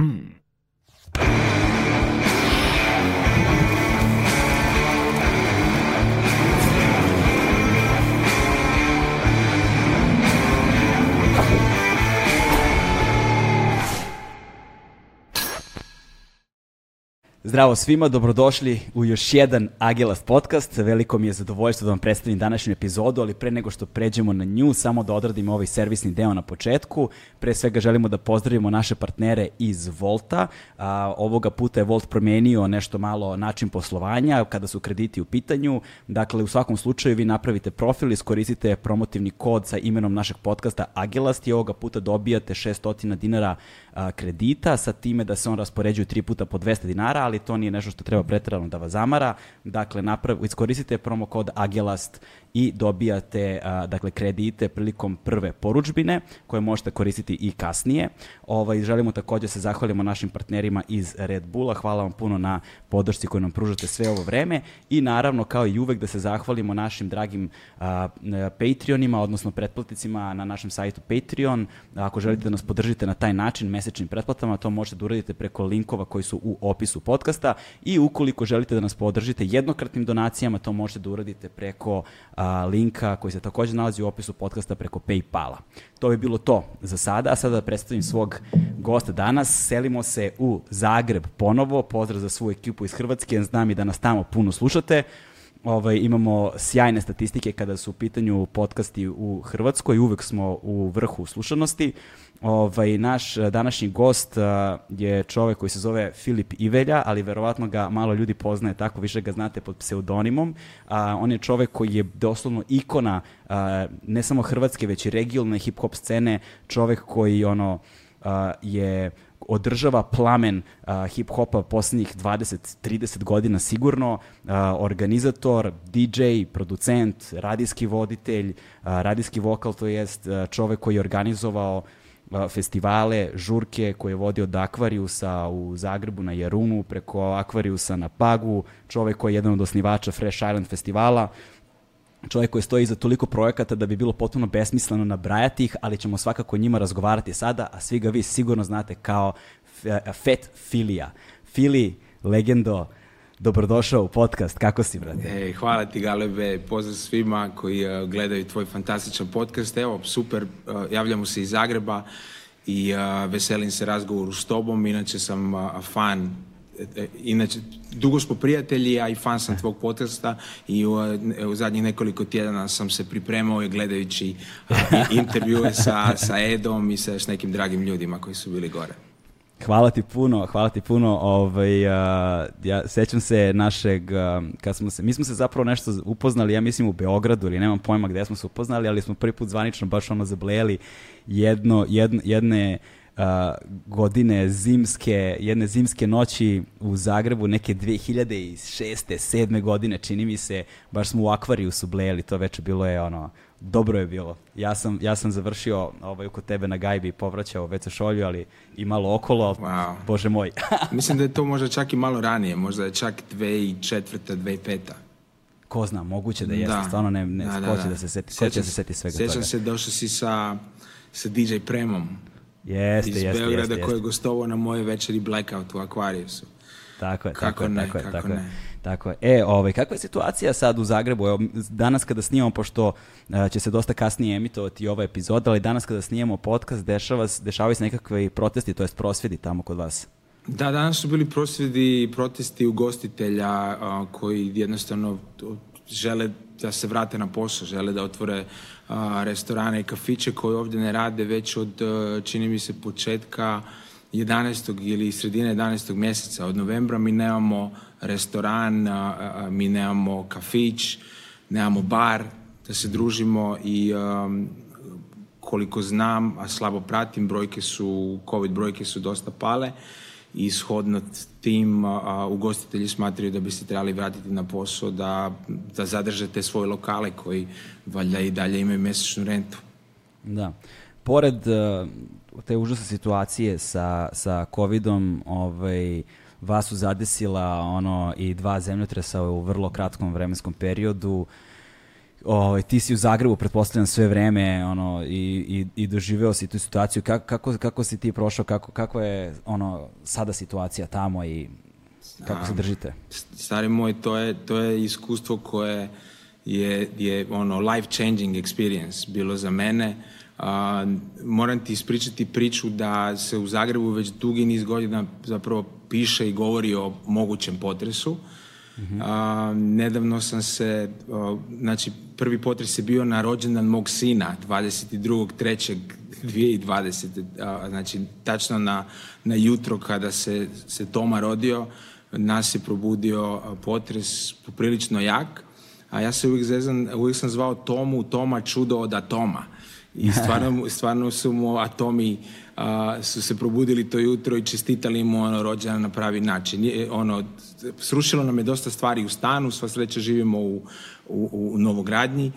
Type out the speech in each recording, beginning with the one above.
Hmm. Zdravo svima, dobrodošli u još jedan Agilast podcast. Veliko mi je zadovoljstvo da vam predstavim današnju epizodu, ali pre nego što pređemo na nju, samo da odradimo ovaj servisni deo na početku. Pre svega želimo da pozdravimo naše partnere iz Volta. A, ovoga puta je Volt promenio nešto malo način poslovanja kada su krediti u pitanju. Dakle, u svakom slučaju vi napravite profil, iskoristite promotivni kod sa imenom našeg podcasta Agilast i ovoga puta dobijate 600 dinara a, kredita sa time da se on raspoređuje tri puta po 200 dinara, ali to nije nešto što treba pretrano da vas zamara. Dakle, naprav, iskoristite promo kod AGELAST i dobijate a, dakle kredite prilikom prve poručbine koje možete koristiti i kasnije. Ovaj želimo takođe se zahvalimo našim partnerima iz Red Bulla. Hvala vam puno na podršci koju nam pružate sve ovo vreme i naravno kao i uvek da se zahvalimo našim dragim a, Patreonima, odnosno pretplatnicima na našem sajtu Patreon. Ako želite da nas podržite na taj način mesečnim pretplatama, to možete da uradite preko linkova koji su u opisu podcasta i ukoliko želite da nas podržite jednokratnim donacijama, to možete da uradite preko a, linka koji se takođe nalazi u opisu podcasta preko Paypala. To bi bilo to za sada, a sada da predstavim svog gosta danas. Selimo se u Zagreb ponovo, pozdrav za svu ekipu iz Hrvatske, znam i da nas tamo puno slušate ovaj, imamo sjajne statistike kada su u pitanju podcasti u Hrvatskoj, uvek smo u vrhu slušanosti. Ovaj, naš eh, današnji gost eh, je čovek koji se zove Filip Ivelja, ali verovatno ga malo ljudi poznaje tako, više ga znate pod pseudonimom. A, on je čovek koji je doslovno ikona a, eh, ne samo hrvatske, već i regionalne hip-hop scene, čovek koji ono, a, je održava plamen a, hip-hopa poslednjih 20-30 godina sigurno, a, organizator, DJ, producent, radijski voditelj, a, radijski vokal, to jest a, čovek koji je organizovao festivale, žurke koje je vodio od Akvariusa u Zagrebu na Jarunu, preko Akvariusa na Pagu, čovek koji je jedan od osnivača Fresh Island festivala, čovjek koji stoji iza toliko projekata da bi bilo potpuno besmisleno nabrajati ih, ali ćemo svakako o njima razgovarati sada, a svi ga vi sigurno znate kao e, Fet Filija. Fili, legendo, dobrodošao u podcast, kako si, brate? Ej, hvala ti, Galebe, pozdrav svima koji e, gledaju tvoj fantastičan podcast, evo, super, e, javljamo se iz Zagreba i veselim se razgovoru s tobom, inače sam fan E, inače, dugo smo prijatelji, a i fan sam tvog podcasta i u, uh, e, u zadnjih nekoliko tjedana sam se pripremao i gledajući e, intervjue sa, sa Edom i sa još nekim dragim ljudima koji su bili gore. Hvala ti puno, hvala ti puno. Ovaj, uh, ja sećam se našeg, um, kad smo se, mi smo se zapravo nešto upoznali, ja mislim u Beogradu ili nemam pojma gde smo se upoznali, ali smo prvi put zvanično baš ono zablejali jedno, jedno jedne godine zimske, jedne zimske noći u Zagrebu, neke 2006. 7. godine, čini mi se, baš smo u akvariju su blejeli, to već bilo je ono, dobro je bilo. Ja sam, ja sam završio ovaj, kod tebe na gajbi i povraćao WC šolju, ali i malo okolo, wow. bože moj. Mislim da je to možda čak i malo ranije, možda je čak 2004. 2005 ko zna, moguće da, da. jeste, da. stvarno ne, ne da, da, da. da se seti, sjećam, ko će da se seti svega sjećam toga. Sjećam se, došao si sa, sa DJ Premom Jeste, iz jeste, Beograda jeste, koji je gostovao na moje večeri Blackout u Aquariusu. Tako je, kako tako ne, je, tako je, tako ne. je. Tako je. E, ovaj, kakva je situacija sad u Zagrebu? Evo, danas kada snimamo, pošto uh, će se dosta kasnije emitovati ova epizoda, ali danas kada snimamo podcast, dešava, dešavaju se nekakve protesti, to jest prosvjedi tamo kod vas. Da, danas su bili prosvjedi i protesti ugostitelja uh, koji jednostavno žele da se vrate na posao, žele da otvore restorane i kafiće koji ovdje ne rade već od, čini mi se, početka 11. ili sredine 11. mjeseca. Od novembra mi nemamo restoran, mi nemamo kafić, nemamo bar da se družimo i koliko znam, a slabo pratim, brojke su, COVID brojke su dosta pale. Uh, i shodno tim a, ugostitelji smatraju da bi se trebali vratiti na posao da, da zadrže svoje lokale koji valjda i dalje imaju mesečnu rentu. Da. Pored uh, te užasne situacije sa, sa COVID-om, ovaj, vas su zadesila ono i dva zemljotresa u vrlo kratkom vremenskom periodu. Uh, ovaj, ti si u Zagrebu, pretpostavljam, sve vreme ono, i, i, i doživeo si tu situaciju. Kako, kako, kako si ti prošao, kako, kako je ono, sada situacija tamo i kako se držite? Stari moj, to je, to je iskustvo koje je, je ono, life-changing experience bilo za mene. Uh, moram ti ispričati priču da se u Zagrebu već dugi niz godina zapravo piše i govori o mogućem potresu. Uh, hmm A, nedavno sam se, a, znači prvi potres je bio na rođendan mog sina 22. 22.3.2020. A, znači tačno na, na jutro kada se, se Toma rodio, nas je probudio potres poprilično jak, a ja se uvijek, zezan, uvijek sam zvao Tomu, Toma, čudo od atoma. I stvarno, stvarno su mu atomi a, su se probudili to jutro i čestitali mu ono rođena na pravi način. Je, ono, srušilo nam je dosta stvari u stanu, sva sreća živimo u, u, u Novogradnji,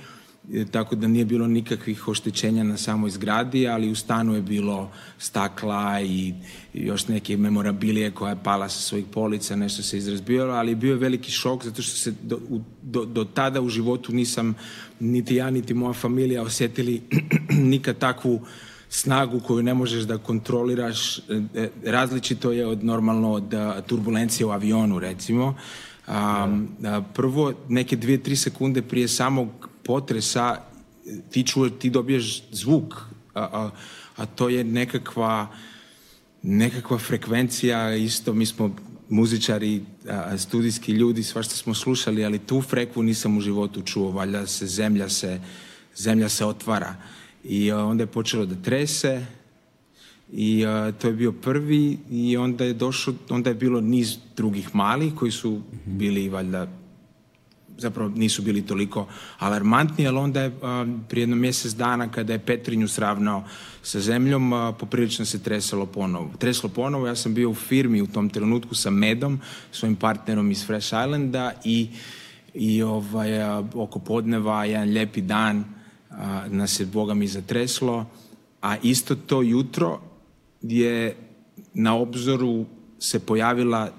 e, tako da nije bilo nikakvih oštećenja na samoj zgradi, ali u stanu je bilo stakla i još neke memorabilije koja je pala sa svojih polica, nešto se izrazbijalo, ali bio je veliki šok zato što se do, u, do, do tada u životu nisam niti ja, niti moja familija osetili nikad takvu uh, snagu koju ne možeš da kontroliraš, e, e, različito je od normalno od e, turbulencije u avionu recimo. Um, prvo, neke dvije, tri sekunde prije samog potresa ti čuješ, ti dobiješ zvuk, a, a, to je nekakva nekakva frekvencija, isto mi smo muzičari, studijski ljudi, svašta smo slušali, ali tu frekvu nisam u životu čuo, valjda se zemlja se, zemlja se otvara i onda je počelo da trese i a, to je bio prvi i onda je došlo, onda je bilo niz drugih mali koji su bili valjda zapravo nisu bili toliko alarmantni, ali onda je a, prije jedno mjesec dana kada je Petrinju sravnao sa zemljom, a, poprilično se tresalo ponovo. Treslo ponovo, ja sam bio u firmi u tom trenutku sa Medom, svojim partnerom iz Fresh Islanda i, i ovaj, a, oko podneva, jedan lijepi dan, a, nas je, Boga mi, zatreslo, a isto to jutro je na obzoru se pojavila,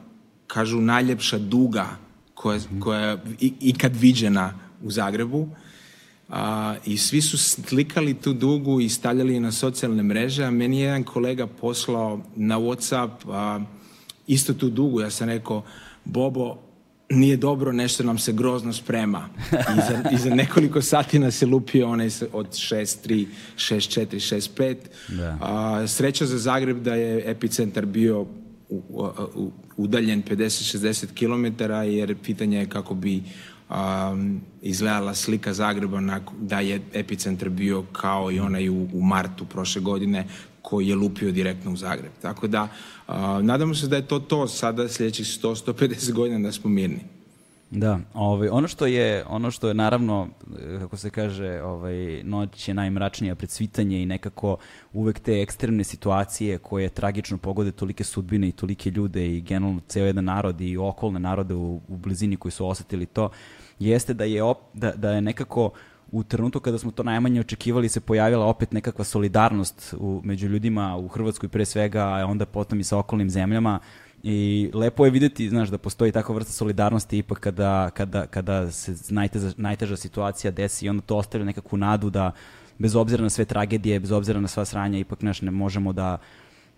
kažu, najljepša duga koja, mhm. koja je ikad viđena u Zagrebu. A, I svi su slikali tu dugu i stavljali na socijalne mreže, a meni je jedan kolega poslao na Whatsapp a, isto tu dugu. Ja sam rekao, Bobo, nije dobro, nešto nam se grozno sprema. I za, i za nekoliko sati nas je lupio onaj od 6-3, 6 Da. A, sreća za Zagreb da je epicentar bio u, u, u, udaljen 50-60 km, jer pitanje je kako bi um, izgledala slika Zagreba na, da je epicentar bio kao i onaj u, u martu prošle godine koji je lupio direktno u Zagreb. Tako da, nadamo se da je to to sada sljedećih 100-150 godina da smo mirni. Da, ovaj, ono što je, ono što je naravno, e, kako se kaže, ovaj, noć je najmračnija pred svitanje i nekako uvek te ekstremne situacije koje tragično pogode tolike sudbine i tolike ljude i generalno ceo jedan narod i okolne narode u, u blizini koji su osetili to, jeste da je, op, da, da je nekako uh, u trenutku kada smo to najmanje očekivali se pojavila opet nekakva solidarnost u, među ljudima u Hrvatskoj pre svega, a onda potom i sa okolnim zemljama. I lepo je videti, znaš, da postoji takva vrsta solidarnosti ipak kada, kada, kada se najteža, najteža situacija desi i onda to ostavlja nekakvu nadu da bez obzira na sve tragedije, bez obzira na sva sranja, ipak naš ne možemo da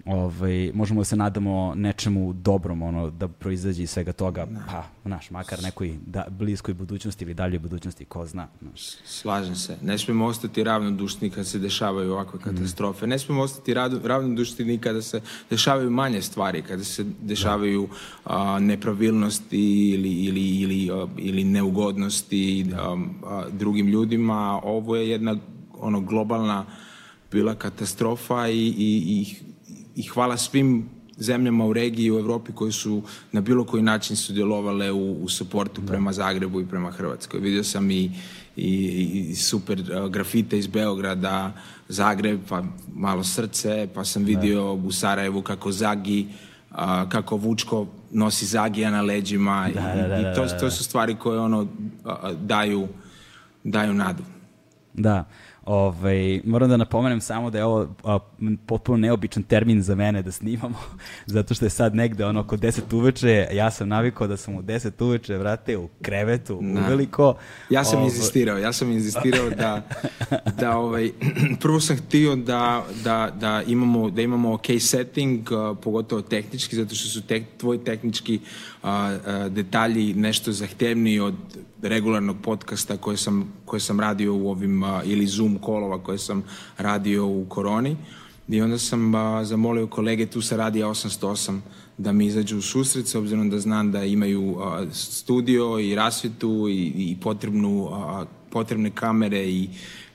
ovaj, možemo da se nadamo nečemu dobrom, ono, da proizađe iz svega toga, da. pa, znaš, makar nekoj da, bliskoj budućnosti ili daljoj budućnosti, ko zna. Znaš. Slažem se. Ne smemo ostati ravnodušni kad se dešavaju ovakve mhm. katastrofe. Mm. Ne smemo ostati ravnodušni kada se dešavaju manje stvari, kada se dešavaju da. a, nepravilnosti ili, ili, ili, a, ili neugodnosti da. a, a, drugim ljudima. Ovo je jedna ono globalna bila katastrofa i, i, i i hvala svim zemljama u regiji u Evropi koje su na bilo koji način sudjelovale u, u suportu da. prema Zagrebu i prema Hrvatskoj. Vidio sam i, i, i super e, grafite iz Beograda, Zagreb, pa malo srce, pa sam da. vidio da. u Sarajevu kako Zagi, a, kako Vučko nosi Zagija na leđima da, i, da, da, i to, da, to su stvari koje ono a, daju, daju nadu. Da. Ove, ovaj, moram da napomenem samo da je ovo a, potpuno neobičan termin za mene da snimamo, zato što je sad negde ono oko 10 uveče, ja sam navikao da sam u 10 uveče, vrate, u krevetu, da. uveliko. Ja sam ovo... Ovaj. inzistirao, ja sam insistirao da, da ovaj, prvo sam htio da, da, da, imamo, da imamo ok setting, uh, pogotovo tehnički, zato što su tek, tvoji tehnički a, a, detalji nešto zahtevniji od regularnog podcasta koje sam, koje sam radio u ovim, a, ili Zoom kolova koje sam radio u koroni. I onda sam a, zamolio kolege tu sa Radija 808 da mi izađu u susret, s obzirom da znam da imaju a, studio i rasvetu i, i potrebnu, a, potrebne kamere i,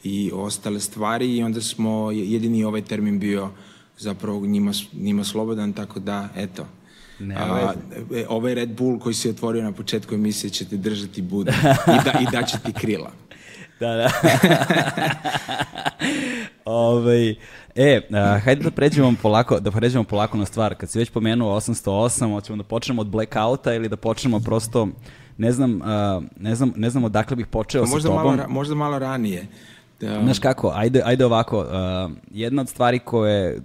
i ostale stvari i onda smo, jedini ovaj termin bio zapravo njima, njima slobodan, tako da, eto, Ne, a, ovaj-, e, ovaj Red Bull koji se otvorio na početku emisije će te držati budu i, da, i daće ti krila. da, da. Ovaj, e, a, hajde da pređemo polako, da pređemo polako na stvar. Kad si već pomenuo 808, hoćemo da počnemo od blackouta ili da počnemo prosto ne znam, a, ne znam, ne znam odakle bih počeo pa možda sa tobom. Malo, možda malo ranije. Da. Znaš kako, ajde, ajde ovako, uh, jedna od stvari koje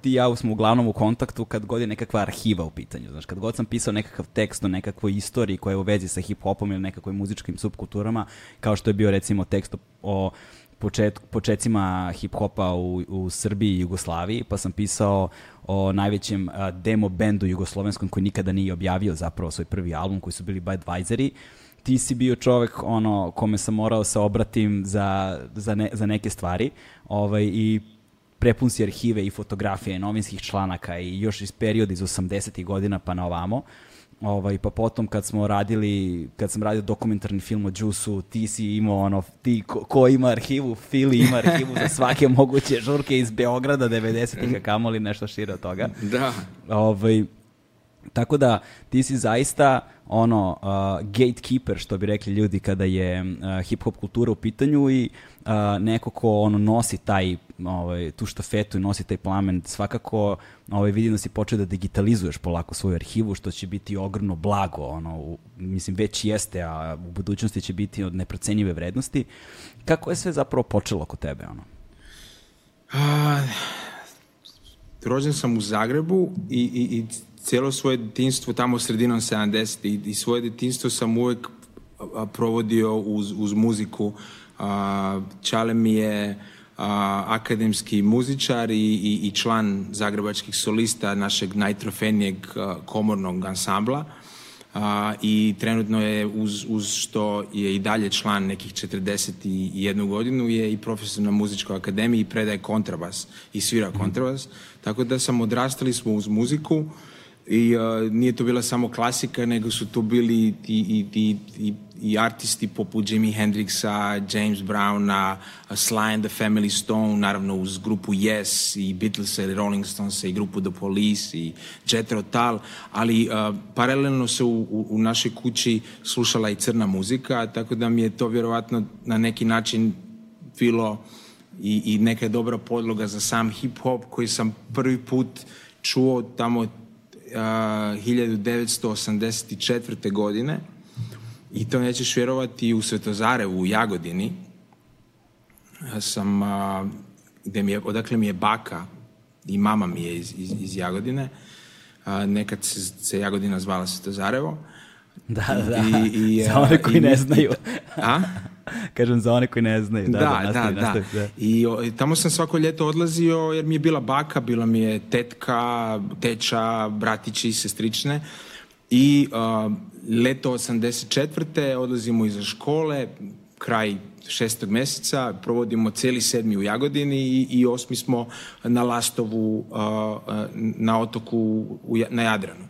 ti i ja smo uglavnom u kontaktu kad god je nekakva arhiva u pitanju, znaš, kad god sam pisao nekakav tekst o nekakvoj istoriji koja je u vezi sa hip-hopom ili nekakvoj muzičkim subkulturama, kao što je bio recimo tekst o, o počet, početcima hip-hopa u, u Srbiji i Jugoslaviji, pa sam pisao o najvećem uh, demo bendu jugoslovenskom koji nikada nije objavio zapravo svoj prvi album, koji su bili Bad Advisory, ti si bio čovek ono kome sam morao se obratim za, za, ne, za neke stvari ovaj, i prepun si arhive i fotografije novinskih članaka i još iz perioda iz 80. godina pa na ovamo. Ovaj, pa potom kad smo radili, kad sam radio dokumentarni film o Džusu, ti si imao ono, ti ko, ko ima arhivu, Fili ima arhivu za svake moguće žurke iz Beograda 90-ih, a mhm. kamoli nešto šire od toga. Da. Ovaj, Tako da ti si zaista ono uh, gatekeeper što bi rekli ljudi kada je uh, hip hop kultura u pitanju i uh, neko ko ono nosi taj ovaj tu štafetu i nosi taj plamen svakako ovaj vidim da si počeo da digitalizuješ polako svoju arhivu što će biti ogromno blago ono u, mislim već jeste a u budućnosti će biti od neprocenjive vrednosti kako je sve zapravo počelo kod tebe ono a, rođen sam u Zagrebu i, i, i cijelo svoje detinstvo, tamo sredinom 70. I, i svoje detinstvo sam uvijek provodio uz, uz muziku. A, čale mi je a, akademski muzičar i, i, i, član zagrebačkih solista našeg najtrofenijeg a, komornog ansambla. I trenutno je, uz, uz što je i dalje član nekih 41 godinu, je i profesor na muzičkoj akademiji i predaje kontrabas i svira kontrabas. Tako da sam odrastali smo uz muziku i uh, nije to bila samo klasika, nego su to bili i, i, i, i, i artisti poput Jimi Hendrixa, James Browna, Sly and the Family Stone, naravno uz grupu Yes i Beatles ili Rolling Stones i grupu The Police i Jethro Tull, ali uh, paralelno se u, u, u našoj kući slušala i crna muzika, tako da mi je to vjerovatno na neki način bilo i, i neka dobra podloga za sam hip-hop koji sam prvi put čuo tamo uh, 1984. godine i to nećeš vjerovati u Svetozarevu u Jagodini ja sam uh, gde mi je, odakle mi je baka i mama mi je iz, iz, iz Jagodine A, nekad se, se Jagodina zvala Svetozarevo da, da, i, i, za one koji i, ne znaju a? Kažem za one koji ne znaju. Da, da, da, nastavi, da, da. nastavi, da. I o, tamo sam svako ljeto odlazio jer mi je bila baka, bila mi je tetka, teča, bratići, sestrične. I uh, leto 84. odlazimo iza škole, kraj šestog mjeseca, provodimo celi sedmi u Jagodini i, i osmi smo na Lastovu, uh, na otoku u, na Jadranu.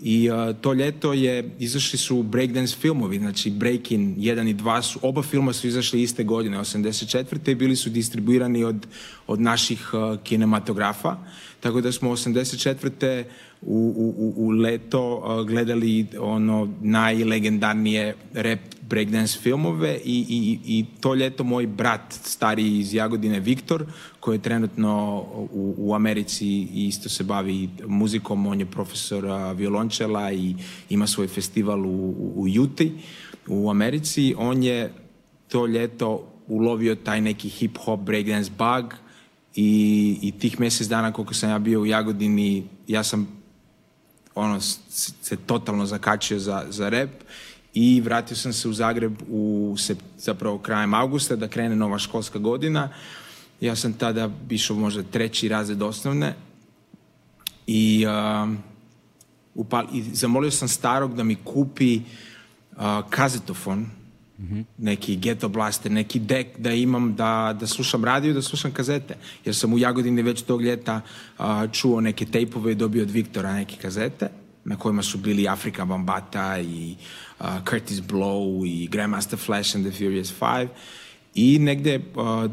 I a, to ljeto je, izašli su breakdance filmovi, znači Breaking 1 i 2 su, oba filma su izašli iste godine, 84. i bili su distribuirani od, od naših a, kinematografa, tako da smo 84 u, u, u leto uh, gledali ono najlegendarnije rap breakdance filmove i, i, i to ljeto moj brat stari iz Jagodine Viktor koji je trenutno u, u Americi i isto se bavi muzikom, on je profesor uh, violončela i ima svoj festival u, u, u Utah u Americi, on je to ljeto ulovio taj neki hip hop breakdance bug i, i tih mjesec dana koliko sam ja bio u Jagodini, ja sam ono, se se totalno zakačio za, za rep i vratio sam se u Zagreb u, se, zapravo krajem augusta da krene nova školska godina. Ja sam tada išao možda treći razred osnovne i, uh, um, upal, i zamolio sam starog da mi kupi uh, kazetofon Mm -hmm. neki ghetto blaster, neki dek da imam da, da slušam radio, da slušam kazete. Jer sam u Jagodini već tog ljeta a, čuo neke tejpove i dobio od Viktora neke kazete na kojima su bili Afrika Bambata i a, Curtis Blow i Grandmaster Flash and the Furious Five i negde a,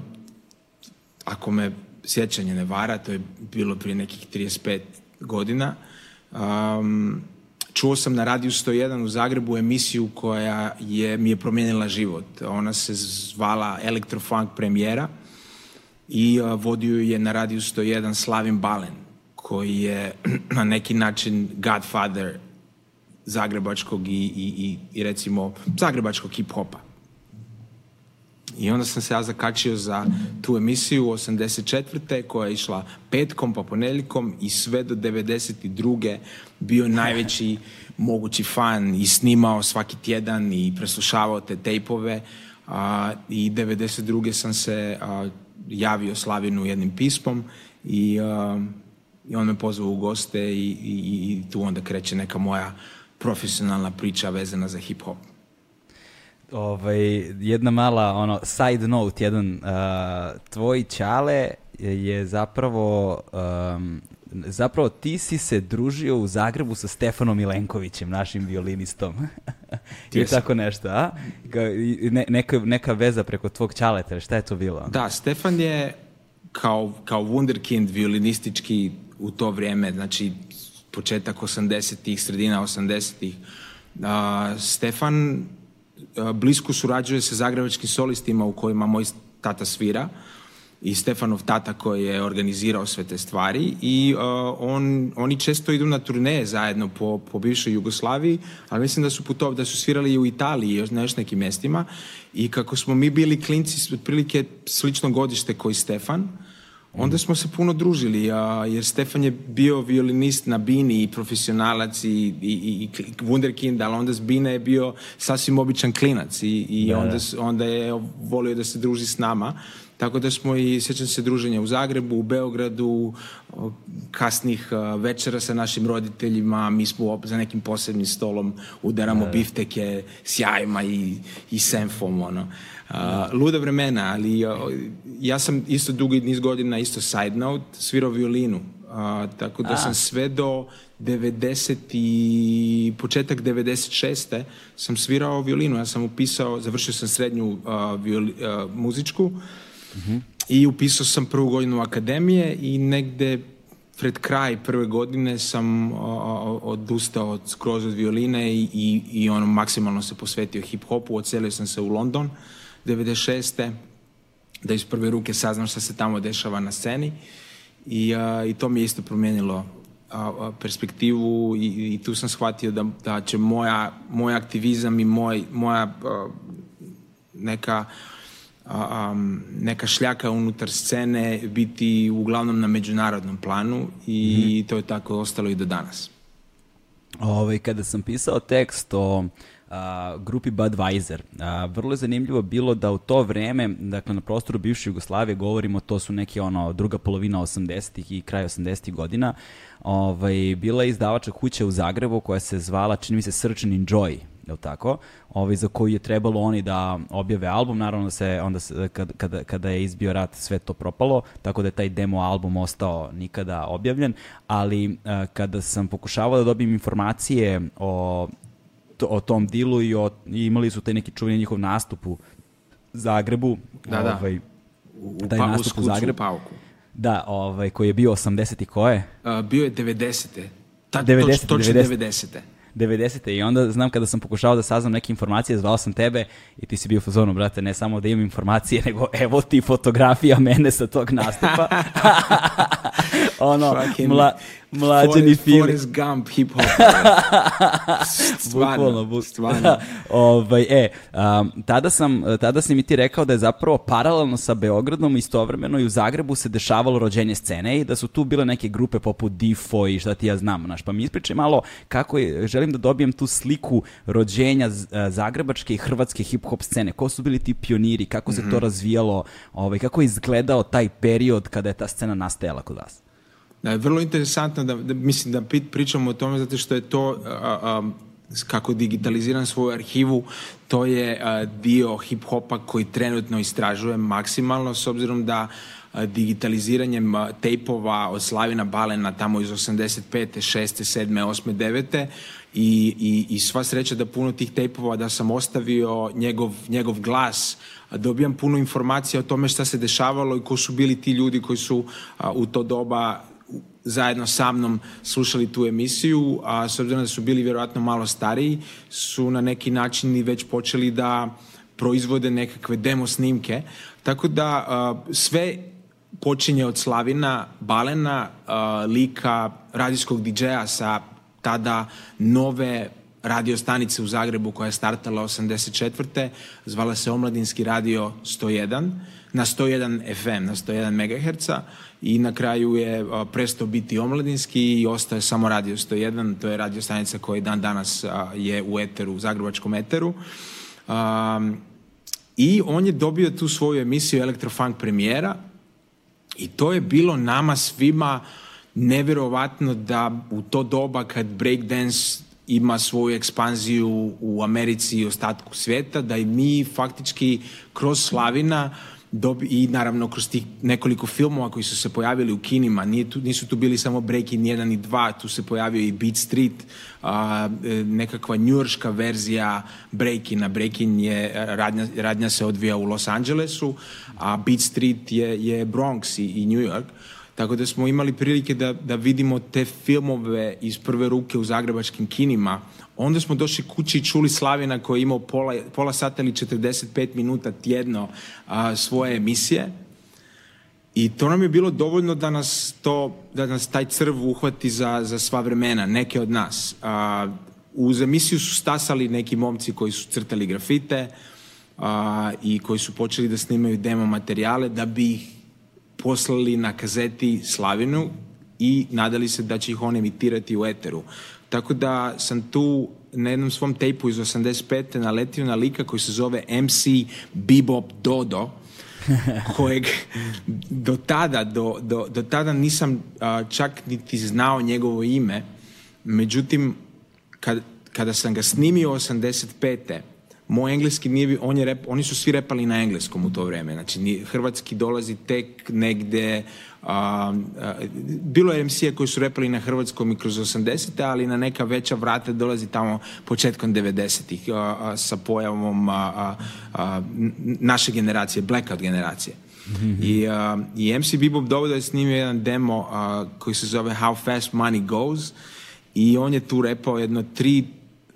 ako me sjećanje ne vara, to je bilo prije nekih 35 godina um, čuo sam na Radiju 101 u Zagrebu emisiju koja je, mi je promijenila život. Ona se zvala Electrofunk premijera i a, vodio je na Radiju 101 Slavin Balen, koji je na neki način godfather zagrebačkog i, i, i, i recimo zagrebačkog hip-hopa. I onda sam se ja zakačio za tu emisiju 84. koja je išla petkom pa ponedjeljkom i sve do 92. bio najveći mogući fan i snimao svaki tjedan i preslušavao te tejpove a, i 92. sam se a, javio Slavinu jednim pismom i, a, i on me pozvao u goste i, i, i tu onda kreće neka moja profesionalna priča vezana za hip-hop ovaj, jedna mala ono, side note, jedan, uh, tvoj čale je zapravo um, zapravo ti si se družio u Zagrebu sa Stefanom Milenkovićem, našim violinistom. je tako nešto, a? Ne, neka, neka veza preko tvog čaleta, šta je to bilo? Da, Stefan je kao, kao wunderkind violinistički u to vrijeme, znači početak 80-ih, sredina 80-ih. Stefan E, blisko surađuje sa zagrebačkim solistima u kojima moj tata svira i Stefanov tata koji je organizirao sve te stvari i uh, on, oni često idu na turneje zajedno po, po bivšoj Jugoslaviji, ali mislim da su putov, da su svirali i u Italiji i na još nekim mjestima i kako smo mi bili klinci otprilike slično godište koji Stefan, Onda smo se puno družili, a, jer Stefan je bio violinist na Bini i profesionalac i, i, i, i wunderkind, ali onda s Bina je bio sasvim običan klinac i, i da, da, onda, onda je volio da se druži s nama. Tako da smo i, sećam se, druženja u Zagrebu, u Beogradu, kasnih večera sa našim roditeljima, mi smo za nekim posebnim stolom udaramo da, da, bifteke s jajima i, i senfom, ono luda vremena, ali ja sam isto dugi niz godina isto side note svirao violinu. tako da sam sve do 90 i početak 96. sam svirao violinu. Ja sam upisao, završio sam srednju violi, muzičku mhm. i upisao sam prvu godinu akademije i negde pred kraj prve godine sam odustao od, skroz od violine i, i, i ono maksimalno se posvetio hip hopu, odselio sam se u London 96. da iz prve ruke saznam šta se tamo dešava na sceni i, a, i to mi je isto promijenilo a, a, perspektivu i, i tu sam shvatio da, da će moja, moj aktivizam i moj, moja a, neka a, um, neka šljaka unutar scene biti uglavnom na međunarodnom planu i mm -hmm. to je tako ostalo i do danas. Ovaj, kada sam pisao tekst o a, grupi Budweiser. A, vrlo je zanimljivo bilo da u to vreme, dakle na prostoru bivše Jugoslavije, govorimo to su neke ono druga polovina 80-ih i kraj 80-ih godina, ovaj, bila je izdavača kuća u Zagrebu koja se zvala, čini mi se, Search and Enjoy, jel tako? Ovaj za koju je trebalo oni da objave album, naravno da se onda se, kad, kada, kada je izbio rat sve to propalo, tako da je taj demo album ostao nikada objavljen, ali uh, kada sam pokušavao da dobijem informacije o to, o tom dilu i, o, i imali su taj neki čuveni njihov nastup u Zagrebu. Da, da. ovaj, da. U, u, taj pa, nastup u, skucu, u Zagrebu. pauku. Da, ovaj, koji je bio 80. i koje? Uh, bio je 90. Ta, 90. Toč, točno 90. 90. 90. i onda znam kada sam pokušao da saznam neke informacije, zvao sam tebe i ti si bio u fazonu, brate, ne samo da imam informacije, nego evo ti fotografija mene sa tog nastupa. ono, mla, mlađeni film. Forrest Gump hip hop. stvarno, bukvalno, buk... stvarno. ovaj, e, um, tada, sam, tada si mi ti rekao da je zapravo paralelno sa Beogradom istovremeno i u Zagrebu se dešavalo rođenje scene i da su tu bile neke grupe poput Difo i šta ti ja znam, naš. Pa mi ispričaj malo kako je, želim da dobijem tu sliku rođenja e, zagrebačke i hrvatske hip hop scene. Ko su bili ti pioniri, kako se mm -hmm. to mhm. razvijalo, ovaj, kako je izgledao taj period kada je ta scena nastajala kod vas? Da, vrlo interesantno da, da mislim da pričamo o tome zato što je to a, a, kako digitaliziram svoju arhivu, to je a, dio hip-hopa koji trenutno istražujem maksimalno s obzirom da digitaliziranjem tejpova od Slavina Balena tamo iz 85. 6. 7. 8. 9. I, i, i sva sreća da puno tih tejpova da sam ostavio njegov, njegov glas dobijam puno informacija o tome šta se dešavalo i ko su bili ti ljudi koji su u to doba zajedno sa mnom slušali tu emisiju, a s obzirom da su bili vjerojatno malo stariji, su na neki način i već počeli da proizvode nekakve demo snimke. Tako da uh, sve počinje od Slavina, Balena, uh, lika radijskog DJ-a sa tada nove radio stanice u Zagrebu koja je startala 84. Zvala se Omladinski radio 101 na 101 FM, na 101 MHz i na kraju je prestao biti omladinski i ostaje samo Radio 101, to je radio stanica koja dan danas je u eteru, u zagrebačkom eteru. Um, I on je dobio tu svoju emisiju Electrofunk premijera i to je bilo nama svima neverovatno da u to doba kad breakdance ima svoju ekspanziju u Americi i ostatku sveta, da i mi faktički kroz Slavina uh, dobi, i naravno kroz tih nekoliko filmova koji su se pojavili u kinima, nije tu, nisu tu bili samo Breaking 1 i 2, tu se pojavio i Beat Street, a, e, nekakva njurška verzija Breakina. Breakin je, e, radnja, radnja se odvija u Los Angelesu, a Beat Street je, je Bronx i, i New York. Tako da smo imali prilike da, da vidimo te filmove iz prve ruke u zagrebačkim kinima, Onda smo došli kući i čuli Slavina koji je imao pola, pola sata ili 45 minuta tjedno a, svoje emisije. I to nam je bilo dovoljno da nas, to, da nas taj crv uhvati za, za sva vremena, neke od nas. A, uz emisiju su stasali neki momci koji su crtali grafite a, i koji su počeli da snimaju demo materijale da bi ih poslali na kazeti Slavinu i nadali se da će ih on emitirati u eteru. Tako da sam tu na jednom svom tejpu iz 85. naletio na lika koji se zove MC Bebop Dodo, kojeg do tada, do, do, do tada nisam a, čak niti znao njegovo ime. Međutim, kad, kada sam ga snimio 85 moj engleski nije on je rep, oni su svi repali na engleskom u to vreme. Znači, ni, hrvatski dolazi tek negde, a, a, bilo je MC-a koji su repali na hrvatskom i kroz 80-te, ali na neka veća vrata dolazi tamo početkom 90-ih sa pojavom a, a, naše generacije, Blackout generacije. Mhm. I, a, I MC Bebop dovoljno je snimio jedan demo a, koji se zove How Fast Money Goes i on je tu repao jedno tri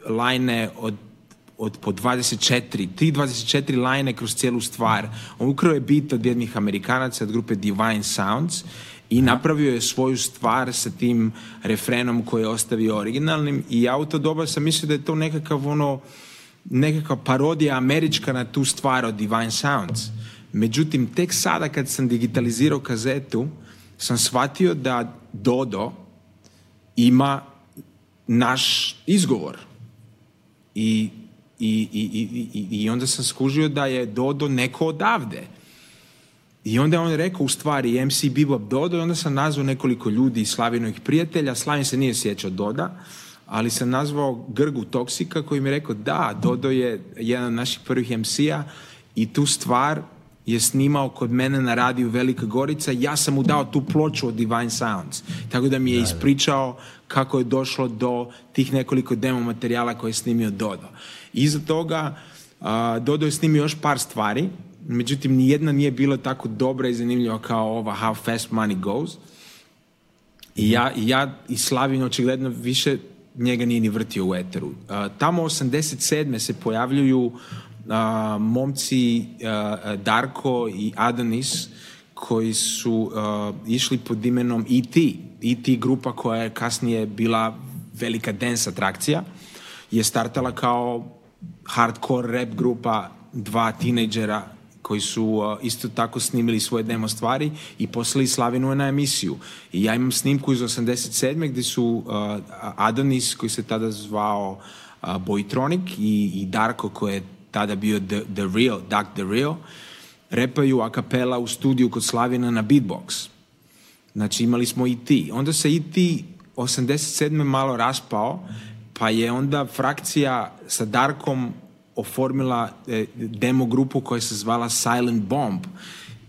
lajne od od po 24, tri 24 lajne kroz cijelu stvar. On ukrao je bit od jednih Amerikanaca od grupe Divine Sounds i napravio je svoju stvar sa tim refrenom koji je ostavio originalnim i ja u to doba sam mislio da je to nekakav ono nekakva parodija američka na tu stvar od Divine Sounds. Međutim, tek sada kad sam digitalizirao kazetu, sam shvatio da Dodo ima naš izgovor. I I, i, i, i i onda sam skužio da je Dodo neko odavde. I onda on je rekao, u stvari, MC Bebop Dodo i onda sam nazvao nekoliko ljudi iz Slavinovih prijatelja. Slavin se nije sjećao Doda, ali sam nazvao Grgu Toksika koji mi je rekao, da, Dodo je jedan od naših prvih MC-a i tu stvar je snimao kod mene na radiju Velika Gorica. Ja sam mu dao tu ploču od Divine Sounds. Tako da mi je da, da. ispričao kako je došlo do tih nekoliko demo materijala koje je snimio Dodo. Iza toga a, dodao je snimio još par stvari, međutim nijedna nije bila tako dobra i zanimljiva kao ova How Fast Money Goes. I ja, i, ja, i Slavin očigledno više njega nije ni vrtio u eteru. A, tamo 87. se pojavljuju a, momci a, Darko i Adonis koji su išli pod imenom E.T. E.T. grupa koja je kasnije bila velika dance atrakcija je startala kao hardcore rap grupa dva tinejdžera koji su uh, isto tako snimili svoje demo stvari i poslali Slavinu na emisiju. I ja imam snimku iz 87. gdje su uh, Adonis, koji se tada zvao uh, Boytronic i, i Darko, koji je tada bio The, the Real, Duck The Real, repaju a kapela u studiju kod Slavina na beatbox. Znači imali smo i ti. Onda se i ti 87. malo raspao pa je onda frakcija sa Darkom oformila e, demo grupu koja se zvala Silent Bomb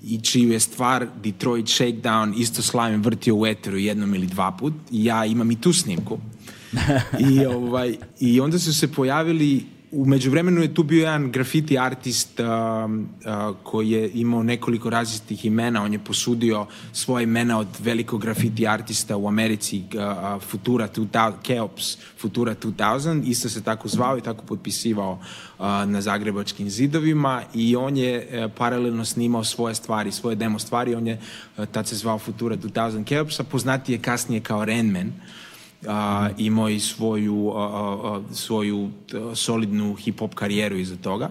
i čiju je stvar Detroit Shakedown isto slime vrtio u eteru jednom ili dva put ja imam i tu snimku. I, ovaj, i onda su se pojavili U međuvremenu je tu bio jedan grafiti artist a, um, a, uh, koji je imao nekoliko različitih imena. On je posudio svoje imena od velikog grafiti artista u Americi, a, uh, Futura 2000, Keops Futura 2000. Isto se tako zvao i tako potpisivao uh, na zagrebačkim zidovima i on je paralelno snimao svoje stvari, svoje demo stvari. On je tad se zvao Futura 2000 Keopsa, poznati je kasnije kao Renman a, imao i svoju, a, a, svoju solidnu hip-hop karijeru iza toga.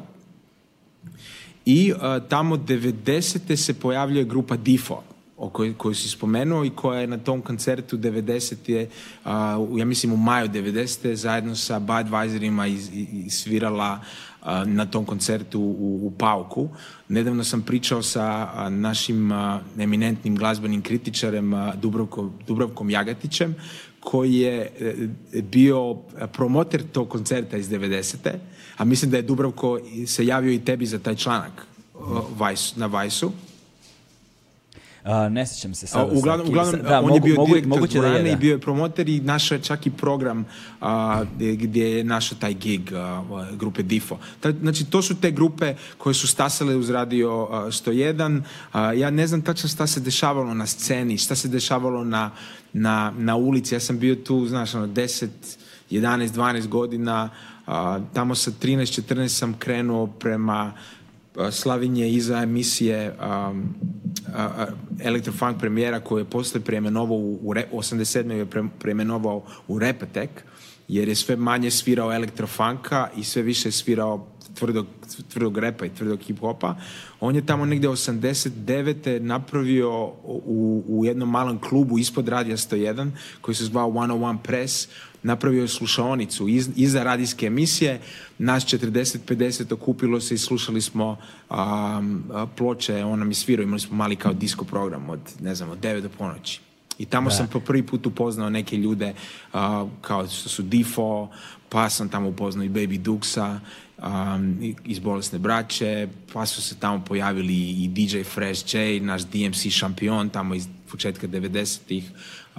I a, tamo 90. se pojavljuje grupa Difo, o kojoj, koju si spomenuo i koja je na tom koncertu 90. A, ja mislim u maju 90. zajedno sa Budweiserima iz, iz, svirala a, na tom koncertu u, u Pauku. Nedavno sam pričao sa a, našim a, eminentnim glazbenim kritičarem a, Dubrovko, Dubrovkom Jagatićem koji je e, bio promoter tog koncerta iz 90. A mislim da je Dubravko se javio i tebi za taj članak na Vajsu. A, ne sećam se sada. Uh, uglavnom, uglavnom da, on mogu, je bio mogu, direktor moguće da je, da. i bio je promoter i naš čak i program uh, gdje je naša taj gig uh, grupe Difo. Ta, znači, to su te grupe koje su stasale uz radio uh, 101. A, ja ne znam tačno šta se dešavalo na sceni, šta se dešavalo na, na, na ulici. Ja sam bio tu, znaš, ono, 10, 11, 12 godina. Uh, tamo sa 13, 14 sam krenuo prema slavinje iza emisije um, Electrofunk premijera koju je posle preimenovao u, u 87. je pre, premenovao u Repetek jer je sve manje svirao elektrofanka i sve više svirao tvrdog, tvrdog repa i tvrdog hip-hopa. On je tamo negde 89. napravio u, u jednom malom klubu ispod Radija 101 koji se zvao 101 Press napravio je slušaonicu iz, iza radijske emisije, nas 40-50 okupilo se i slušali smo um, ploče, ona mi svirao, imali smo mali kao disko program od, ne znam, od 9 do ponoći. I tamo da. sam po prvi put upoznao neke ljude uh, kao što su Difo, pa sam tamo upoznao i Baby Duxa um, iz Bolesne braće, pa su se tamo pojavili i DJ Fresh J, naš DMC šampion tamo iz početka 90-ih.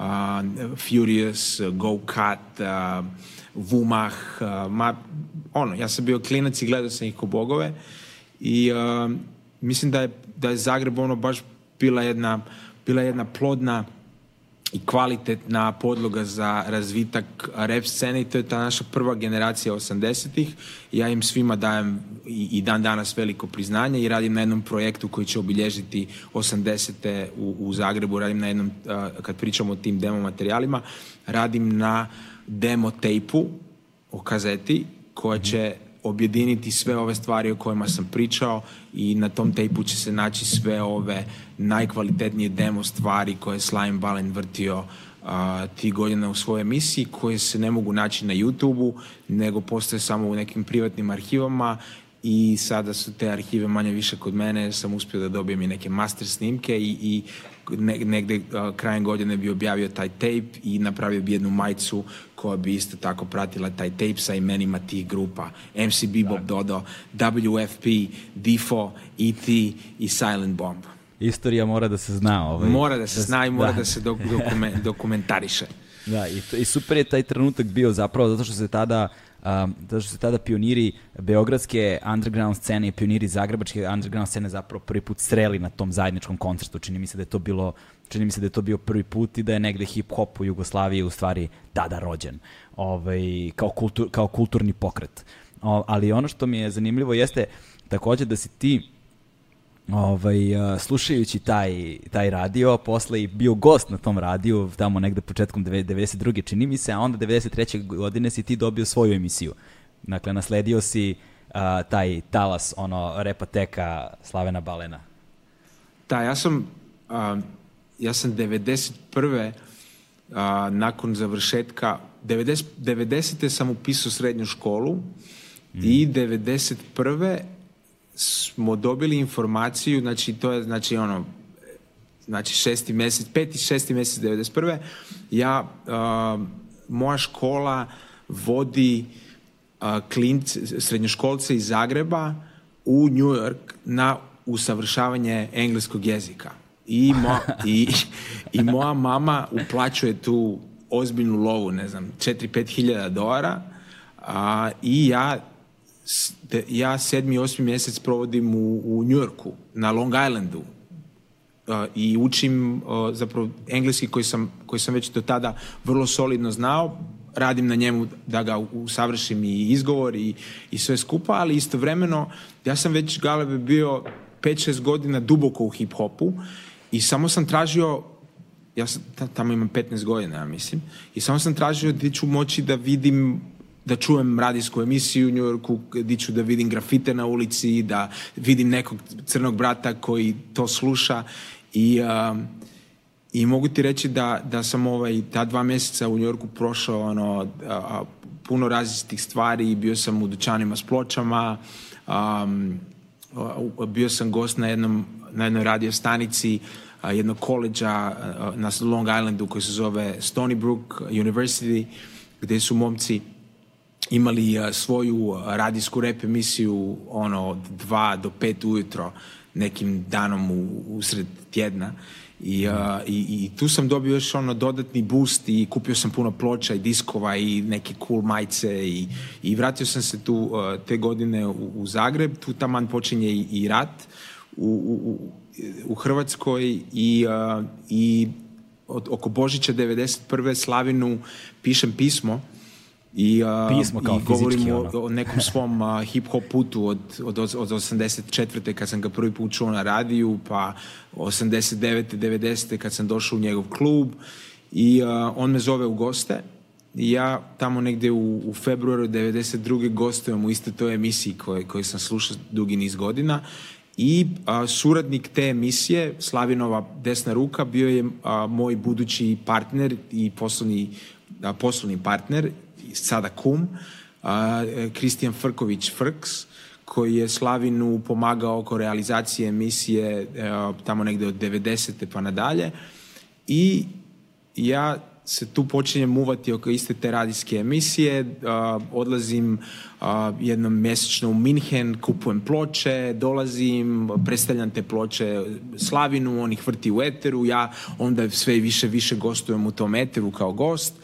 Uh, Furious, Go Cut, Vumah, ma, ono, ja sam bio klinac i gledao sam ih ko bogove i uh, mislim da je, da je Zagreb ono baš bila jedna, bila jedna plodna i kvalitetna podloga za razvitak rap scene i to je ta naša prva generacija 80-ih. Ja im svima dajem i, i dan danas veliko priznanje i radim na jednom projektu koji će obilježiti 80-te u, u Zagrebu. Radim na jednom, kad pričamo o tim demo materijalima, radim na demo tejpu o kazeti koja će mhm objediniti sve ove stvari o kojima sam pričao i na tom tejpu će se naći sve ove najkvalitetnije demo stvari koje je Slime Balen vrtio a, ti godina u svojoj emisiji koje se ne mogu naći na YouTube-u nego postoje samo u nekim privatnim arhivama i sada su te arhive manje više kod mene, sam uspio da dobijem i neke master snimke i, i negde a, krajem godine bi objavio taj tape i napravio bi jednu majicu koja bi isto tako pratila taj tape sa imenima tih grupa. MC Bebop da. Dodo, WFP, Defo, E.T. i Silent Bomb. Istorija mora da se zna. Ovaj, mora da se da zna i mora da, da se dokumen, dokumentariše. Da, i, to, i super je taj trenutak bio zapravo zato što se tada uh, um, zato što se tada pioniri beogradske underground scene i pioniri zagrebačke underground scene zapravo prvi put sreli na tom zajedničkom koncertu. Čini mi se da je to bilo čini mi se da je to bio prvi put i da je negde hip hop u Jugoslaviji u stvari tada rođen. Ovaj kao kultur kao kulturni pokret. O, ali ono što mi je zanimljivo jeste takođe da si ti ovaj, slušajući taj, taj radio, posle i bio gost na tom radiju, tamo negde početkom 92. čini mi se, a onda 93. godine si ti dobio svoju emisiju. Dakle, nasledio si a, taj talas, ono, repoteka Slavena Balena. Da, ja sam, uh, ja sam 91. Uh, nakon završetka, 90. 90. sam upisao srednju školu mm. i 91 smo dobili informaciju, znači to je znači ono znači šesti mjesec, peti šesti mjesec 91. Ja, uh, moja škola vodi uh, klint, srednjoškolce iz Zagreba u New York na usavršavanje engleskog jezika. I, mo, i, i moja mama uplaćuje tu ozbiljnu lovu, ne znam, 4-5 hiljada dolara a, i ja ja sedmi i osmi mjesec provodim u, u Njujorku, na Long Islandu, i učim zapravo engleski koji sam, koji sam već do tada vrlo solidno znao, radim na njemu da ga usavršim i izgovor i, i sve skupa, ali istovremeno ja sam već Galebe bio 5-6 godina duboko u hip-hopu i samo sam tražio ja sam, tamo imam 15 godina, ja mislim, i samo sam tražio da ću moći da vidim da čujem radijsku emisiju u Njujorku, gdje ću da vidim grafite na ulici, da vidim nekog crnog brata koji to sluša i, uh, i mogu ti reći da, da sam ovaj, ta dva mjeseca u Njujorku prošao ono, uh, puno različitih stvari, i bio sam u dućanima s pločama, um, bio sam gost na, jednom, na jednoj radio stanici, uh, jednog koleđa na Long Islandu koji se zove Stony Brook University, gdje su momci imali svoju radijsku rep emisiju ono, od 2 do 5 ujutro nekim danom u, sred tjedna I, a, i, i tu sam dobio još ono dodatni boost i kupio sam puno ploča i diskova i neke cool majice i, i vratio sam se tu a, te godine u, u Zagreb, tu taman počinje i, i rat u, u, u Hrvatskoj i, a, i od, oko Božića 91. Slavinu pišem pismo i, a, Pismo kao i govorimo ono. o, o nekom svom a, hip hop putu od, od, od 84. kad sam ga prvi put čuo na radiju pa 89. 90. kad sam došao u njegov klub i a, on me zove u goste i ja tamo negde u, u februaru 92. gostujem u istoj toj emisiji koje, koje sam slušao dugi niz godina i a, suradnik te emisije, Slavinova desna ruka, bio je a, moj budući partner i poslovni, a, poslovni partner i sada kum, e, Kristijan Frković Frks, koji je Slavinu pomagao oko realizacije emisije e, tamo negde od 90. pa nadalje. I ja se tu počinjem muvati oko iste te radijske emisije, e, odlazim jednom mesečno u Minhen, kupujem ploče, dolazim, predstavljam te ploče Slavinu, on ih vrti u eteru, ja onda sve više više gostujem u tom eteru kao gost.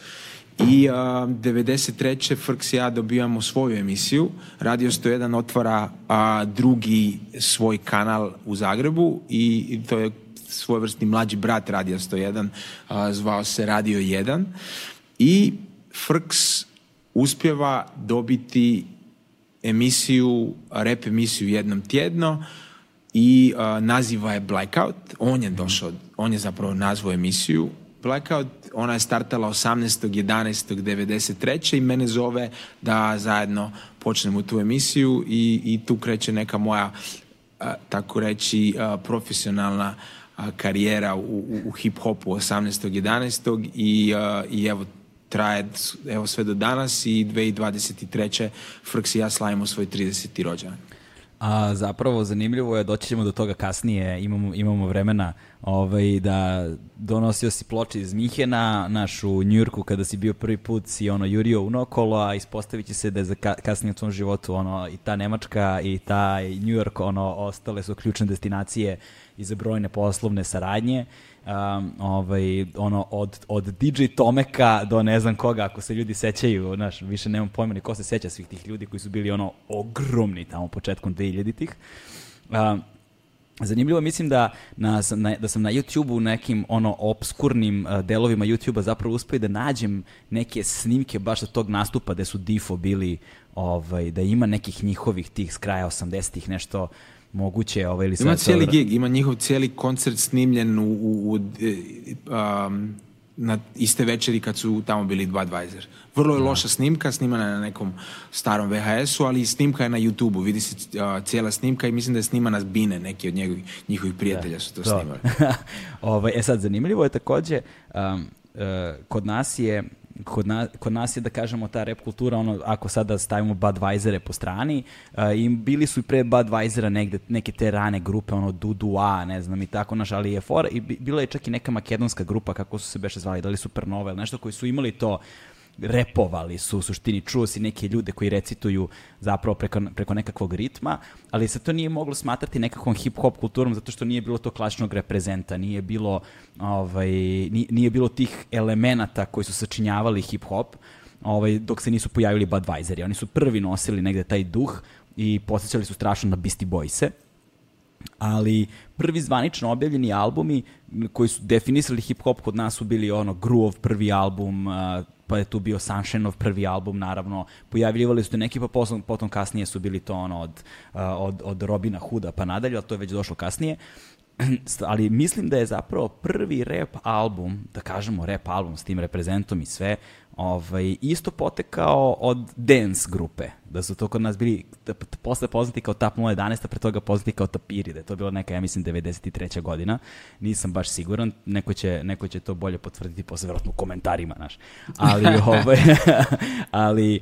I uh, 93. Frks i ja dobijamo svoju emisiju. Radio 101 otvara a, drugi svoj kanal u Zagrebu i to je svojevrsni mlađi brat Radio 101, uh, zvao se Radio 1. I Frks uspjeva dobiti emisiju, rep emisiju jednom tjedno i naziva je Blackout. On je došao, on je zapravo nazvao emisiju Blackout, ona je startala 18.11.93. i mene zove da zajedno počnemo tu emisiju i, i tu kreće neka moja, a, tako reći, a, profesionalna a, karijera u, u, u hip-hopu 18.11. I, i evo traje evo sve do danas i 2023. Frks i ja slavimo svoj 30. rođendan. A, zapravo zanimljivo je, doći ćemo do toga kasnije, imamo, imamo vremena ovaj, da donosio si ploče iz Mihena, našu Njurku kada si bio prvi put si ono jurio unokolo, a ispostavit će se da je za ka, kasnije u tvom životu ono, i ta Nemačka i ta New ono, ostale su ključne destinacije i za brojne poslovne saradnje um, ovaj, ono, od, od DJ Tomeka do ne znam koga, ako se ljudi sećaju, znaš, više nemam pojma ni ko se seća svih tih ljudi koji su bili ono ogromni tamo početkom 2000-ih. Um, Zanimljivo, mislim da, na, na, da sam na YouTube-u nekim ono obskurnim uh, delovima YouTube-a zapravo uspio da nađem neke snimke baš od tog nastupa gde su Difo bili, ovaj, da ima nekih njihovih tih s kraja 80-ih nešto uh, moguće ovaj ili sad. Ima cijeli dobro. gig, ima njihov cijeli koncert snimljen u, u, u um, na iste večeri kad su tamo bili dva dvajzer. Vrlo je da. loša snimka, snimana je na nekom starom VHS-u, ali snimka je na YouTube-u, vidi se cijela snimka i mislim da je snimana Bine, neki od njegovih, njihovih da. prijatelja da, su to, to. Da. snimali. ovaj e sad, zanimljivo je takođe um, uh, kod nas je kod, na, kod nas je da kažemo ta rap kultura, ono, ako sada stavimo Budweisere po strani, uh, eh, i bili su i pre Budweisera negde, neke te rane grupe, ono Dudua, ne znam i tako, naš, ali je fora, i bila je čak i neka makedonska grupa, kako su se beše zvali, da li Supernova ili nešto, koji su imali to, uh, repovali su u suštini, čuo si neke ljude koji recituju zapravo preko, preko nekakvog ritma, ali se to nije moglo smatrati nekakvom hip-hop kulturom zato što nije bilo to klasičnog reprezenta, nije bilo, ovaj, nije, nije bilo tih elemenata koji su sačinjavali hip-hop, ovaj, dok se nisu pojavili Budweiseri. Oni su prvi nosili negde taj duh i posjećali su strašno na Beastie Boyse, ali prvi zvanično objavljeni albumi koji su definisali hip-hop kod nas su bili ono Groove prvi album, pa je tu bio Sunshineov prvi album naravno, pojavljivali su te neki pa potom, potom kasnije su bili to ono od, od, od Robina Hooda pa nadalje, ali to je već došlo kasnije ali mislim da je zapravo prvi rap album, da kažemo rap album s tim reprezentom i sve, ovaj, isto potekao od dance grupe, da su to kod nas bili posle poznati kao Tap 011, a pre toga poznati kao Tapiri, da je to bilo neka, ja mislim, 93. godina, nisam baš siguran, neko će, neko će to bolje potvrditi posle, vjerojatno, u komentarima, naš. Ali, ovaj, ali,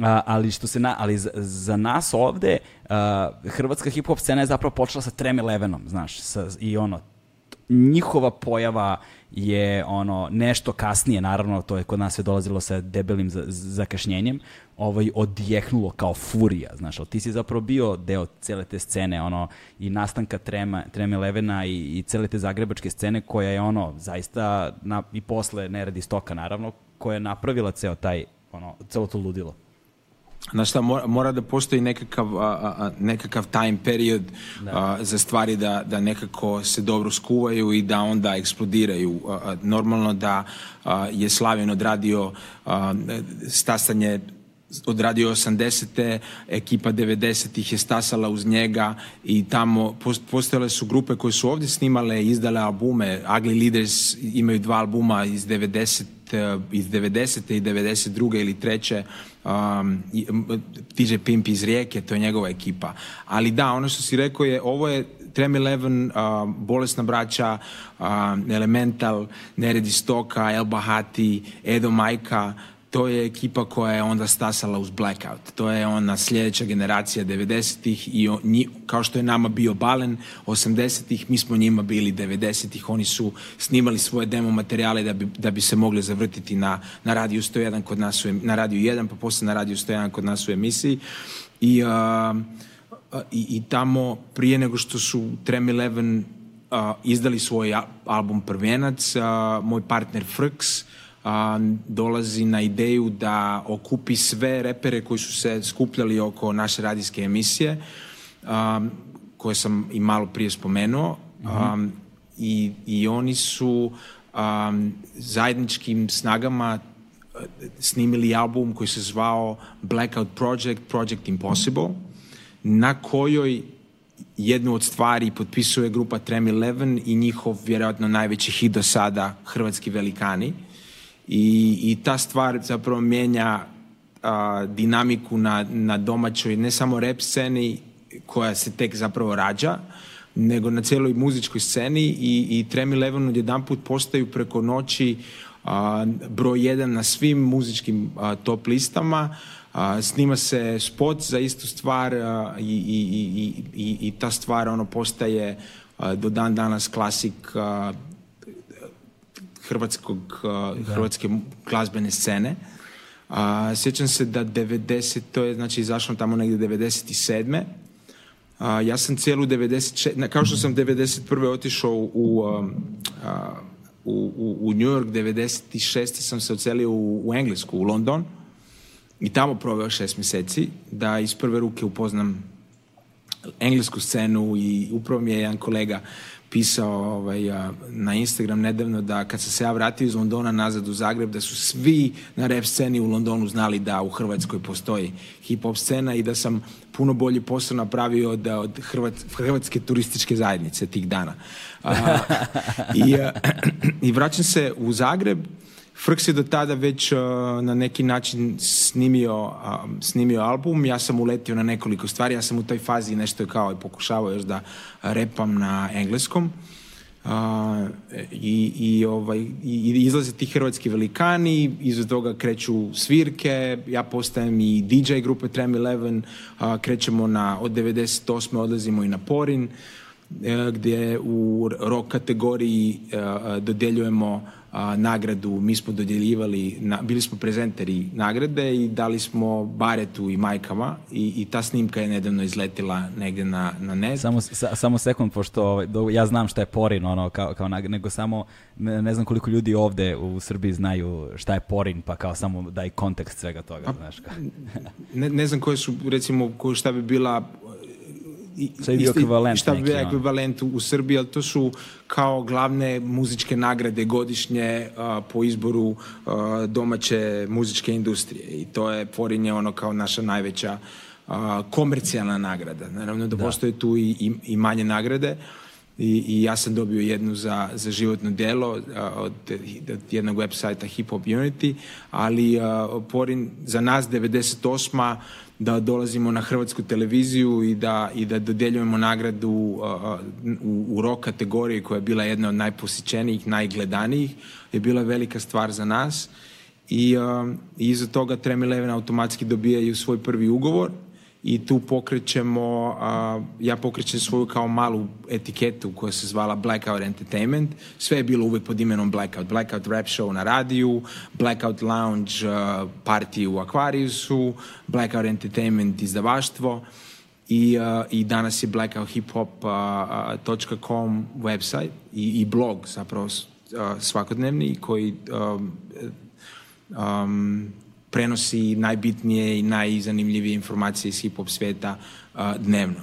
a, ali što se na, ali za, za nas ovde a, hrvatska hip hop scena je zapravo počela sa Trem Elevenom, znaš, sa, i ono njihova pojava je ono nešto kasnije naravno to je kod nas sve dolazilo sa debelim zakašnjenjem ovaj odjehnulo kao furija znaš ali ti si zapravo bio deo cele te scene ono i nastanka trema treme levena i, i cele te zagrebačke scene koja je ono zaista na, i posle ne stoka naravno koja je napravila ceo taj ono celo to ludilo Znaš šta, mora, mora da postoji nekakav, a, a, nekakav time period da. a, za stvari da, da nekako se dobro skuvaju i da onda eksplodiraju. A, a, normalno da a, je Slavin odradio a, stasanje odradio 80. ekipa 90-ih je stasala uz njega i tamo postojale su grupe koje su ovde snimale, izdale albume. Ugly Leaders imaju dva albuma iz 90 Eh, iz 90. i 92. ili 3. Um, TJ Pimp iz Rijeke, to je njegova ekipa. Ali da, ono što si rekao je, ovo je Trem Eleven, uh, Bolesna braća, uh, Elemental, Neredi Stoka, El Bahati, Edo Majka, to je ekipa koja je onda stasala uz Blackout. To je ona sljedeća generacija 90-ih i on, nji, kao što je nama bio Balen 80-ih, mi smo njima bili 90-ih. Oni su snimali svoje demo materijale da bi, da bi se mogli zavrtiti na, na Radio 101 kod nas u, na Radio 1, pa posle na Radio 101 kod nas u emisiji. I, uh, i, i tamo prije nego što su Trem Eleven uh, izdali svoj album Prvenac, uh, moj partner Frks, a, dolazi na ideju da okupi sve repere koji su se skupljali oko naše radijske emisije, a, koje sam i malo prije spomenuo, mhm. a, i, i oni su a, zajedničkim snagama e, snimili album koji se zvao Blackout Project, Project Impossible, na kojoj jednu od stvari potpisuje grupa Trem Eleven i njihov vjerojatno najveći hit do sada, Hrvatski velikani i, i ta stvar zapravo mijenja a, dinamiku na, na domaćoj, ne samo rap sceni koja se tek zapravo rađa, nego na cijeloj muzičkoj sceni i, i Tremi Levon odjedan put postaju preko noći a, broj jedan na svim muzičkim a, top listama. A, snima se spot za istu stvar i, i, i, ta stvar ono postaje do dan danas klasik hrvatskog, uh, da. hrvatske glazbene scene. A, sjećam se da 90, to je znači izašlo tamo negde 97. A, ja sam cijelu 96, kao što sam 91. otišao u, um, a, u, u, u New York, 96. sam se ocelio u, u Englesku, u London i tamo proveo šest meseci da iz prve ruke upoznam englesku scenu i upravo mi je jedan kolega pisao ovaj, na Instagram nedavno da kad sam se ja vratio iz Londona nazad u Zagreb, da su svi na rap sceni u Londonu znali da u Hrvatskoj postoji hip-hop scena i da sam puno bolji posao napravio od, od Hrvat, Hrvatske turističke zajednice tih dana. A, i, a, I vraćam se u Zagreb Frks je do tada već uh, na neki način snimio, uh, snimio album, ja sam uletio na nekoliko stvari, ja sam u toj fazi nešto kao i pokušavao još da repam na engleskom. Uh, i, i, ovaj, i izlaze ti hrvatski velikani, iz toga kreću svirke, ja postajem i DJ grupe Trem 11, uh, krećemo na, od 98. odlazimo i na Porin, uh, gdje u rock kategoriji uh, dodeljujemo a, nagradu, mi smo dodeljivali, na, bili smo prezenteri nagrade i dali smo Baretu i majkama i, i ta snimka je nedavno izletila negde na, na net. Samo, sa, samo sekund, pošto ovaj, ja znam šta je Porin, ono, kao, kao, nego samo ne znam koliko ljudi ovde u Srbiji znaju šta je Porin, pa kao samo daj kontekst svega toga, pa, znaš. Kao. ne, ne znam koje su, recimo, koje šta bi bila Šta je bio ekvivalent? Šta bi ekvivalent u Srbiji, ali to su kao glavne muzičke nagrade godišnje a, po izboru a, domaće muzičke industrije i to je Forin je ono kao naša najveća a, komercijalna nagrada. Naravno da, da. postoje tu i, i, i manje nagrade, i, i ja sam dobio jednu za, za životno delo a, od, od jednog websajta Hip Hop Unity, ali a, Porin za nas 98 da dolazimo na hrvatsku televiziju i da, i da dodeljujemo nagradu u, u rock kategoriji koja je bila jedna od najposjećenijih, najgledanijih, je bila velika stvar za nas i, uh, i iza toga Tremi Leven automatski dobijaju svoj prvi ugovor – i tu pokrećemo, ja pokrećem svoju kao malu etiketu koja se zvala Blackout Entertainment. Sve je bilo uvek pod imenom Blackout. Blackout rap show na radiju, Blackout lounge party u Aquariusu, Blackout Entertainment izdavaštvo i, i danas je blackouthip-hop.com website i, i blog zapravo svakodnevni koji um, um prenosi najbitnije i najzanimljivije informacije iz hip-hop sveta a, uh, dnevno.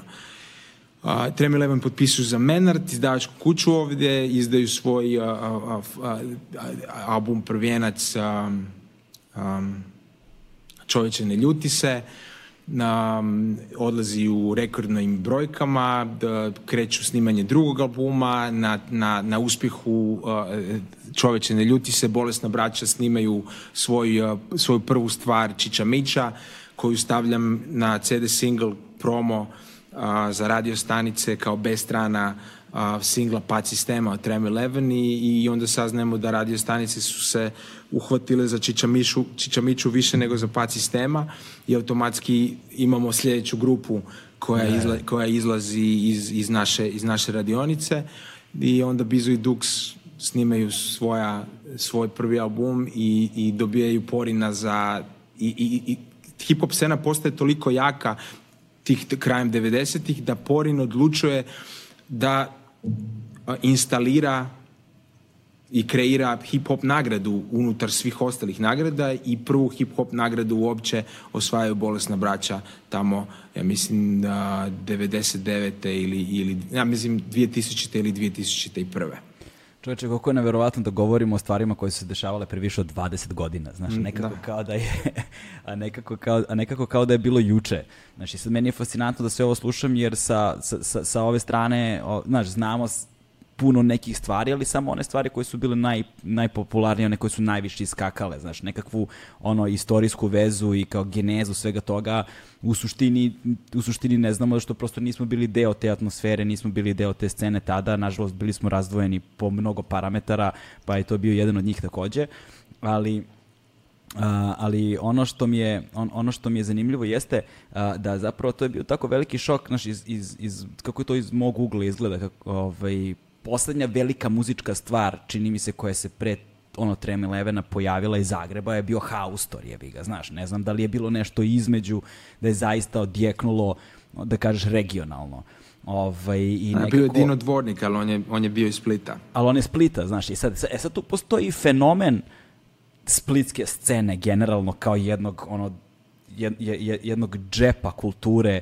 A, uh, Trem Eleven potpisuju za Menard, izdavačku kuću ovdje, izdaju svoj a, uh, album Prvijenac um, um Čovječe ne ljuti se, na, odlazi u rekordnim brojkama, da kreću snimanje drugog albuma, na, na, na uspjehu čoveče ne ljuti se, bolesna braća snimaju svoj, svoju prvu stvar Čiča Mića, koju stavljam na CD single promo za radio stanice kao B strana a, singla pad sistema od Trem 11 i, i onda saznajemo da radio stanice su se uhvatile za Čičamišu, Čičamiću više nego za pad sistema i automatski imamo sljedeću grupu koja, izla, koja izlazi iz, iz, naše, iz naše radionice i onda Bizu i Dux snimaju svoja, svoj prvi album i, i dobijaju porina za i, i, i hip-hop scena postaje toliko jaka tih krajem 90-ih da Porin odlučuje da instalira i kreira hip-hop nagradu unutar svih ostalih nagrada i prvu hip-hop nagradu uopće osvajaju bolesna braća tamo, ja mislim, da 99. ili, ili ja mislim, 2000. ili 2001. Čovječe, kako je neverovatno da govorimo o stvarima koje su se dešavale pre više od 20 godina, znaš, mm, nekako da. kao da je, a nekako kao, a nekako kao da je bilo juče. Znači, sad meni je fascinantno da sve ovo slušam jer sa, sa, sa, sa ove strane, o, znaš, znamo puno nekih stvari, ali samo one stvari koje su bile naj, najpopularnije, one koje su najviše iskakale, znaš, nekakvu ono istorijsku vezu i kao genezu svega toga, u suštini, u suštini ne znamo, što prosto nismo bili deo te atmosfere, nismo bili deo te scene tada, nažalost bili smo razdvojeni po mnogo parametara, pa je to bio jedan od njih takođe, ali... Uh, ali ono što mi je on, ono što mi je zanimljivo jeste uh, da zapravo to je bio tako veliki šok naš iz, iz, iz kako je to iz mog ugla izgleda kako ovaj poslednja velika muzička stvar, čini mi se, koja se pre ono Trem Elevena pojavila iz Zagreba je bio house tour, ga, znaš, ne znam da li je bilo nešto između, da je zaista odjeknulo, da kažeš, regionalno. Ovaj, i nekako... Bio je Dino Dvornik, ali on je, on je bio iz Splita. Ali on je Splita, znaš, i sad, e sad tu postoji fenomen splitske scene generalno kao jednog ono jed, jed, jednog džepa kulture,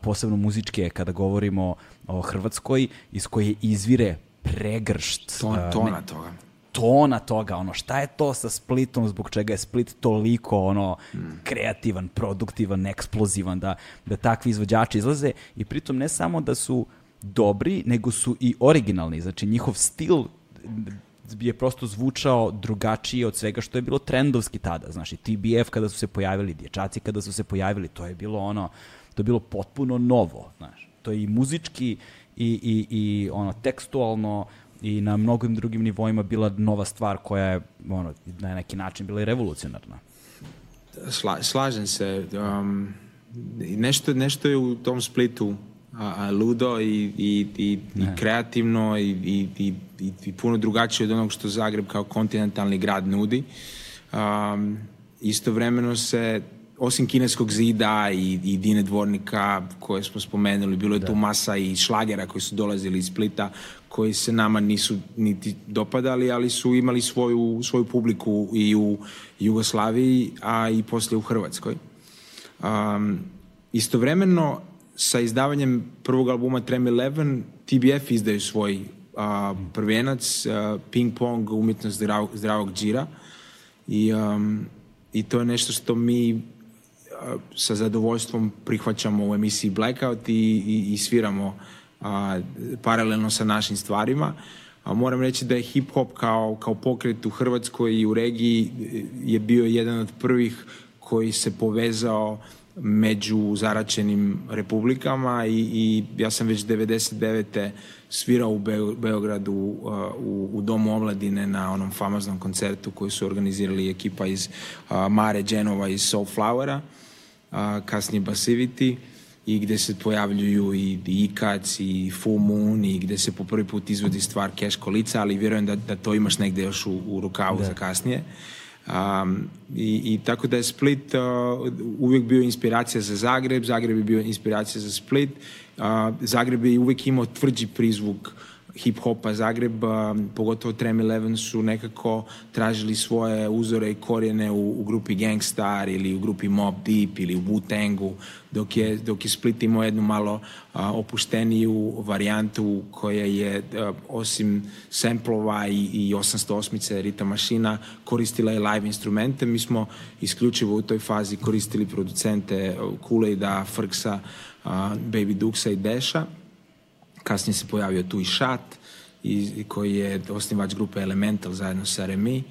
posebno muzičke, kada govorimo o Hrvatskoj, iz koje izvire pregršt. Ton, tona toga tona toga, ono, šta je to sa Splitom, zbog čega je Split toliko, ono, mm. kreativan, produktivan, eksplozivan, da, da takvi izvođači izlaze i pritom ne samo da su dobri, nego su i originalni, znači njihov stil je prosto zvučao drugačije od svega što je bilo trendovski tada. Znaš, i TBF kada su se pojavili, dječaci kada su se pojavili, to je bilo ono, to je bilo potpuno novo, znaš. To je i muzički i, i, i ono, tekstualno i na mnogim drugim nivoima bila nova stvar koja je ono, na neki način bila i revolucionarna. Sla, slažem se. Um, nešto, nešto je u tom splitu a, a ludo i, i, i, i kreativno i, i, i, i puno drugačije od onog što Zagreb kao kontinentalni grad nudi. Um, istovremeno se osim kineskog zida i, i Dine Dvornika koje smo spomenuli, bilo je da. tu masa i šlagera koji su dolazili iz Splita koji se nama nisu niti dopadali, ali su imali svoju, svoju publiku i u Jugoslaviji, a i posle u Hrvatskoj. Um, istovremeno sa izdavanjem prvog albuma Trem 11 TBF izdaju svoj a, prvenac, a, Ping Pong, umjetnost zdravog, zdravog džira i, a, um, i to je nešto što mi sa zadovoljstvom prihvaćamo u emisiji Blackout i, i, i sviramo a, paralelno sa našim stvarima. A moram reći da je hip-hop kao, kao pokret u Hrvatskoj i u regiji je bio jedan od prvih koji se povezao među zaračenim republikama i, i ja sam već 99. svirao u Beogradu uh, u, u Domu omladine na onom famoznom koncertu koji su organizirali ekipa iz uh, Mare Genova iz Soul Flowera, uh, kasnije Basivity i gde se pojavljuju i, i Ikac i Full Moon i gde se po prvi put izvodi stvar Cash Kolica, ali vjerujem da, da to imaš negde još u, u rukavu da. za kasnije. Uh, Um, i, i, tako da je Split uh, uvijek bio inspiracija za Zagreb, Zagreb je bio inspiracija za Split, uh, Zagreb je uvijek imao tvrđi prizvuk hip-hopa Zagreba, pogotovo Trem Eleven su nekako tražili svoje uzore i korijene u, u grupi Gangstar ili u grupi Mob Deep ili u Wu-Tangu, dok je, dok je Split imao jednu malo a, opušteniju varijantu koja je a, osim semplova i, i 808-ice Rita Mašina koristila i live instrumente. Mi smo isključivo u toj fazi koristili producente Kool-Aida, Frksa, a, Baby Duxa i Deša kasnije se pojavio tu i Šat, i, koji je osnivač grupe Elemental zajedno sa Remi. I,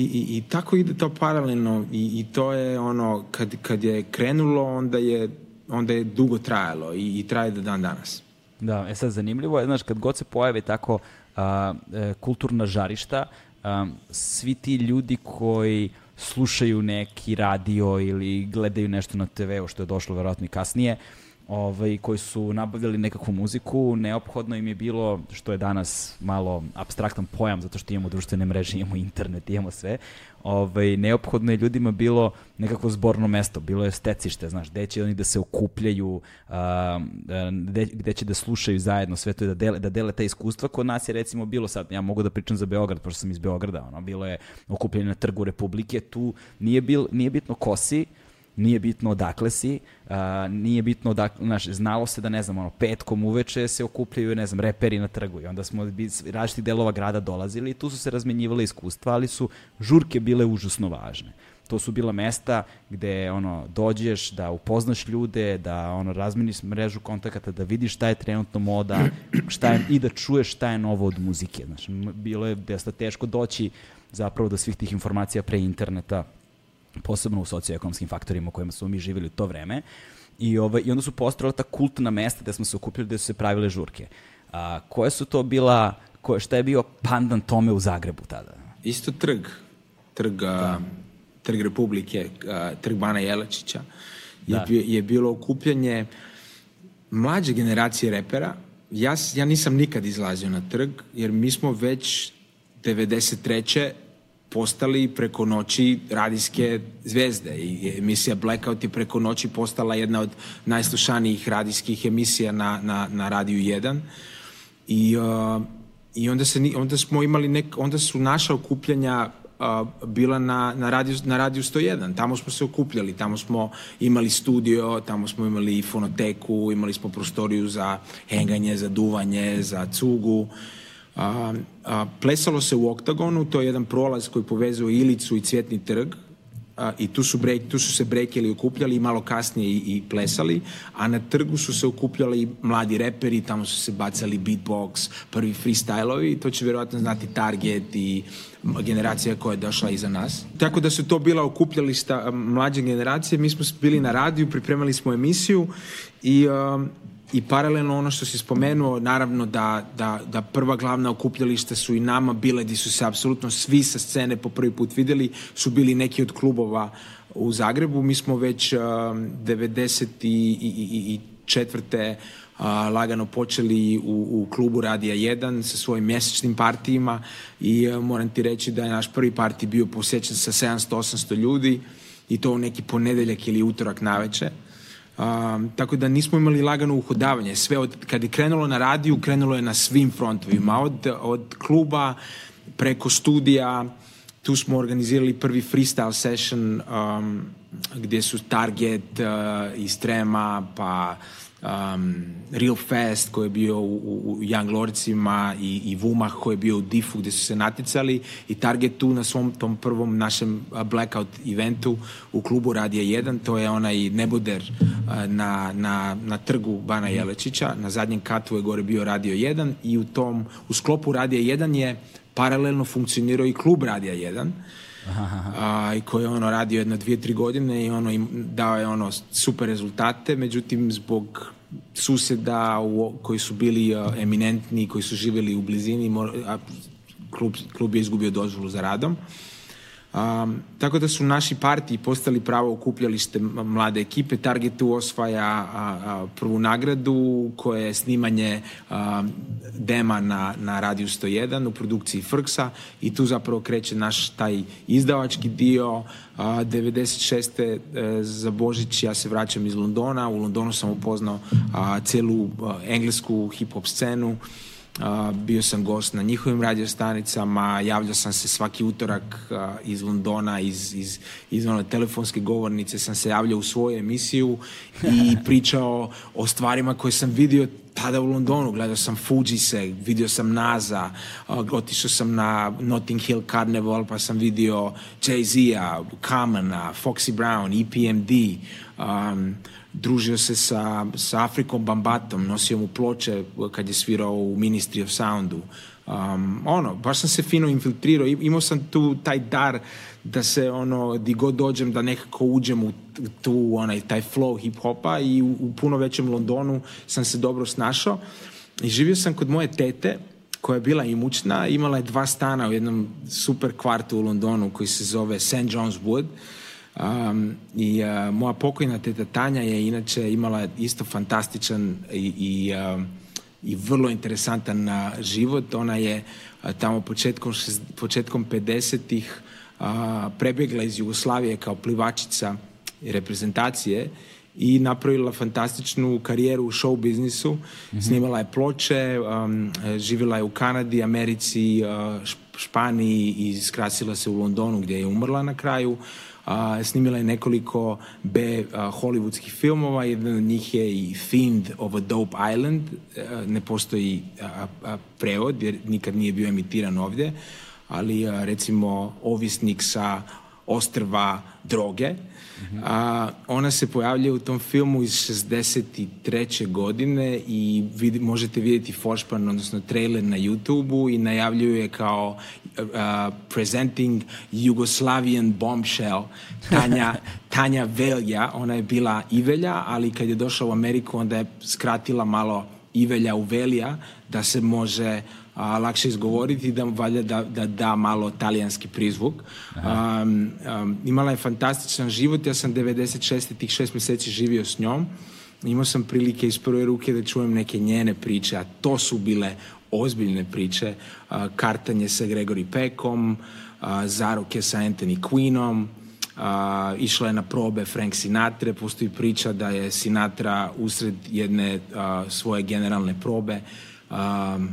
i, i tako ide to paralelno i, i to je ono, kad, kad je krenulo, onda je, onda je dugo trajalo i, i traje do dan danas. Da, e sad zanimljivo je, znaš, kad god se pojave tako a, e, kulturna žarišta, a, svi ti ljudi koji slušaju neki radio ili gledaju nešto na TV-u što je došlo verovatno i kasnije, uh, ovaj, koji su nabavili nekakvu muziku, neophodno im je bilo, što je danas malo abstraktan pojam, zato što imamo društvene mreže, imamo internet, imamo sve, ovaj, neophodno je ljudima bilo nekako zborno mesto, bilo je stecište, znaš, gde će oni da se okupljaju, gde, gde će da slušaju zajedno sve to i da dele, da dele ta iskustva. Kod nas je recimo bilo sad, ja mogu da pričam za Beograd, pošto sam iz Beograda, ono, bilo je okupljanje na trgu Republike, tu nije, bil, nije bitno ko si, nije bitno odakle si, a, nije bitno odakle, znaš, znalo se da, ne znam, ono, petkom uveče se okupljaju, ne znam, reperi na trgu i onda smo od različitih delova grada dolazili i tu su se razmenjivale iskustva, ali su žurke bile užasno važne. To su bila mesta gde ono dođeš da upoznaš ljude, da ono razmeniš mrežu kontakata, da vidiš šta je trenutno moda, šta je i da čuješ šta je novo od muzike. Znaš, bilo je dosta teško doći zapravo do svih tih informacija pre interneta posebno u socioekonomskim faktorima u kojima smo mi živjeli u to vreme. I, ovaj, I onda su postojala ta kultna mesta gde smo se okupili, gde su se pravile žurke. A, koje su to bila, koje, šta je bio pandan tome u Zagrebu tada? Isto trg. Trg, da. trg Republike, trg Bana Jelačića. Da. Je, je bilo okupljanje mlađe generacije repera. Ja, ja nisam nikad izlazio na trg, jer mi smo već 93 postali preko noći radijske zvezde i emisija Blackout je preko noći postala jedna od najslušanijih radijskih emisija na, na, na Radiju 1 i, uh, i onda, se, onda smo imali nek, onda su naša okupljanja uh, bila na, na, radiju, na radiju 101. Tamo smo se okupljali, tamo smo imali studio, tamo smo imali fonoteku, imali smo prostoriju za henganje, za duvanje, za cugu. Uh, A, a, plesalo se u oktagonu, to je jedan prolaz koji povezuje Ilicu i Cvjetni trg, a, i tu su, brek, tu su se brekeli i okupljali i malo kasnije i, i plesali, a na trgu su se okupljali mladi reperi, tamo su se bacali beatbox, prvi freestyleovi, to će vjerojatno znati Target i generacija koja je došla iza nas. Tako da su to bila okupljališta mlađe generacije, mi smo bili na radiju, pripremali smo emisiju i um, i paralelno ono što si spomenuo, naravno da, da, da prva glavna okupljališta su i nama bile, gde su se apsolutno svi sa scene po prvi put videli, su bili neki od klubova u Zagrebu. Mi smo već um, 90 i, i, i, i četvrte a, uh, lagano počeli u, u klubu Radija 1 sa svojim mjesečnim partijima i a, uh, moram ti reći da je naš prvi partij bio posećan sa 700-800 ljudi i to u neki ponedeljak ili utorak naveče. veče Um, tako da nismo imali lagano uhodavanje. Sve od, kad je krenulo na radiju, krenulo je na svim frontovima. Od, od kluba, preko studija, tu smo organizirali prvi freestyle session um, gde su Target uh, iz Trema, pa um, Real Fest koji je bio u, u Young Lordcima i, i Vumah koji je bio u Difu gde su se naticali i Target tu na svom tom prvom našem uh, blackout eventu u klubu Radija 1 to je onaj neboder uh, na, na, na trgu Bana Jelečića na zadnjem katu je gore bio Radio 1 i u tom u sklopu Radija 1 je paralelno funkcionirao i klub Radija 1 Aha. A, i koji je ono radio jedno dvije, tri godine i ono im dao je ono super rezultate, međutim zbog suseda u, koji su bili uh, eminentni, koji su živjeli u blizini, mor, a, klub, klub je izgubio dozvolu za radom. Um, tako da su naši partiji postali pravo okupljalište mlade ekipe. Targetu osvaja a, a, prvu nagradu koje je snimanje a, dema na, na Radiju 101 u produkciji Frksa i tu zapravo kreće naš taj izdavački dio. A, 96. E, za Božić ja se vraćam iz Londona. U Londonu sam upoznao a, celu a, e, englesku hip-hop scenu. Uh, bio sam gost na njihovim radio stanicama, javljao sam se svaki utorak iz Londona, iz, iz, iz ono, telefonske govornice sam se javljao u svoju emisiju i pričao o stvarima koje sam vidio tada u Londonu, gledao sam Fujise, vidio sam Naza, otišao sam na Notting Hill Carnival pa sam vidio Jay-Z-a, Kamana, Foxy Brown, EPMD, um, družio se sa, sa Afrikom Bambatom, nosio mu ploče kad je svirao u Ministry of Soundu. Um, ono, baš sam se fino infiltrirao, imao sam tu taj dar da se ono, di god dođem da nekako uđem u tu onaj, taj flow hip hopa i u, u puno većem Londonu sam se dobro snašao i živio sam kod moje tete koja je bila imućna, imala je dva stana u jednom super kvartu u Londonu koji se zove St. John's Wood Um, I uh, moja pokojna teta Tanja je inače imala isto fantastičan i, i, uh, i vrlo interesantan uh, život. Ona je uh, tamo početkom, šest, početkom 50-ih uh, prebjegla iz Jugoslavije kao plivačica reprezentacije i napravila fantastičnu karijeru u show biznisu. Mm -hmm. Snimala je ploče, um, živjela je u Kanadi, Americi, uh, Španiji i skrasila se u Londonu gdje je umrla na kraju a, snimila je nekoliko B a, hollywoodskih filmova, jedan od njih je i Themed of a Dope Island, a, e, ne postoji a, a, prevod jer nikad nije bio emitiran ovde, ali a, recimo Ovisnik sa ostrva droge, A, ona se pojavlja u tom filmu iz 63. godine i vid, možete vidjeti Foršpan, odnosno trailer na YouTube-u i najavljuje kao a, Presenting Yugoslavian Bombshell Tanja, Tanja Velja, ona je bila Ivelja, ali kad je došla u Ameriku onda je skratila malo Ivelja Uvelija, da se može a, lakše izgovoriti, da valja da, da da malo talijanski prizvuk. Um, um, imala je fantastičan život, ja sam 96. tih šest meseci živio s njom. Imao sam prilike iz prve ruke da čujem neke njene priče, a to su bile ozbiljne priče, kartanje sa Gregory Peckom, zaruke sa Anthony Quinnom, a, uh, išla je na probe Frank Sinatra, postoji priča da je Sinatra usred jedne a, uh, svoje generalne probe a, um,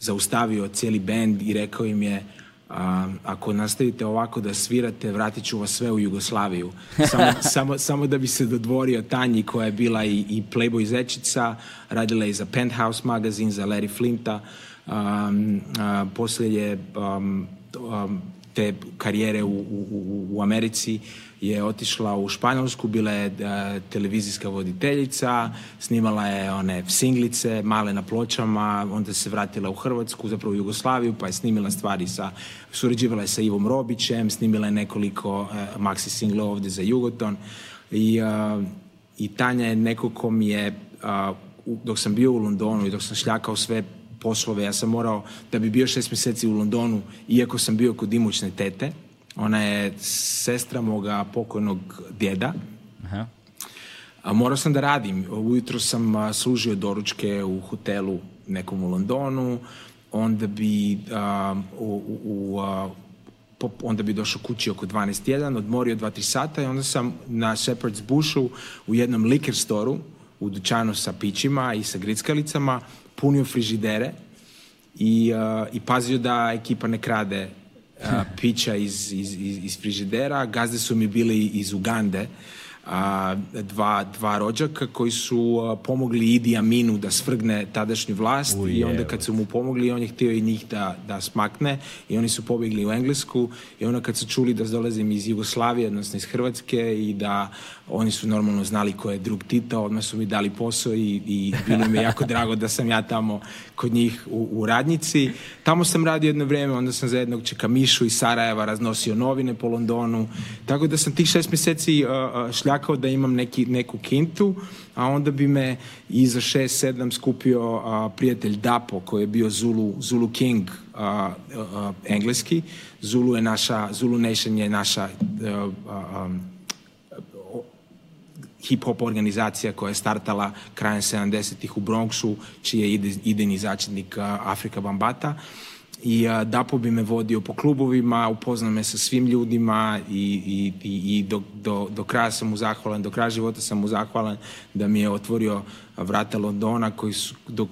zaustavio cijeli bend i rekao im je a, um, ako nastavite ovako da svirate, vratit ću vas sve u Jugoslaviju. Samo, samo, samo da bi se dodvorio Tanji koja je bila i, i Playboy zečica, radila je i za Penthouse magazin, za Larry Flinta. Um, a, uh, poslije je um, um, te karijere u, u, u Americi je otišla u Španjolsku, bila je uh, televizijska voditeljica, snimala je one singlice, male na pločama, onda se vratila u Hrvatsku, zapravo u Jugoslaviju, pa je snimila stvari sa, surađivala je sa Ivom Robićem, snimila je nekoliko uh, maxi single ovdje za Jugoton i, uh, i Tanja je neko kom je dok sam bio u Londonu i dok sam šljakao sve poslove. Ja sam morao, da bi bio šest meseci u Londonu, iako sam bio kod imućne tete, ona je sestra moga pokojnog djeda, Aha. A morao sam da radim. Ujutro sam služio doručke u hotelu nekom u Londonu, onda bi a, u, u a, pop, onda bi došao kući oko 12.1, odmorio 2-3 sata i onda sam na Shepherd's Bushu u jednom liquor storu u dućanu sa pićima i sa grickalicama punio frižidere i, uh, i pazio da ekipa ne krade uh, pića iz, iz, iz, iz frižidera. Gazde su mi bili iz Ugande, uh, dva, dva rođaka koji su uh, pomogli Idi Aminu da svrgne tadašnju vlast Uj, i onda kad su mu pomogli on je htio i njih da, da smakne i oni su pobjegli u Englesku i onda kad su čuli da dolazim iz Jugoslavije, odnosno iz Hrvatske i da uh, oni su normalno znali ko je drug Tito, odmah su mi dali posao i, i bilo mi je jako drago da sam ja tamo kod njih u, u radnici. Tamo sam radio jedno vrijeme, onda sam za jednog čeka Mišu iz Sarajeva raznosio novine po Londonu, tako da sam tih šest mjeseci šljakao da imam neki, neku kintu, a onda bi me i za šest, sedam skupio uh, prijatelj Dapo koji je bio Zulu, Zulu King, Uh, uh, engleski. Zulu je naša, Zulu Nation je naša um, hip-hop organizacija koja je startala krajem 70-ih u Bronxu, čiji je ide, ideni začetnik Afrika Bambata. I a, Dapo bi me vodio po klubovima, upoznao me sa svim ljudima i, i, i, i do, do, do kraja sam mu zahvalan, do kraja života sam mu zahvalan da mi je otvorio vrata Londona koji su, do,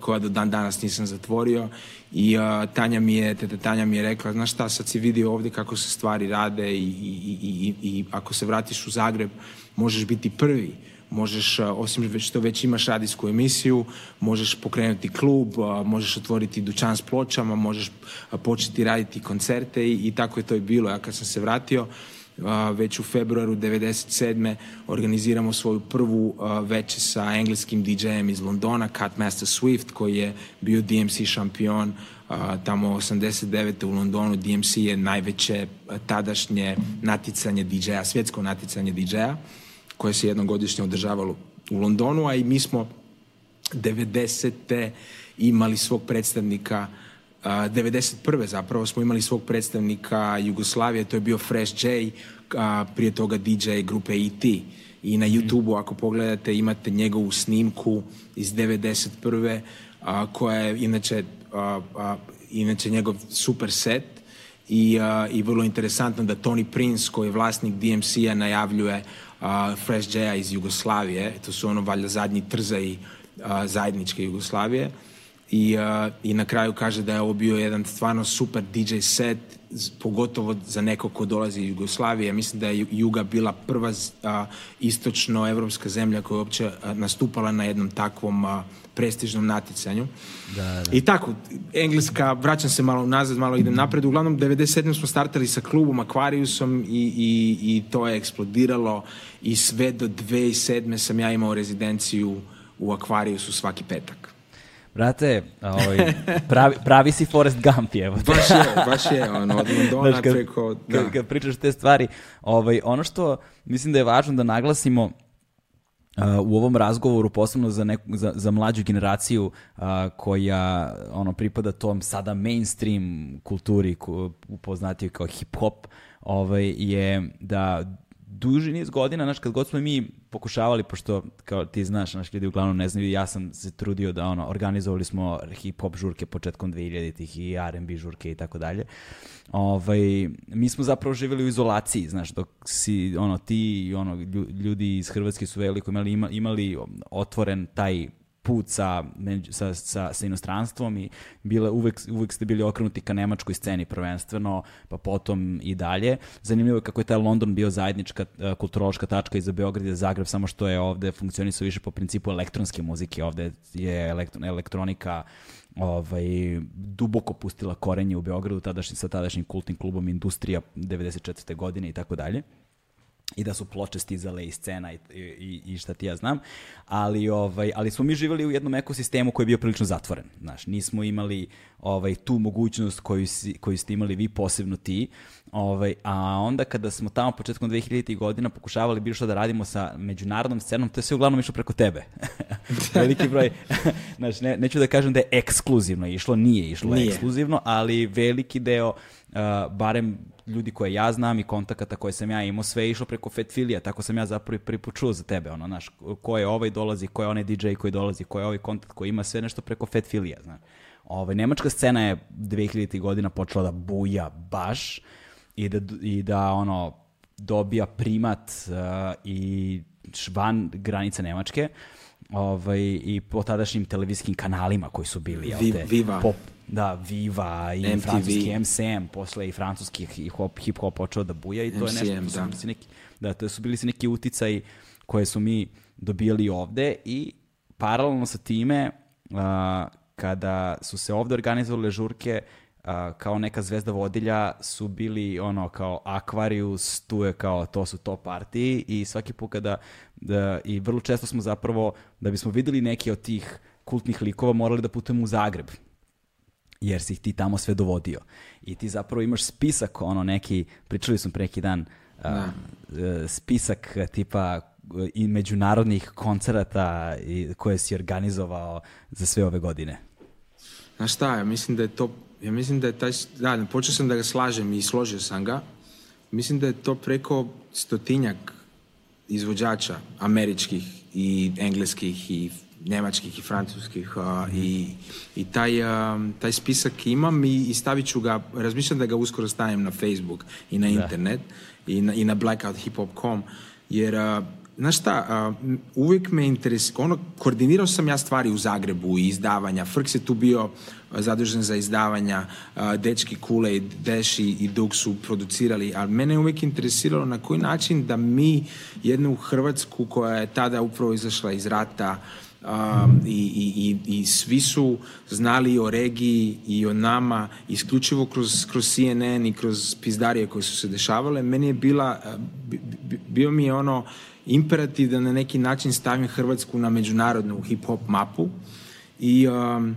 koja do dan danas nisam zatvorio i uh, Tanja mi je teta Tanja mi je rekla znaš šta sad si vidio ovdje kako se stvari rade i, i, i, i, i ako se vratiš u Zagreb uh, možeš biti prvi, možeš, osim što već imaš radijsku emisiju, možeš pokrenuti klub, možeš otvoriti dućan s pločama, možeš početi raditi koncerte i, i tako je to i bilo. Ja kad sam se vratio, već u februaru 97. organiziramo svoju prvu veče sa engleskim DJ-em iz Londona, Cutmaster Swift, koji je bio DMC šampion tamo 89. u Londonu. DMC je najveće tadašnje naticanje DJ-a, svjetsko naticanje DJ-a koje se jednom godišnje održavalo u Londonu, a i mi smo 90. imali svog predstavnika 91. zapravo smo imali svog predstavnika Jugoslavije, to je bio Fresh J, prije toga DJ grupe E.T. I na YouTube-u ako pogledate imate njegovu snimku iz 91. A, koja je inače, inače njegov super set i, a, i vrlo interesantno da Tony Prince koji je vlasnik DMC-a najavljuje uh, Fresh Jaya iz Jugoslavije, to su ono valjda zadnji i uh, zajedničke Jugoslavije i, uh, i na kraju kaže da je ovo bio jedan stvarno super DJ set pogotovo za neko ko dolazi iz Jugoslavije. Mislim da je Juga bila prva istočnoevropska zemlja koja je uopće nastupala na jednom takvom prestižnom natjecanju. Da, da. I tako, Engleska, vraćam se malo nazad, malo idem napred. Uglavnom, 97. smo startali sa klubom Aquariusom i, i, i to je eksplodiralo i sve do 2007. sam ja imao rezidenciju u Aquariusu svaki petak. Brate, ovaj, pravi, pravi si Forrest Gump, je. baš je, baš je, ono, od Londona Znaš, kad, preko... Da. Kad, kad pričaš te stvari, ovaj, ono što mislim da je važno da naglasimo uh, u ovom razgovoru, posebno za, neku, za, za mlađu generaciju uh, koja ono, pripada tom sada mainstream kulturi, ko, poznatiju kao hip-hop, ovaj, je da duži niz godina, znaš, kad god smo mi pokušavali, pošto, kao ti znaš, naš ljudi uglavnom ne znaju, ja sam se trudio da, ono, organizovali smo hip-hop žurke početkom 2000-ih i R&B žurke i tako dalje. Ovaj, mi smo zapravo živjeli u izolaciji, znaš, dok si, ono, ti, i ono, ljudi iz Hrvatske su veliko imali, imali otvoren taj put sa, sa, sa, sa inostranstvom i bile, uvek, uvek ste bili okrenuti ka nemačkoj sceni prvenstveno, pa potom i dalje. Zanimljivo je kako je taj London bio zajednička e, kulturološka tačka i za Beograd i za Zagreb, samo što je ovde funkcionisao više po principu elektronske muzike, ovde je elektron, elektronika ovaj, duboko pustila korenje u Beogradu tadašnji, sa tadašnjim kultnim klubom Industrija 94. godine i tako dalje i da su ploče stizale i scena i, i, i šta ti ja znam, ali, ovaj, ali smo mi živjeli u jednom ekosistemu koji je bio prilično zatvoren, znaš, nismo imali ovaj, tu mogućnost koju, si, koju ste imali vi, posebno ti, ovaj, a onda kada smo tamo početkom 2000. godina pokušavali bilo što da radimo sa međunarodnom scenom, to je sve uglavnom išlo preko tebe. Veliki broj, znaš, ne, neću da kažem da je ekskluzivno išlo, nije išlo nije. ekskluzivno, ali veliki deo uh, barem ljudi koje ja znam i kontakata koje sam ja imao, sve je išlo preko Fetfilija, tako sam ja zapravo prvi put za tebe, ono, znaš, ko je ovaj dolazi, ko je onaj DJ koji dolazi, ko je ovaj kontakt koji ima, sve nešto preko Fetfilija, znaš. Ove, ovaj, nemačka scena je 2000. godina počela da buja baš i da, i da ono, dobija primat uh, i van granica Nemačke ovaj, i po tadašnjim televizijskim kanalima koji su bili. Jel te, Viva. Pop, da, Viva i MTV. francuski MCM, posle i francuski hip-hop počeo da buja i to MCM, je nešto, da. Su neki, da, to su bili se neki uticaji koje su mi dobijali ovde i paralelno sa time, uh, kada su se ovde organizovale žurke, Uh, kao neka zvezda vodilja su bili ono kao Aquarius, tu je kao to su top partiji i svaki put kada da, i vrlo često smo zapravo da bismo videli neke od tih kultnih likova morali da putujemo u Zagreb jer si ih ti tamo sve dovodio. I ti zapravo imaš spisak, ono neki, pričali smo preki dan, a, da. e, spisak e, tipa e, i međunarodnih koncerata i, koje si organizovao za sve ove godine. Znaš šta, ja mislim da je to, ja mislim da je taj, da, počeo sam da ga slažem i složio sam ga. Mislim da je to preko stotinjak izvođača američkih i engleskih i njemačkih i francuskih a, i, i taj, a, taj spisak imam i, i stavit ću ga, razmišljam da ga uskoro stavim na Facebook i na da. internet da. i na, i na blackouthip.com jer a, znaš šta, a, uvijek me interes... Ono, koordinirao sam ja stvari u Zagrebu i izdavanja. Frks je tu bio zadužen za izdavanja. A, dečki Kule i Deši i Duk su producirali. Ali mene je uvijek interesiralo na koji način da mi jednu Hrvatsku koja je tada upravo izašla iz rata um, i, i, i, i svi su znali o regiji i o nama isključivo kroz, kroz CNN i kroz pizdarije koje su se dešavale. Meni je bila, bio mi je ono imperativ da na neki način stavim Hrvatsku na međunarodnu hip-hop mapu i um,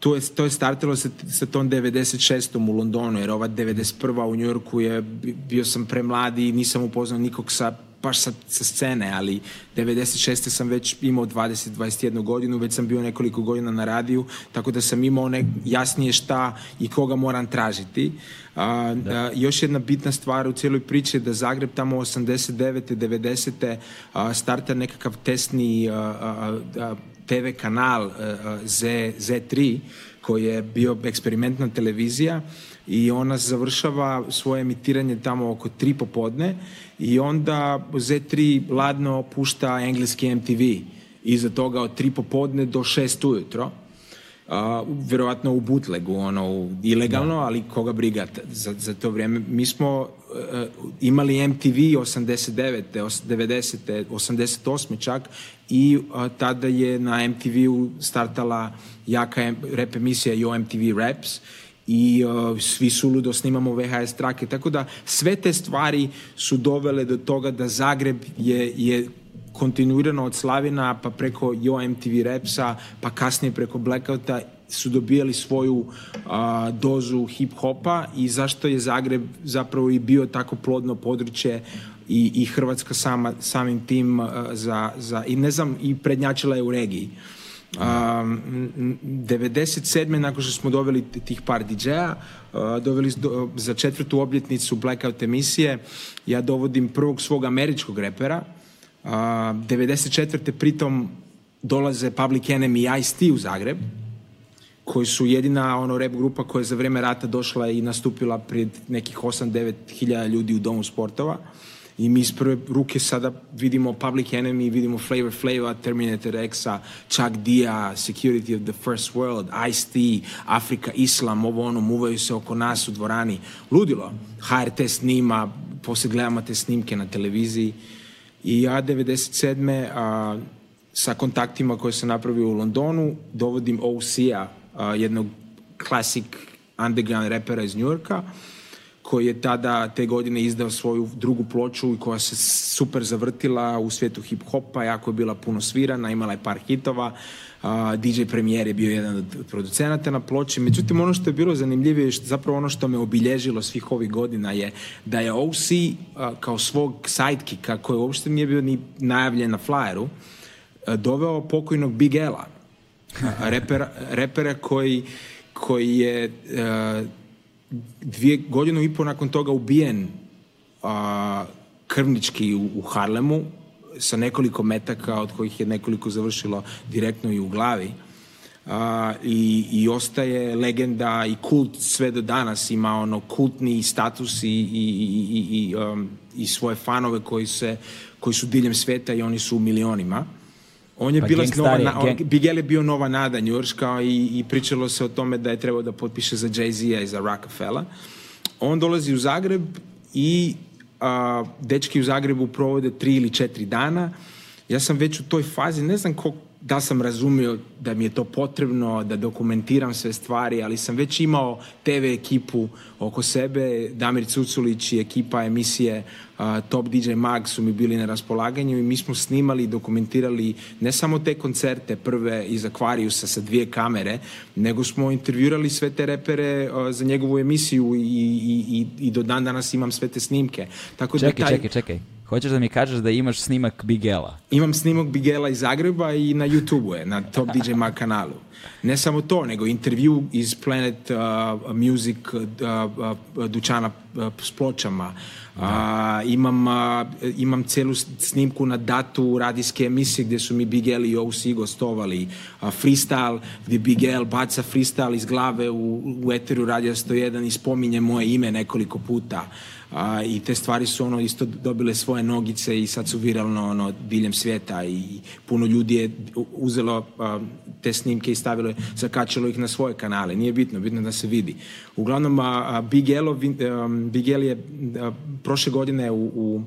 to je, to je startilo sa, sa tom 96. u Londonu, jer ova 91. u Njorku je, bio sam premladi, i nisam upoznao nikog sa baš sa, sa scene, ali 96. sam već imao 20-21 godinu, već sam bio nekoliko godina na radiju, tako da sam imao nek, jasnije šta i koga moram tražiti. A, da. a, još jedna bitna stvar u cijeloj priči je da Zagreb tamo 89. 90. A, starta nekakav testni a, a, TV kanal a, Z, Z3 koji je bio eksperimentna televizija i ona završava svoje emitiranje tamo oko 3 popodne i onda Z3 ladno pušta engleski MTV iza toga od 3 popodne do 6 ujutro. A, verovatno u butlegu, ono, ilegalno, da. ali koga briga za, za to vrijeme. Mi smo e, e imali MTV 89. 90. 88. čak i a, e, tada je na MTV-u startala jaka rap emisija Yo MTV Raps i uh, svi su ludo snimamo VHS trake, tako da sve te stvari su dovele do toga da Zagreb je, je kontinuirano od Slavina pa preko Yo MTV Repsa pa kasnije preko Blackouta su dobijali svoju a, uh, dozu hip-hopa i zašto je Zagreb zapravo i bio tako plodno područje i, i Hrvatska sama, samim tim a, uh, za, za, i ne znam, i prednjačila je u regiji. Um, 97. nakon što smo doveli tih par DJ-a, doveli do, za četvrtu obljetnicu Blackout emisije, ja dovodim prvog svog američkog repera. Uh, 94. pritom dolaze Public Enemy i Ice-T u Zagreb, koji su jedina ono rap grupa koja je za vreme rata došla i nastupila pred nekih 8-9 hiljada ljudi u Domu sportova i mi iz prve ruke sada vidimo Public Enemy, vidimo Flavor Flava, Terminator X-a, Chuck D-a, Security of the First World, Ice-T, Afrika, Islam, ovo ono, muvaju se oko nas u dvorani. Ludilo. HRT snima, posle gledamo te snimke na televiziji. I ja 97. A, sa kontaktima koje sam napravio u Londonu dovodim OC-a, jednog klasik underground repera iz Njurka, koji je tada te godine izdao svoju drugu ploču i koja se super zavrtila u svijetu hip-hopa, jako je bila puno svirana, imala je par hitova, uh, DJ Premijer je bio jedan od producenata na ploči, međutim ono što je bilo zanimljivije, što, zapravo ono što me obilježilo svih ovih godina je da je OC uh, kao svog sidekicka, koji uopšte nije bio ni najavljen na flyeru, uh, doveo pokojnog Big L-a, repera, repera koji, koji je dvije godinu i po nakon toga ubijen a, krvnički u, u Harlemu sa nekoliko metaka od kojih je nekoliko završilo direktno i u glavi a, i, i ostaje legenda i kult sve do danas ima ono kultni status i, i, i, i, um, i svoje fanove koji, se, koji su diljem sveta i oni su u milionima On je pa bila nova, na, on, Big L je bio nova nada njurška i, i pričalo se o tome da je trebao da potpiše za Jay-Z-a i za Rockefella. On dolazi u Zagreb i a, dečki u Zagrebu provode tri ili četiri dana. Ja sam već u toj fazi, ne znam koliko da sam razumio da mi je to potrebno, da dokumentiram sve stvari, ali sam već imao TV ekipu oko sebe. Damir Cuculić i ekipa emisije uh, Top DJ Mag su mi bili na raspolaganju i mi smo snimali i dokumentirali ne samo te koncerte prve iz Akvarijusa sa dvije kamere, nego smo intervjurali sve te repere uh, za njegovu emisiju i, i, i, i do dan danas imam sve te snimke. Tako da čekaj, da taj... čekaj, čekaj. Hoćeš da mi kažeš da imaš snimak Bigela? Imam snimak Bigela iz Zagreba i na YouTube-u je, na Top DJ Ma kanalu. Ne samo to, nego intervju iz Planet uh, Music uh, uh dućana uh, s pločama. Da. imam, uh, imam celu snimku na datu radijske emisije gde su mi Bigel i OC gostovali. freestyle, gde Bigel baca freestyle iz glave u, u eteru Radija 101 i spominje moje ime nekoliko puta a, i te stvari su ono isto dobile svoje nogice i sad su viralno ono diljem svijeta i puno ljudi je uzelo a, te snimke i stavilo je, zakačilo ih na svoje kanale, nije bitno, bitno da se vidi. Uglavnom, a, Big, Elo, Big L je prošle godine u, u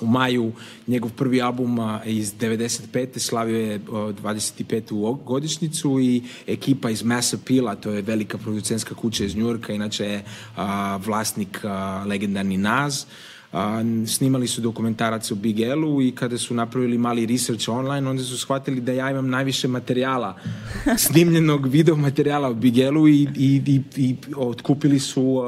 U maju njegov prvi album iz 95. slavio je 25. godišnicu i ekipa iz Mass Appeala, to je velika producentska kuća iz Njurka, inače je vlasnik legendarni Nas, snimali su dokumentarac o Big L-u i kada su napravili mali research online, onda su shvatili da ja imam najviše materijala, snimljenog video materijala o Big L-u i, i, i, i otkupili su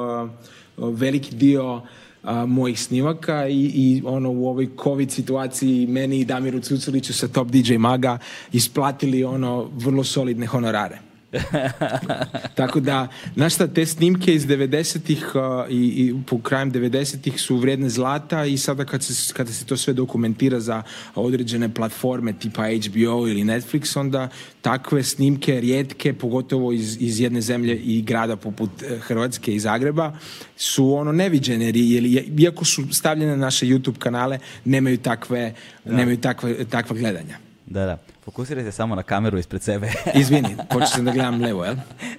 veliki dio a, mojih snimaka i, i ono u ovoj covid situaciji meni i Damiru Cuculiću sa Top DJ Maga isplatili ono vrlo solidne honorare. Tako da, znaš šta, te snimke iz 90-ih uh, i, i po krajem 90-ih su vredne zlata i sada kad se, kada se to sve dokumentira za određene platforme tipa HBO ili Netflix, onda takve snimke rijetke, pogotovo iz, iz jedne zemlje i grada poput eh, Hrvatske i Zagreba, su ono neviđene, ili, iako su stavljene na naše YouTube kanale, nemaju takve, da. nemaju takve, takva gledanja. Da, da. Fokusirajte samo na kameru ispred sebe. Izvini, počeo sam da gledam levo, jel?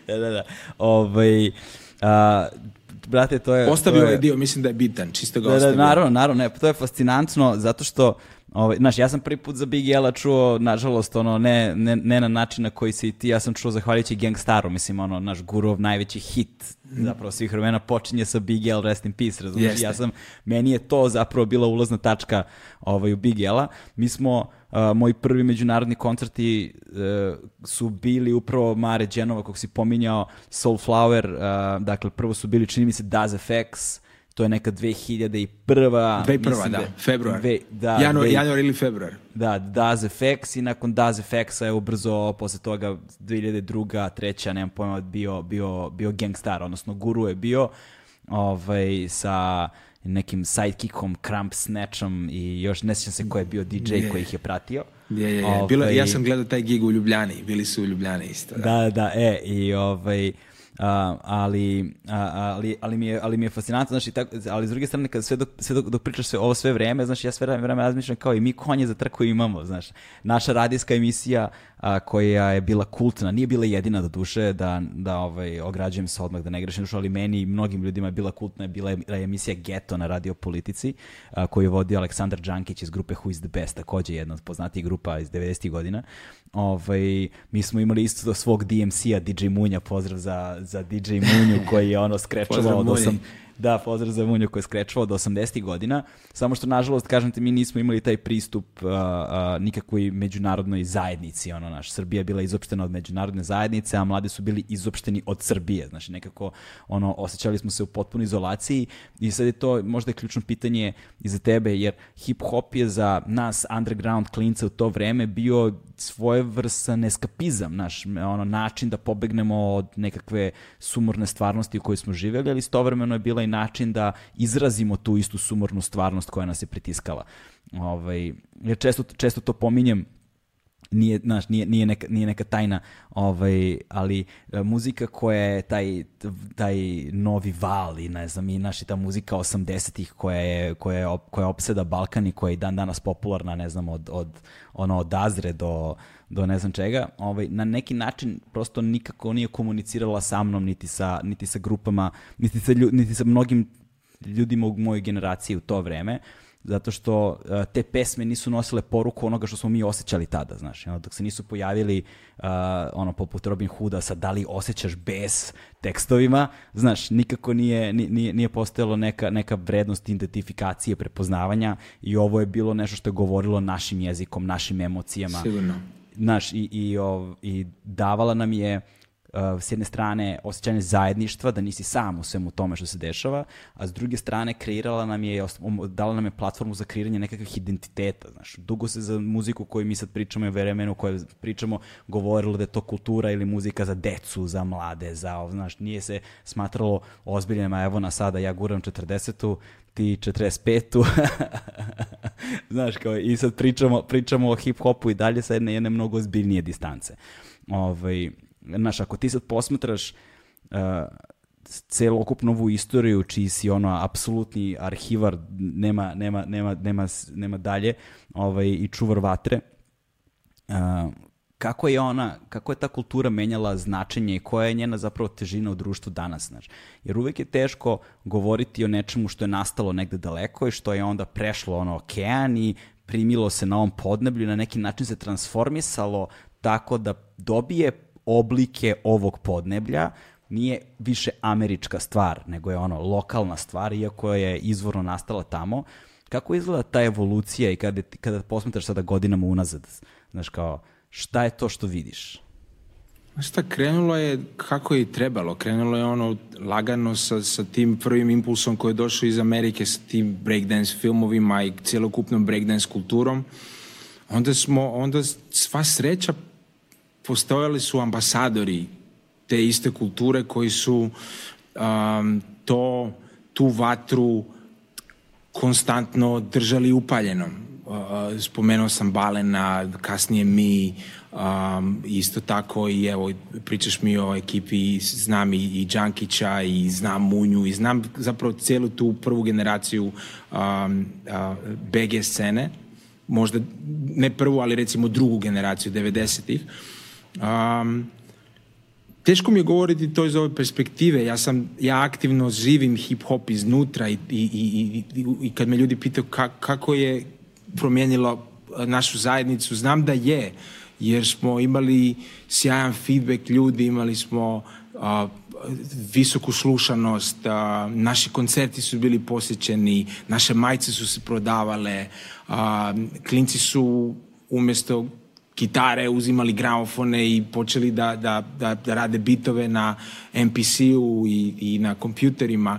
da, da, da. Ovaj, a, brate, to je... Ostavio ovaj je... dio, mislim da je bitan, čisto ga da, ostavio. Da, naravno, naravno, ne, to je fascinantno, zato što, ovaj, znaš, ja sam prvi put za Big Yela čuo, nažalost, ono, ne, ne, ne na način na koji si i ti, ja sam čuo zahvaljujući Gangstaru, mislim, ono, naš gurov, najveći hit mhm. zapravo svih vremena počinje sa Big L, Rest in Peace, razumiješ? Ja sam, meni je to zapravo bila ulazna tačka ovaj, u Big Yela. Mi smo Uh, moji prvi međunarodni koncerti uh, su bili upravo Mare Đenova, kog si pominjao, Soulflower, uh, dakle prvo su bili, čini mi se, Daz FX, to je neka 2001. 2001. da, da, februar. Ve, da, januar, ve, januar ili februar. Da, Daz FX i nakon Daz FX-a je ubrzo posle toga 2002. treća, nemam pojma, bio, bio, bio Gangstar, odnosno Guru je bio ovaj, sa nekim sidekickom, cramp Snatchom i još ne sjećam se ko je bio DJ yeah. koji ih je pratio. Je, je, je. Bilo, ja ovaj, sam gledao taj gig u Ljubljani, bili su u Ljubljani isto. Da, da, da e, i ovaj, a, ali, a, ali, ali, mi je, ali mi je fascinantno, znači, tako, ali s druge strane, kad sve dok, sve dok, dok pričaš sve, ovo sve vreme, znači, ja sve vreme razmišljam kao i mi konje za trku imamo, znaš, naša radijska emisija a, koja je bila kultna, nije bila jedina do duše, da, da ovaj, ograđujem se odmah, da ne grešim dušu, ali meni i mnogim ljudima je bila kultna, je bila emisija Geto na radio politici, a, koju je vodio Aleksandar Đankić iz grupe Who is the Best, takođe jedna od poznatijih grupa iz 90. godina. Ovaj, mi smo imali isto do svog DMC-a, DJ Munja, pozdrav za, za DJ Munju koji je ono skrečovao od 8, Da, pozdrav za Munju koji je skrečao od 80. godina, samo što nažalost, kažem ti, mi nismo imali taj pristup uh, uh, nikakvoj međunarodnoj zajednici, ono, naš, Srbija je bila izopštena od međunarodne zajednice, a mladi su bili izopšteni od Srbije, znači nekako, ono, osjećali smo se u potpunoj izolaciji i sad je to možda je ključno pitanje i za tebe, jer hip-hop je za nas underground klince u to vreme bio svojevrstan eskapizam, naš ono, način da pobegnemo od nekakve sumorne stvarnosti u kojoj smo živjeli, ali istovremeno je bila i način da izrazimo tu istu sumornu stvarnost koja nas je pritiskala. Ovaj, ja često, često to pominjem nije, znaš, nije, nije, neka, nije neka tajna, ovaj, ali e, muzika koja je taj, taj novi val i ne znam, i naši ta muzika 80-ih koja je, koja, je, koja opseda Balkan i koja je dan danas popularna, ne znam, od, od, ono, od Azre do, do ne znam čega, ovaj, na neki način prosto nikako nije komunicirala sa mnom, niti sa, niti sa grupama, niti sa, lju, niti sa mnogim ljudima u mojoj generaciji u to vreme. Uh, zato što uh, te pesme nisu nosile poruku onoga što smo mi osjećali tada, znaš, ono, dok se nisu pojavili uh, ono poput Robin Hooda sa da li osjećaš bes tekstovima, znaš, nikako nije, nije, nije postojalo neka, neka vrednost identifikacije, prepoznavanja i ovo je bilo nešto što je govorilo našim jezikom, našim emocijama. Sigurno. Znaš, i, i, ov, i davala nam je uh, uh, s jedne strane osjećanje zajedništva, da nisi sam u svemu tome što se dešava, a s druge strane kreirala nam je, um, dala nam je platformu za kreiranje nekakvih identiteta. Znaš, dugo se za muziku koju mi sad pričamo i vremenu koju pričamo govorilo da je to kultura ili muzika za decu, za mlade, za, znaš, nije se smatralo ozbiljnjama, evo na sada ja guram 40 ti 45-u. znaš, kao i sad pričamo, pričamo o hip-hopu i dalje sa jedne, jedne mnogo ozbiljnije distance. Ovaj, znaš, ako ti sad posmatraš uh, celokupnu ovu istoriju čiji si ono apsolutni arhivar, nema, nema, nema, nema, nema dalje ovaj, i čuvar vatre, uh, kako je ona, kako je ta kultura menjala značenje i koja je njena zapravo težina u društvu danas, znaš. Jer uvek je teško govoriti o nečemu što je nastalo negde daleko i što je onda prešlo ono okean i primilo se na ovom podneblju i na neki način se transformisalo tako da dobije oblike ovog podneblja nije više američka stvar, nego je ono lokalna stvar, iako je izvorno nastala tamo. Kako izgleda ta evolucija i kada, kada posmetraš sada godinama unazad? Znaš, kao, šta je to što vidiš? Šta, krenulo je kako je i trebalo. Krenulo je ono lagano sa, sa tim prvim impulsom koji je došao iz Amerike, sa tim breakdance filmovima i celokupnom breakdance kulturom. Onda smo, onda sva sreća postojali su ambasadori te iste kulture koji su um, to, tu vatru konstantno držali upaljenom. Uh, spomenuo sam Balena, kasnije mi, um, isto tako i evo, pričaš mi o ekipi, znam i, i Đankića i znam Munju i znam zapravo celu tu prvu generaciju um, uh, BG scene, možda ne prvu, ali recimo drugu generaciju 90-ih. Uh, Um, teško mi je govoriti to iz ove perspektive. Ja sam, ja aktivno živim hip-hop iznutra i, i, i, i, i kad me ljudi pitaju ka, kako je promijenilo eh, našu zajednicu, znam da je, jer smo imali sjajan feedback ljudi, imali smo a, eh, visoku slušanost, a, eh, naši koncerti su bili posjećeni, naše majice su se prodavale, a, klinci su umjesto kitare, uzimali gramofone i počeli da, da, da, da rade bitove na MPC-u i, i na kompjuterima.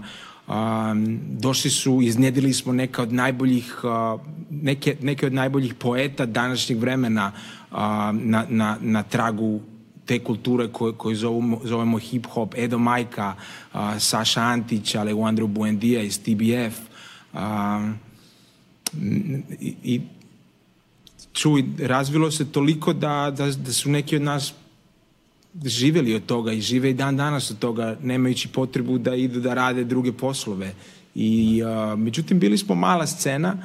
Um, došli su, iznjedili smo neka od najboljih, uh, neke, neke od najboljih poeta današnjeg vremena uh, na, na, na tragu te kulture koje, koje zovemo, zovemo hip-hop, Edo Majka, uh, Saša Antić, Alejandro Buendia iz TBF. Um, i, i čuj, razvilo se toliko da, da, da su neki od nas živeli od toga i žive i dan danas od toga, nemajući potrebu da idu da rade druge poslove. I, a, međutim, bili smo mala scena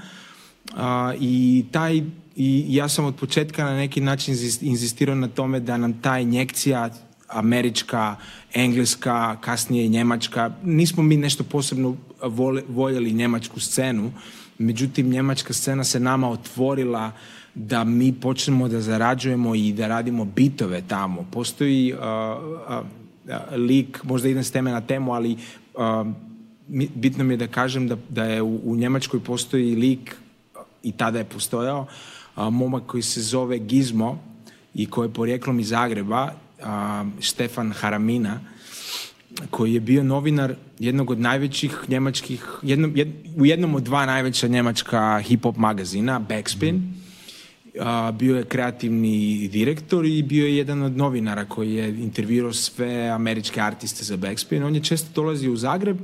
a, i taj i ja sam od početka na neki način insistirao na tome da nam ta injekcija američka, engleska, kasnije i njemačka, nismo mi nešto posebno vole, voljeli njemačku scenu, međutim njemačka scena se nama otvorila uh, da mi počnemo da zarađujemo i da radimo bitove tamo. Postoji uh, uh, uh lik, možda idem s teme na temu, ali uh, bitno mi je da kažem da, da je u, u Njemačkoj postoji lik uh, i tada je postojao uh, momak koji se zove Gizmo i koji je porijeklom iz Zagreba uh, Stefan Haramina koji je bio novinar jednog od najvećih njemačkih, jedno, jed, u jednom od dva najveća njemačka hip-hop magazina, Backspin, mm a, bio je kreativni direktor i bio je jedan od novinara koji je intervjuirao sve američke artiste za Backspin. On je često dolazio u Zagreb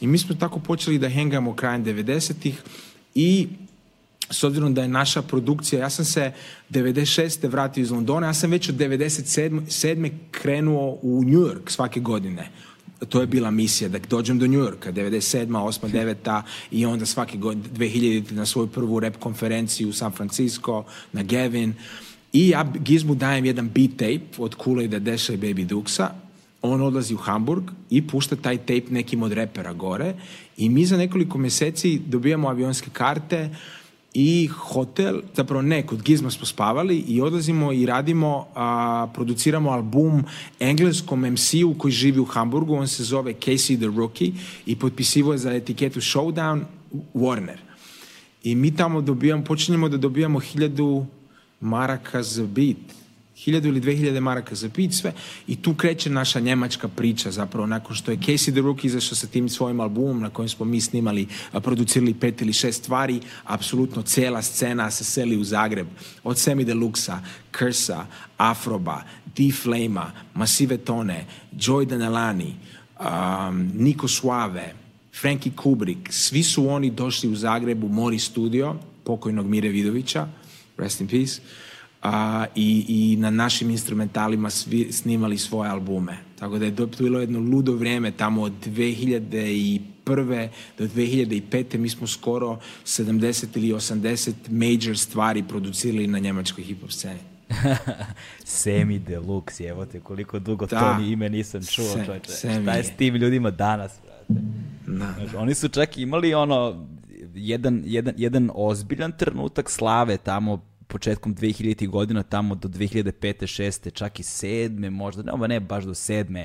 i mi smo tako počeli da hengamo krajem 90-ih i s obzirom da je naša produkcija, ja sam se 96. vratio iz Londona, ja sam već od 97. krenuo u New York svake godine to je bila misija, da dođem do Njujorka, 97. 8. 9. i onda svake godine 2000. na svoju prvu rep konferenciju u San Francisco, na Gavin. I ja Gizmu dajem jedan beat tape od Kool Aid Dasha i Baby Duxa. On odlazi u Hamburg i pušta taj tape nekim od repera gore. I mi za nekoliko meseci dobijamo avionske karte, uh, i hotel, zapravo ne, kod Gizma smo spavali i odlazimo i radimo, a, produciramo album engleskom MC-u koji živi u Hamburgu, on se zove Casey the Rookie i potpisivo je za etiketu Showdown Warner. I mi tamo dobijamo, počinjemo da dobijamo hiljadu maraka za bit 1000 ili 2000 maraka za sve i tu kreće naša njemačka priča zapravo nakon što je Casey the Rook izašao sa tim svojim albumom na kojem smo mi snimali, producirali pet ili šest stvari, apsolutno cela scena se seli u Zagreb. Od Semi Deluxa, Kersa, Afroba, D-Flame-a, Masive Tone, Joy Danelani, um, Niko Suave, Frankie Kubrick, svi su oni došli u Zagrebu Mori Studio, pokojnog Mire Vidovića, rest in peace, a, i, i na našim instrumentalima svi, snimali svoje albume. Tako da je bilo jedno ludo vrijeme tamo od 2001. do 2005. mi smo skoro 70 ili 80 major stvari producirali na njemačkoj hip-hop sceni. Semi Deluxe, evo te, koliko dugo da. to ni ime nisam čuo, se, čoče. Šta je s tim ljudima danas, brate? Na, znači, da. Oni su čak imali ono, jedan, jedan, jedan ozbiljan trenutak slave tamo početkom 2000. godina, tamo do 2005. 6. čak i 7. možda, ne, ne baš do 7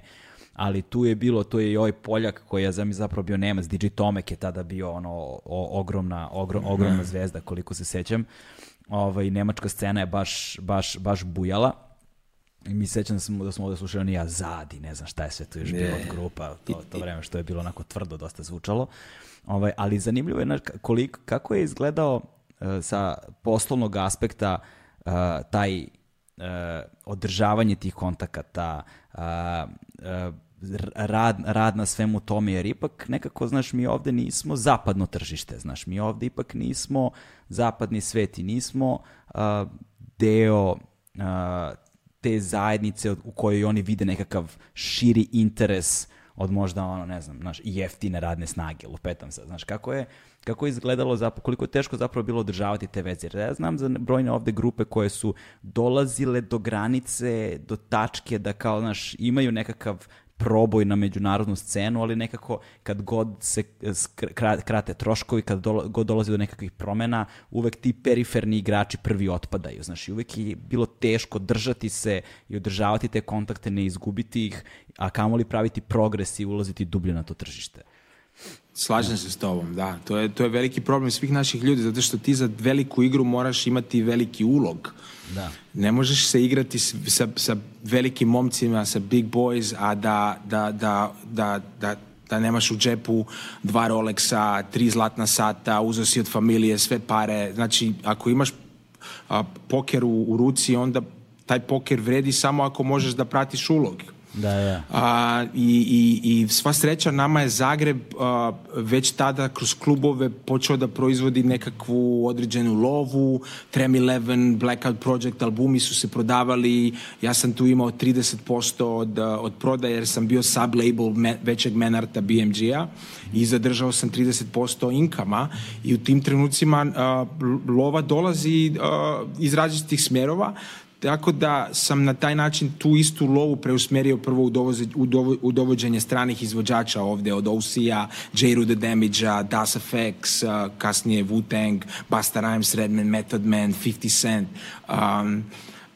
ali tu je bilo, to je i ovaj Poljak koji je zapravo bio Nemac, DJ Tomek je tada bio ono o, ogromna, ogrom, ogromna zvezda koliko se sećam. Ovaj, nemačka scena je baš, baš, baš bujala. I mi sećam da smo, da smo ovde slušali ja Zadi, ne znam šta je sve tu još ne. bilo od grupa, to, to vreme što je bilo onako tvrdo dosta zvučalo. Ovaj, ali zanimljivo je naš, koliko, kako je izgledao E, sa poslovnog aspekta e, taj e, održavanje tih kontakata, rad, rad na svemu tome, jer ipak nekako, znaš, mi ovde nismo zapadno tržište, znaš, mi ovde ipak nismo zapadni svet i nismo deo te zajednice u kojoj oni vide nekakav širi interes od možda ono, ne znam, znaš, jeftine radne snage, lupetam sad, znaš, kako je, kako je izgledalo, zapravo, koliko je teško zapravo bilo održavati te veze. Ja znam za brojne ovde grupe koje su dolazile do granice, do tačke da kao, znaš, imaju nekakav proboj na međunarodnu scenu, ali nekako kad god se eh, krate troškovi, kad dola, god dolazi do nekakvih promena, uvek ti periferni igrači prvi otpadaju. Znaš, i uvek je bilo teško držati se i održavati te kontakte, ne izgubiti ih, a kamoli praviti progres i ulaziti dublje na to tržište. Slažem se s tobom, da. To je, to je veliki problem svih naših ljudi, zato što ti za veliku igru moraš imati veliki ulog. Uh, Da. Ne možeš se igrati s, sa, sa velikim momcima, sa big boys, a da, da, da, da, da da nemaš u džepu dva Rolexa, tri zlatna sata, uzeo si od familije sve pare. Znači, ako imaš a, poker u, u ruci, onda taj poker vredi samo ako možeš da pratiš ulog. Da, da. A, i, i, i, sva sreća nama je Zagreb a, već tada kroz klubove počeo da proizvodi nekakvu određenu lovu, Trem Eleven, Blackout Project, albumi su se prodavali, ja sam tu imao 30% od, od prodaje jer sam bio sub-label većeg menarta BMG-a i zadržao sam 30% inkama i u tim trenucima a, lova dolazi a, iz različitih smjerova Tako da sam na taj način tu istu lovu preusmerio prvo u, dovoze, u, dovo, u dovođenje stranih izvođača ovde, od OC-a, j The Damage-a, Das Effects, uh, kasnije Wu-Tang, Basta Rhymes, Redman, Method Man, 50 Cent, um,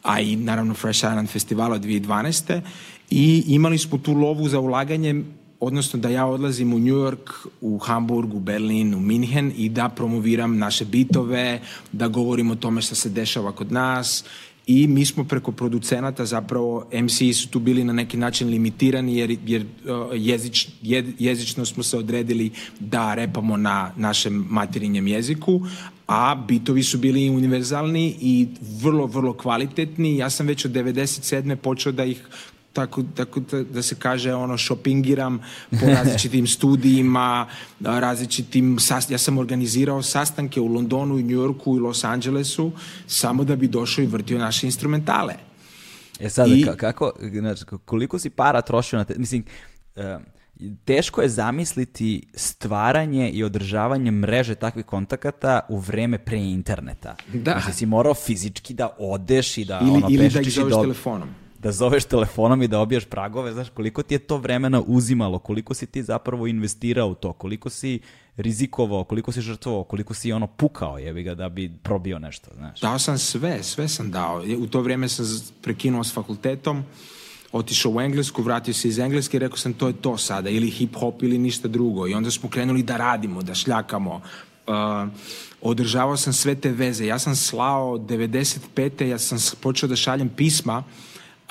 a i naravno Fresh Island od 2012. I imali smo tu lovu za ulaganje odnosno da ja odlazim u New York, u Hamburg, u Berlin, u Minhen i da promoviram naše bitove, da govorim o tome šta se dešava kod nas i mi smo preko producenata zapravo, MCI su tu bili na neki način limitirani jer, jer e, jezič, je, jezično smo se odredili da repamo na našem materinjem jeziku, a bitovi su bili univerzalni i vrlo, vrlo kvalitetni. Ja sam već od 97. počeo da ih tako, tako da, da se kaže ono šopingiram po različitim studijima, različitim ja sam organizirao sastanke u Londonu, u Njujorku i Los Angelesu samo da bi došao i vrtio naše instrumentale. E sad, I... kako, znači, koliko si para trošio na te, mislim, e, teško je zamisliti stvaranje i održavanje mreže takvih kontakata u vreme pre interneta. Da. Znači si morao fizički da odeš i da ili, ono, ili da ih zoveš do... telefonom da zoveš telefonom i da obijaš pragove, znaš, koliko ti je to vremena uzimalo, koliko si ti zapravo investirao u to, koliko si rizikovao, koliko si žrtvovao, koliko si ono pukao, jebi ga, da bi probio nešto, znaš. Dao sam sve, sve sam dao. U to vrijeme sam prekinuo s fakultetom, otišao u Englesku, vratio se iz Engleske i rekao sam to je to sada, ili hip-hop ili ništa drugo. I onda smo krenuli da radimo, da šljakamo, Uh, održavao sam sve te veze. Ja sam slao 95. ja sam počeo da šaljem pisma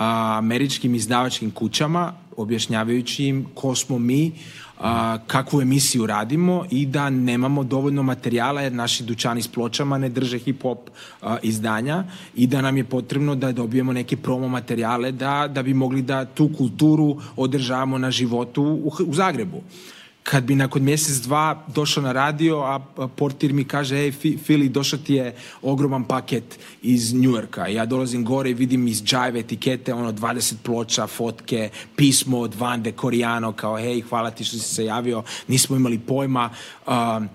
a, američkim izdavačkim kućama, objašnjavajući im ko smo mi, a, kakvu emisiju radimo i da nemamo dovoljno materijala jer naši dućani s pločama ne drže hip-hop a, izdanja i da nam je potrebno da dobijemo neke promo materijale da, da bi mogli da tu kulturu održavamo na životu u, u Zagrebu kad bi nakon mjesec, dva došao na radio, a portir mi kaže, ej, Fili, došao ti je ogroman paket iz Njujorka. Ja dolazim gore i vidim iz džajve etikete, ono, 20 ploča, fotke, pismo od Vande Korijano, kao, hej, hvala ti što si se javio, nismo imali pojma. Um,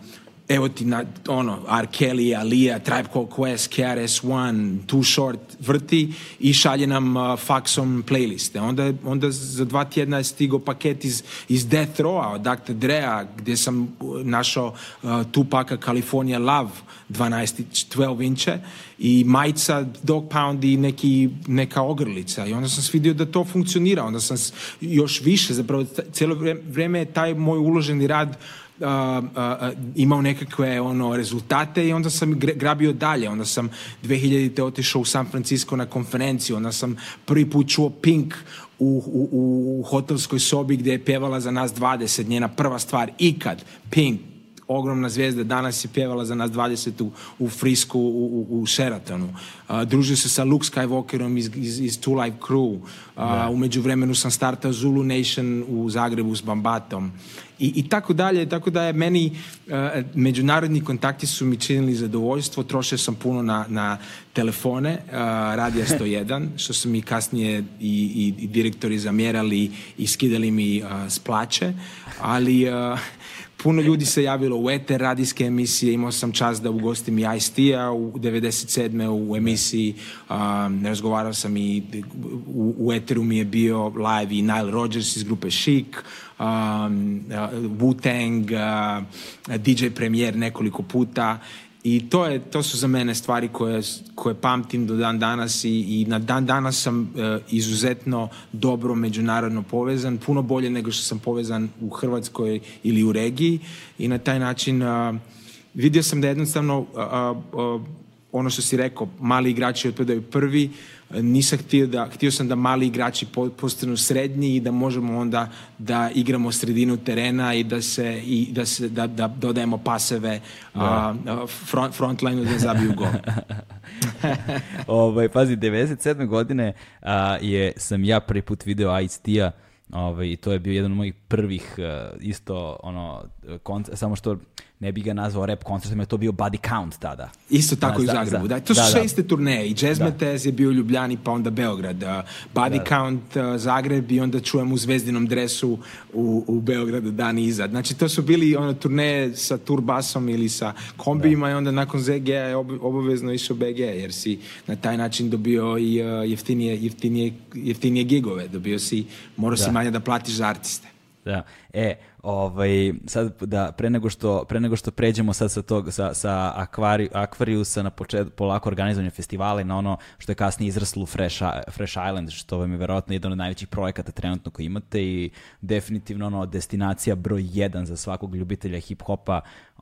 evo ti na, ono, R. Kelly, Alija, Tribe Called Quest, KRS-One, Too Short vrti i šalje nam uh, faksom playliste. Onda, onda za dva tjedna je stigo paket iz, iz Death Row-a, od Dr. Drea, gdje sam uh, našao uh, Tupaka California Love, 12, 12 inče i majca Dog Pound i neki, neka ogrlica i onda sam svidio da to funkcionira onda sam još više zapravo cijelo vrijeme taj moj uloženi rad Uh, uh, imao nekakve ono rezultate i onda sam grabio dalje. Onda sam 2000-te otišao u San Francisco na konferenciju, onda sam prvi put čuo Pink u, u, u hotelskoj sobi gde je pevala za nas 20, njena prva stvar ikad, Pink, ogromna zvijezda, danas je pjevala za nas 20 u, u Frisku, u, u, u Sheratonu. Uh, družio se sa Luke Skywalkerom iz, iz, iz Two Life Crew. Uh, yeah. Da. Umeđu vremenu sam startao Zulu Nation u Zagrebu s Bambatom. I, i tako dalje, tako da je meni uh, međunarodni kontakti su mi činili zadovoljstvo, trošio sam puno na, na telefone, uh, radija 101, što su mi kasnije i, i, i direktori zamjerali i skidali mi uh, s plaće, ali puno ljudi se javilo u eter radijske emisije, imao sam čas da ugostim i IST-a u 97. u emisiji, um, razgovarao sam i u, u eteru mi je bio live i Nile Rodgers iz grupe Chic, um, uh, Wu-Tang, uh, DJ premier nekoliko puta I to, je, to su za mene stvari koje, koje pamtim do dan danas i, i na dan danas sam e, izuzetno dobro međunarodno povezan, puno bolje nego što sam povezan u Hrvatskoj ili u regiji i na taj način a, e, vidio sam da jednostavno a, a, ono što si rekao, mali igrači otpadaju prvi, nisam htio da, htio sam da mali igrači postanu srednji i da možemo onda da igramo sredinu terena i da se, i da, se da, da dodajemo paseve da. a, front, frontline da zabiju gol. ovaj, pazi, 97. godine a, je, sam ja prvi put video Ice-T-a Ovaj, to je bio jedan od mojih prvih uh, isto ono konc samo što ne bi ga nazvao rap koncertom, jer to bio body count tada. Isto tako Znaš, i u da, da, Zagrebu, da. da. To su da, šeste da. turneje i Jazz da. Metez je bio u Ljubljani, pa onda Beograd. Body count uh, Zagreb i onda čujem u zvezdinom dresu u, u Beogradu dan iza. Znači, to su bili ono, turneje sa turbasom ili sa kombijima i onda nakon ZG je ob obavezno išao BG, jer si na taj način dobio i uh, jeftinije, jeftinije, jeftinije gigove, dobio si, morao si manje da platiš za artiste. Da. E, ovaj, sad da, pre nego što, pre nego što pređemo sad sa tog, sa, sa akvari, akvariusa na počet, polako organizovanje festivala i na ono što je kasnije izraslo Fresh, Fresh Island, što vam je verovatno jedan od najvećih projekata trenutno koji imate i definitivno ono destinacija broj jedan za svakog ljubitelja hip-hopa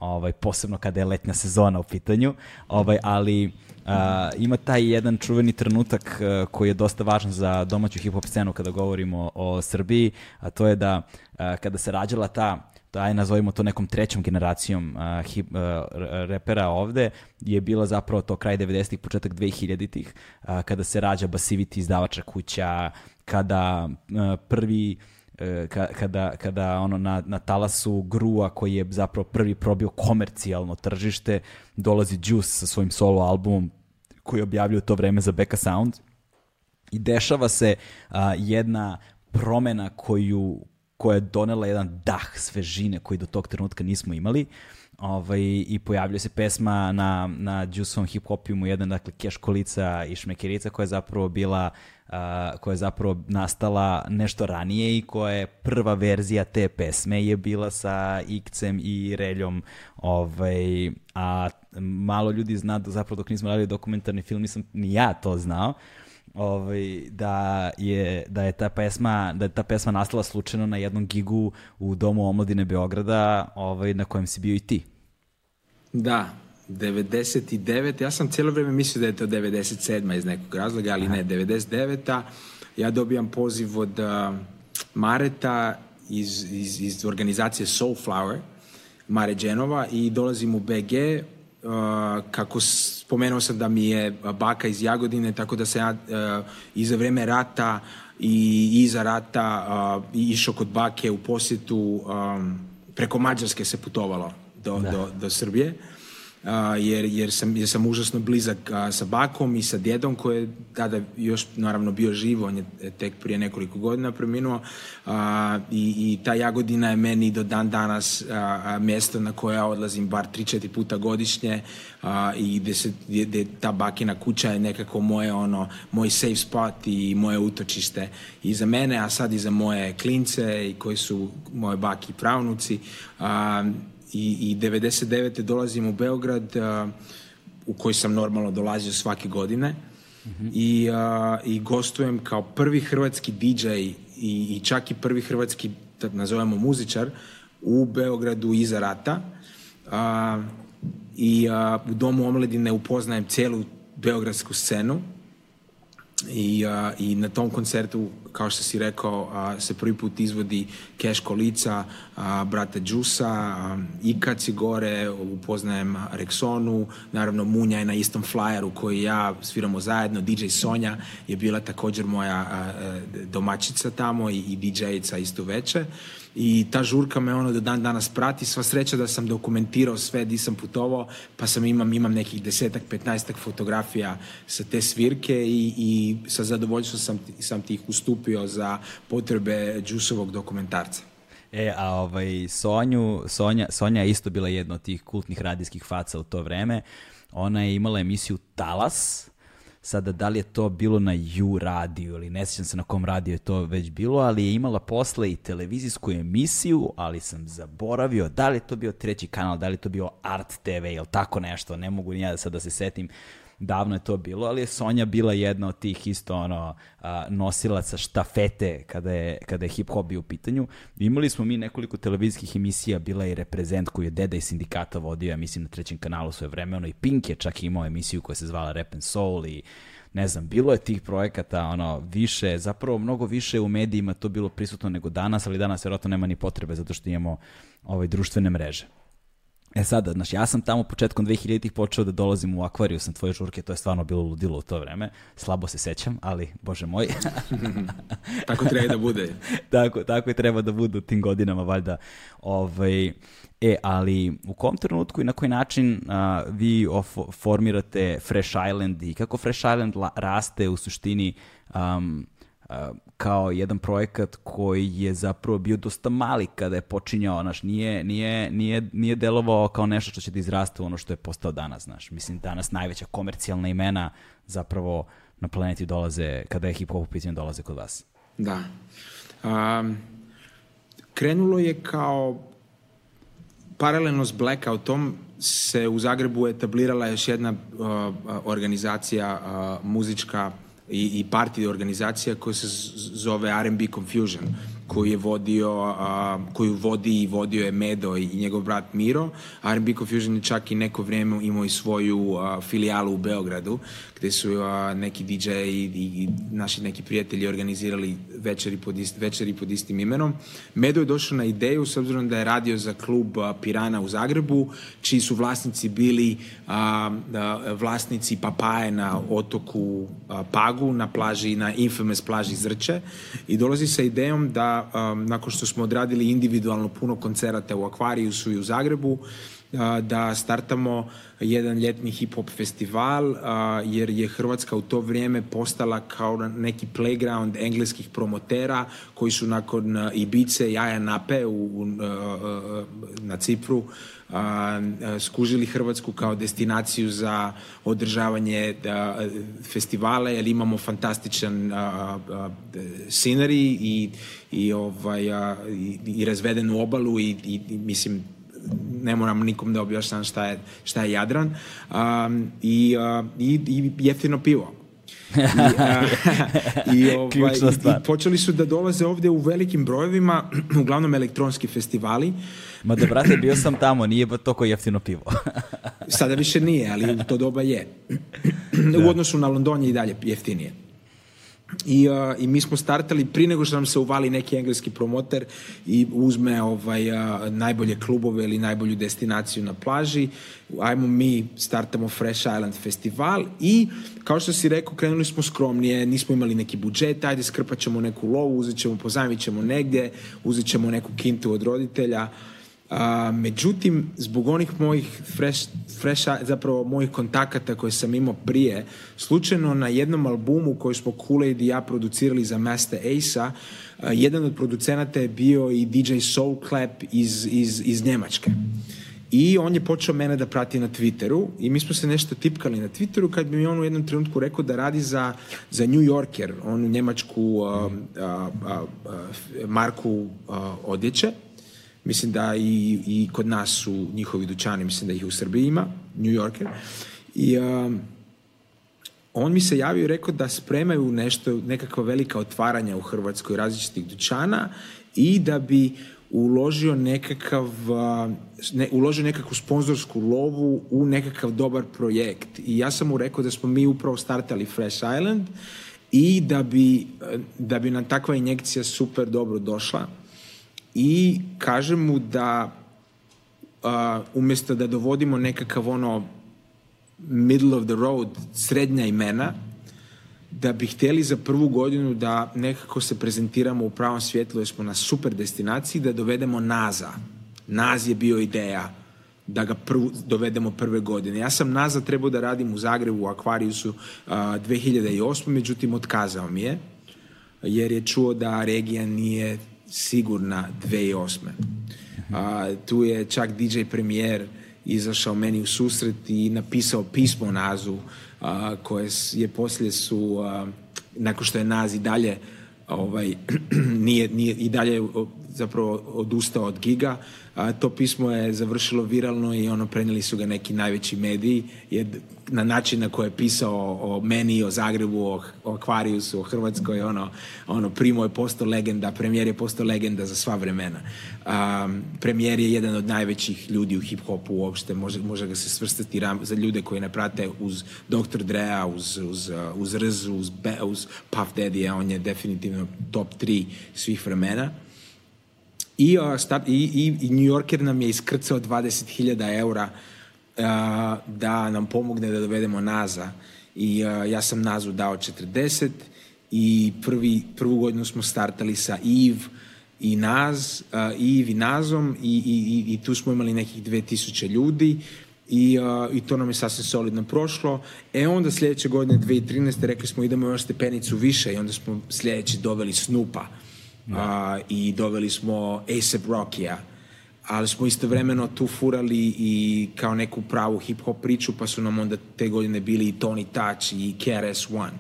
ovaj, posebno kada je letnja sezona u pitanju, ovaj, ali a, ima taj jedan čuveni trenutak a, koji je dosta važan za domaću hip-hop scenu kada govorimo o, o Srbiji, a to je da a, kada se rađala ta taj nazovimo to nekom trećom generacijom a, hip, a, repera ovde, je bila zapravo to kraj 90-ih, početak 2000-ih, kada se rađa Basiviti izdavača kuća, kada a, prvi E, kada, kada ono na, na talasu Grua koji je zapravo prvi probio komercijalno tržište dolazi Juice sa svojim solo albumom koji je objavljuje to vreme za Beka Sound i dešava se a, jedna promena koju, koja je donela jedan dah svežine koji do tog trenutka nismo imali ovaj, i pojavljuje se pesma na, na Juice-ovom hip-hopiumu, jedna dakle, keš kolica i šmekerica koja je zapravo bila Uh, koja je zapravo nastala nešto ranije i koja je prva verzija te pesme je bila sa Ikcem i Reljom ovaj, a malo ljudi zna da zapravo dok nismo radili dokumentarni film nisam ni ja to znao ovaj, da, je, da, je ta pesma, da je ta pesma nastala slučajno na jednom gigu u Domu omladine Beograda ovaj, na kojem si bio i ti. Da, 99. Ja sam cijelo vrijeme mislio da je to 97. iz nekog razloga, ali ne, 99. Ja dobijam poziv od eh, Mareta iz, iz, iz organizacije Soulflower, Mare Dženova, i dolazim u BG. Eh, kako spomenuo sam da mi je baka iz Jagodine, tako da se ja uh, i za vrijeme rata i iza rata išao kod bake u posjetu preko Mađarske se putovalo do, da. do, do Srbije a, jer, jer, sam, jer sam užasno blizak a, sa bakom i sa djedom koji je tada još naravno bio živ, on je tek prije nekoliko godina preminuo a, i, i ta Jagodina je meni do dan danas a, a, mjesto na koje ja odlazim bar 3-4 puta godišnje a, i gde, se, gde, gde ta bakina kuća je nekako moje ono, moj safe spot i moje utočište i za mene, a sad i za moje klince i koji su moje baki i pravnuci a, i, i 99. dolazim u Beograd a, u koji sam normalno dolazio svake godine mm -hmm. i, a, i gostujem kao prvi hrvatski DJ i, i čak i prvi hrvatski tak da nazovemo muzičar u Beogradu iza rata a, i a, u Domu omladine upoznajem celu beogradsku scenu i, a, i na tom koncertu kao što si rekao, a, se prvi put izvodi Keš Kolica, a, brata Đusa, a, Ika Cigore, upoznajem Rexonu, naravno Munja je na istom flyeru koji ja sviramo zajedno, DJ Sonja je bila također moja e, domaćica tamo i, i DJ-ica isto veče i ta žurka me ono do dan danas prati. Sva sreća da sam dokumentirao sve di sam putovao, pa sam imam, imam nekih desetak, petnaestak fotografija sa te svirke i, i sa zadovoljstvom sam, sam ti ih ustup, kupio za potrebe Đusovog dokumentarca. E, a ovaj, Sonju, Sonja, Sonja je isto bila jedna od tih kultnih radijskih faca u to vreme. Ona je imala emisiju Talas, sada da li je to bilo na U radiju ili ne sećam se na kom radiju je to već bilo, ali je imala posle i televizijsku emisiju, ali sam zaboravio da li je to bio treći kanal, da li je to bio Art TV ili tako nešto, ne mogu ni ja sad da se setim davno je to bilo, ali je Sonja bila jedna od tih isto ono, nosilaca štafete kada je, kada je hip-hop bio u pitanju. Imali smo mi nekoliko televizijskih emisija, bila je reprezent koju je Deda iz sindikata vodio, ja mislim, na trećem kanalu svoje vremeno i Pink je čak imao emisiju koja se zvala Rap and Soul i ne znam, bilo je tih projekata, ono, više, zapravo mnogo više u medijima to bilo prisutno nego danas, ali danas vjerojatno nema ni potrebe zato što imamo ovaj, društvene mreže. E sada, znaš, ja sam tamo početkom 2000-ih počeo da dolazim u akvariju sam tvoje žurke, to je stvarno bilo ludilo u to vreme. Slabo se sećam, ali, bože moj. tako treba da bude. tako, tako i treba da bude u tim godinama, valjda. Ovaj, E, ali u kom trenutku i na koji način a, vi of, formirate Fresh Island i kako Fresh Island la, raste u suštini um, kao jedan projekat koji je zapravo bio dosta mali kada je počinjao, znaš, nije, nije, nije, nije delovao kao nešto što će da izraste ono što je postao danas, znaš. Mislim, danas najveća komercijalna imena zapravo na planeti dolaze, kada je hip-hop u pitanju, dolaze kod vas. Da. Um, krenulo je kao paralelno s Blackoutom se u Zagrebu etablirala još jedna uh, organizacija uh, muzička i, i partija organizacija koja se zove R&B Confusion koji je vodio, a, koju vodi i vodio je Medo i njegov brat Miro. R&B Confusion je čak i neko vrijeme imao i svoju a, filijalu u Beogradu gde su a, neki DJ i, i naši neki prijatelji organizirali večeri pod, ist, večeri pod istim imenom. Medo je došao na ideju s obzirom da je radio za klub a, Pirana u Zagrebu, čiji su vlasnici bili a, a, da, vlasnici papaje na otoku a, Pagu, na plaži, na infamous plaži Zrče i dolazi sa idejom da a, nakon što smo odradili individualno puno koncerata u Akvarijusu i u Zagrebu, da startamo jedan ljetni hip-hop festival, jer je Hrvatska u to vrijeme postala kao neki playground engleskih promotera koji su nakon Ibice, Jaja Nape u, u, na Cipru skužili Hrvatsku kao destinaciju za održavanje festivala, jer imamo fantastičan scenarij i, i, ovaj, i, i razvedenu obalu i, i mislim ne moram nikom da objašnjam šta je, šta je Jadran, um, i, uh, i, i jeftino pivo. I, uh, i, ovaj, i, počeli su da dolaze ovde u velikim brojevima, uglavnom elektronski festivali. Ma da, brate, bio sam tamo, nije to ko jeftino pivo. Sada više nije, ali to doba je. Da. U odnosu na London je i dalje jeftinije. I, uh, I mi smo startali pri nego što nam se uvali neki engleski promoter i uzme ovaj, uh, najbolje klubove ili najbolju destinaciju na plaži. Ajmo mi startamo Fresh Island festival i kao što si rekao krenuli smo skromnije, nismo imali neki budžet, ajde skrpat ćemo neku lovu, uzet ćemo, pozajmit ćemo negdje, uzet ćemo neku kintu od roditelja. A, međutim, zbog onih mojih fresh, fresh, zapravo mojih kontakata koje sam imao prije, slučajno na jednom albumu koji smo Kool-Aid i ja producirali za Master Ace-a, jedan od producenata je bio i DJ Soul Clap iz, iz, iz Njemačke. I on je počeo mene da prati na Twitteru i mi smo se nešto tipkali na Twitteru kad bi mi on u jednom trenutku rekao da radi za, za New Yorker, onu njemačku uh, uh, uh, marku odjeće Mislim da i, i kod nas su njihovi dućani, mislim da ih u Srbiji ima, New Yorker. I um, on mi se javio i rekao da spremaju nešto, nekakva velika otvaranja u Hrvatskoj različitih dućana i da bi uložio nekakav, um, ne, uložio nekakvu sponzorsku lovu u nekakav dobar projekt. I ja sam mu rekao da smo mi upravo startali Fresh Island i da bi, um, da bi nam takva injekcija super dobro došla i kažem mu da uh, umesto da dovodimo nekakav ono middle of the road, srednja imena, da bi hteli za prvu godinu da nekako se prezentiramo u pravom svjetlu jer smo na super destinaciji, da dovedemo Naza. Naz je bio ideja da ga prvu, dovedemo prve godine. Ja sam Naza trebao da radim u Zagrebu u Akvarijusu a, 2008. Međutim, otkazao mi je jer je čuo da regija nije sigurna 2008. A, tu je čak DJ premijer izašao meni u susret i napisao pismo Nazu a, koje je poslije su a, nakon što je Naz i dalje ovaj, nije, nije, i dalje zapravo odustao od giga. A, to pismo je završilo viralno i ono preneli su ga neki najveći mediji jer na način na koji je pisao o, o meni, o Zagrebu, o, o Akvarijusu, o Hrvatskoj, ono, ono Primo je postao legenda, premijer je postao legenda za sva vremena. Um, premijer je jedan od najvećih ljudi u hip-hopu uopšte, može, može ga se svrstati ram, za ljude koji ne prate uz Dr. Drea, uz, uz, uz Rzu, uz, Be, uz Puff Daddy, on je definitivno top 3 svih vremena. I, uh, star, i, i, i New Yorker nam je iskrcao 20.000 eura uh, da nam pomogne da dovedemo Naza. I uh, ja sam Nazu dao 40 i prvi, prvu godinu smo startali sa IV i Naz, uh, IV i Nazom i, i, i, tu smo imali nekih 2000 ljudi i, uh, i to nam je sasvim solidno prošlo. E onda sljedeće godine 2013. rekli smo idemo još stepenicu više i onda smo sljedeći doveli Snupa Da. A, I doveli smo A$AP Rockija, ali smo istovremeno tu furali i kao neku pravu hip-hop priču, pa su nam onda te godine bili i Tony Touch i KRS-One.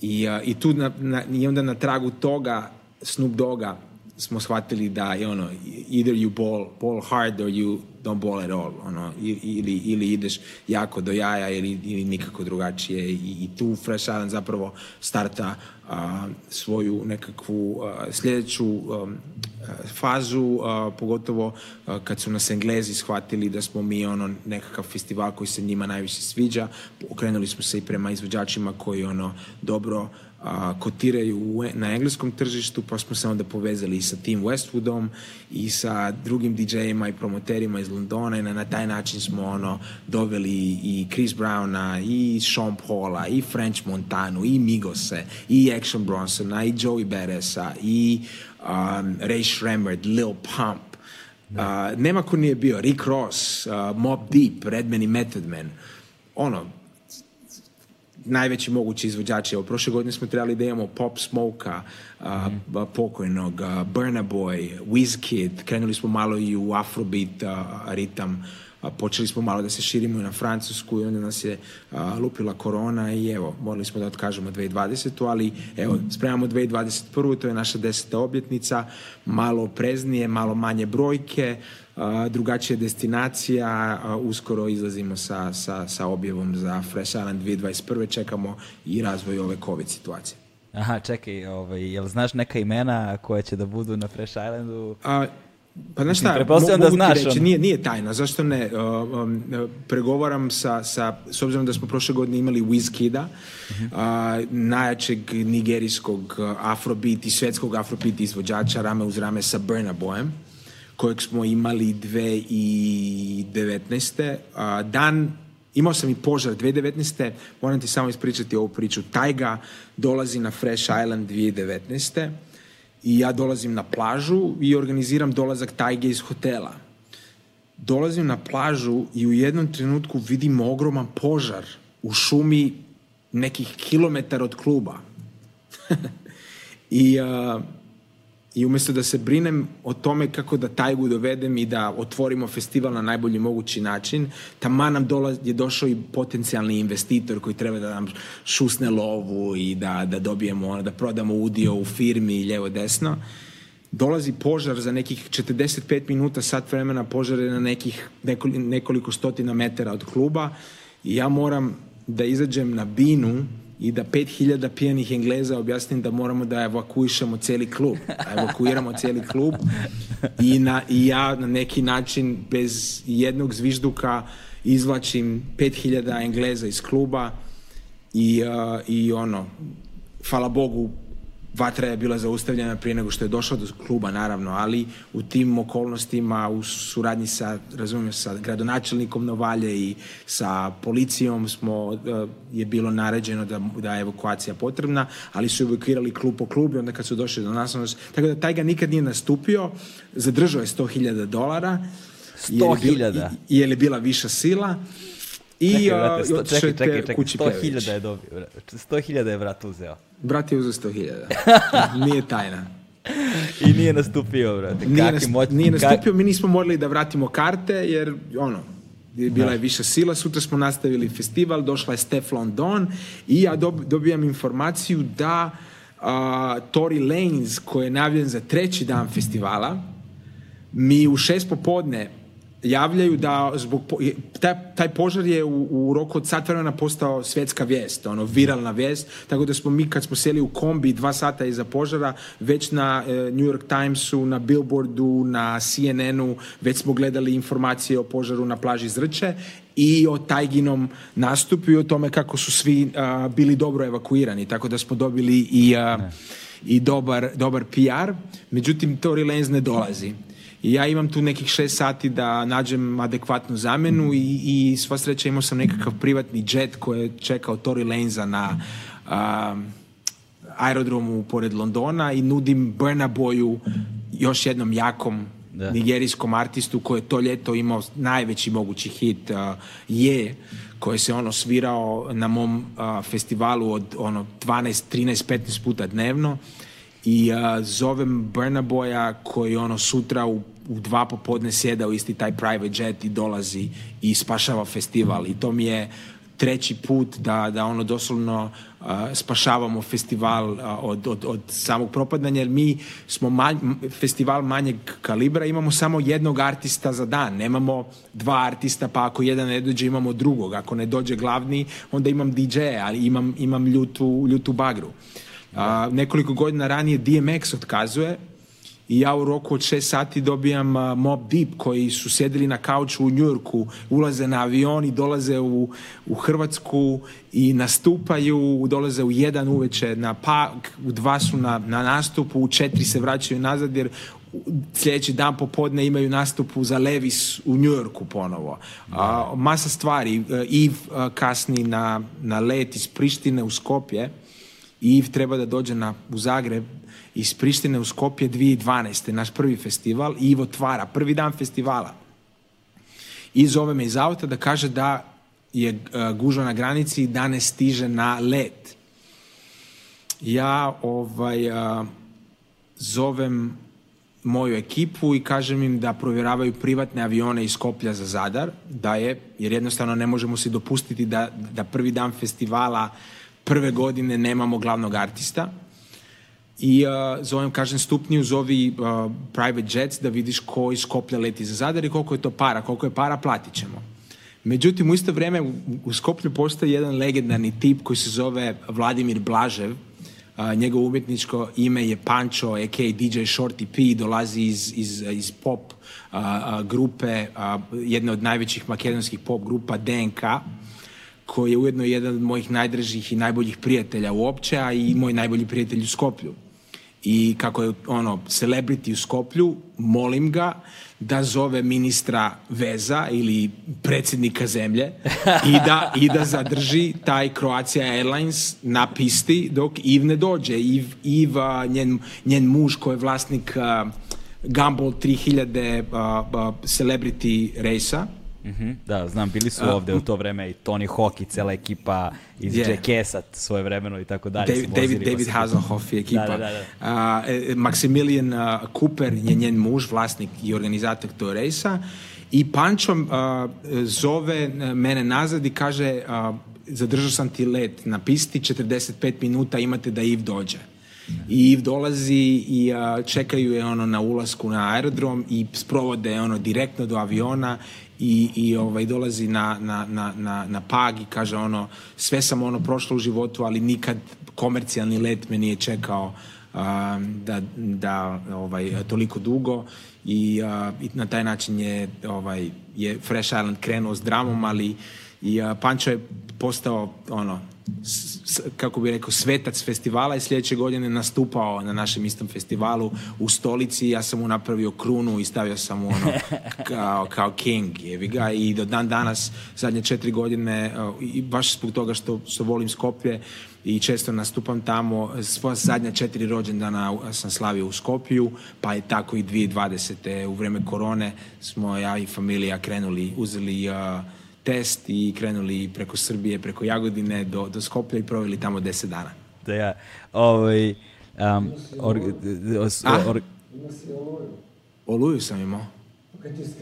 I, a, i, tu na, na, I onda na tragu toga Snoop Doga smo shvatili da je ono, either you ball, ball hard or you don't ball at all, ono, ili, ili ideš jako do jaja ili, ili nikako drugačije i, i tu Fresh Island zapravo starta uh, a, svoju nekakvu a, sljedeću um, a, fazu, a, pogotovo a, kad su nas Englezi shvatili da smo mi ono nekakav festival koji se njima najviše sviđa, okrenuli smo se i prema izvođačima koji ono dobro a, kotiraju u, e, na engleskom tržištu, pa smo se onda povezali i sa Tim Westwoodom i sa drugim DJ-ima i promoterima iz Londona i na, na taj način smo ono doveli i Chris Browna i Sean Paula i French Montanu i Migose i Action Bronsona i Joey Beresa i um, Ray Shremmerd, Lil Pump Da. Uh, nema ko nije bio Rick Ross, uh, Mob Deep, Redman i Method Man ono, najveći mogući izvođači. Evo, prošle godine smo trebali da imamo Pop smoke a, mm. pokojnog, a, Burna Boy, Wizkid, krenuli smo malo i u Afrobeat a, ritam, a, počeli smo malo da se širimo i na Francusku i onda nas je a, lupila korona i evo, morali smo da otkažemo 2020. Ali evo, mhm. spremamo 2021. To je naša deseta objetnica, malo preznije, malo manje brojke, drugačija destinacija, uskoro izlazimo sa, sa, sa objavom za Fresh Island 2021. Čekamo i razvoj ove COVID situacije. Aha, čekaj, ovaj, jel znaš neka imena koja će da budu na Fresh Islandu? A, pa znaš šta, da mogu da znaš, ti reći, on... nije, nije tajna, zašto ne, uh, um, pregovaram sa, sa, s obzirom da smo prošle godine imali Wizkida, uh -huh. uh, najjačeg nigerijskog afrobeat i svetskog afrobeat izvođača rame uz rame sa Burna Bojem, kojeg smo imali 2019. A, dan Imao sam i požar 2019. Moram ti samo ispričati ovu priču. Tajga dolazi na Fresh Island 2019. I ja dolazim na plažu i organiziram dolazak Tajge iz hotela. Dolazim na plažu i u jednom trenutku vidim ogroman požar u šumi nekih kilometara od kluba. I uh, i umesto da se brinem o tome kako da tajgu dovedem i da otvorimo festival na najbolji mogući način, tama nam dola, je došao i potencijalni investitor koji treba da nam šusne lovu i da, da dobijemo, da prodamo udio u firmi ljevo desno. Dolazi požar za nekih 45 minuta, sat vremena požar je na nekih nekoliko stotina metara od kluba i ja moram da izađem na binu i da 5000 pijanih Engleza objasnim da moramo da evakuišemo celi klub, da evakuiramo celi klub i, na, i ja na neki način bez jednog zvižduka izvlačim 5000 Engleza iz kluba i, uh, i ono, hvala Bogu, vatra je bila zaustavljena prije nego što je došao do kluba, naravno, ali u tim okolnostima, u suradnji sa, razumijem, sa gradonačelnikom Novalje i sa policijom smo, eh, je bilo naređeno da, da je evakuacija potrebna, ali su evakuirali klub po klubu, onda kad su došli do nas, tako da taj ga nikad nije nastupio, zadržao je 100.000 dolara, 100.000? Jer, je bila, jer je bila viša sila I čekaj, brate, sto, čekaj, čekaj, čekaj, 100.000 je dobio. 100.000 je brat uzeo. Brat je uzeo 100.000. Nije tajna. I nije nastupio, brate. Nije, nas, moć, nije nastupio, mi nismo morali da vratimo karte, jer ono, bila da. je viša sila, sutra smo nastavili festival, došla je Steph London i ja dobijam informaciju da uh, Tory Lanez, koji je navljen za treći dan festivala, mi u šest popodne javljaju da zbog taj, taj požar je u, u roku od sat vremena postao svetska vijest, ono viralna vijest, tako da smo mi kad smo seli u kombi dva sata iza požara, već na e, New York Timesu, na Billboardu, na CNN-u, već smo gledali informacije o požaru na plaži Zrče i o tajginom nastupu i o tome kako su svi a, bili dobro evakuirani, tako da smo dobili i, a, i dobar, dobar PR, međutim Tory Lenz ne dolazi. I ja imam tu nekih šest sati da nađem adekvatnu zamenu i, i sva sreća imao sam nekakav privatni jet koji je čekao Tory Laneza na a, um, aerodromu pored Londona i nudim Burna Boju još jednom jakom da. nigerijskom artistu koji je to ljeto imao najveći mogući hit uh, je koji se ono svirao na mom uh, festivalu od ono 12 13 15 puta dnevno i uh, zovem Bernaboja koji ono sutra u, u dva popodne sjeda u isti taj private jet i dolazi i spašava festival i to mi je treći put da, da ono doslovno uh, spašavamo festival uh, od, od, od, samog propadanja jer mi smo manj, festival manjeg kalibra imamo samo jednog artista za dan nemamo dva artista pa ako jedan ne dođe imamo drugog ako ne dođe glavni onda imam DJ ali imam, imam ljutu, ljutu bagru A, nekoliko godina ranije DMX otkazuje i ja u roku od 6 sati dobijam a, Mob Deep koji su sedeli na kauču u Njurku, ulaze na avion i dolaze u, u Hrvatsku i nastupaju, dolaze u jedan uveče na park, u dva su na, na nastupu, u četiri se vraćaju nazad jer sljedeći dan popodne imaju nastupu za Levis u Njujorku ponovo. A, masa stvari. Iv e, e, kasni na, na let iz Prištine u Skopje i treba da dođe na, u Zagreb iz Prištine u Skopje 2012. Naš prvi festival i otvara prvi dan festivala. I zove me iz auta da kaže da je e, gužva na granici i da ne stiže na let. Ja ovaj, a, e, zovem moju ekipu i kažem im da provjeravaju privatne avione iz Skoplja za Zadar, da je, jer jednostavno ne možemo se dopustiti da, da prvi dan festivala prve godine nemamo glavnog artista i uh, zovem, kažem, stupniju zovi uh, private jets da vidiš ko iz Skoplja leti za Zadar i koliko je to para, koliko je para, platit ćemo. Međutim, u isto vrijeme u, u Skoplju postoji jedan legendarni tip koji se zove Vladimir Blažev, Uh, njegovo umjetničko ime je Pancho, a.k. DJ Shorty P, dolazi iz, iz, iz pop uh, grupe, uh, jedne od najvećih makedonskih pop grupa DNK, koji je ujedno jedan od mojih najdražih i najboljih prijatelja uopće, a i moj najbolji prijatelj u Skoplju. I kako je ono, celebrity u Skoplju, molim ga da zove ministra veza ili predsjednika zemlje i da, i da zadrži taj Croatia Airlines na pisti dok Iv ne dođe. Iv, Iv njen, njen muž koji je vlasnik uh, Gumball 3000 uh, uh, celebrity rejsa, -hmm. Da, znam, bili su ovde uh, u to vreme i Tony Hawk i cela ekipa iz yeah. Jackessa svoje vremeno i tako dalje. David, David, David Hasenhoff i da, ekipa. Da, da, da. da. Uh, Maximilian uh, Cooper je njen muž, vlasnik i organizator tog rejsa i Pančo uh, zove e, mene nazad i kaže uh, zadržao sam ti let na pisti, 45 minuta imate da Iv dođe. I Iv dolazi i a, čekaju je ono na ulasku na aerodrom i sprovode je ono direktno do aviona i, i ovaj, dolazi na, na, na, na, na pag i kaže ono, sve sam ono prošlo u životu, ali nikad komercijalni let me nije čekao a, da, da ovaj, toliko dugo i, a, i na taj način je, ovaj, je Fresh Island krenuo s dramom, ali i a, Pancho je postao ono, kako bi rekao, svetac festivala je sljedeće godine nastupao na našem istom festivalu u stolici ja sam mu napravio krunu i stavio sam mu ono kao, kao king jevi ga i do dan danas zadnje četiri godine e, i baš zbog toga što, što volim Skoplje i često nastupam tamo svoja zadnja četiri rođendana sam slavio u Skopiju, pa je tako i 2020. u vreme korone smo ja i familija krenuli uzeli uh, test i krenuli preko Srbije, preko Jagodine do, do Skoplja i proveli tamo 10 dana. Da ja, ovaj, um, or, os, or, Oluju sam imao.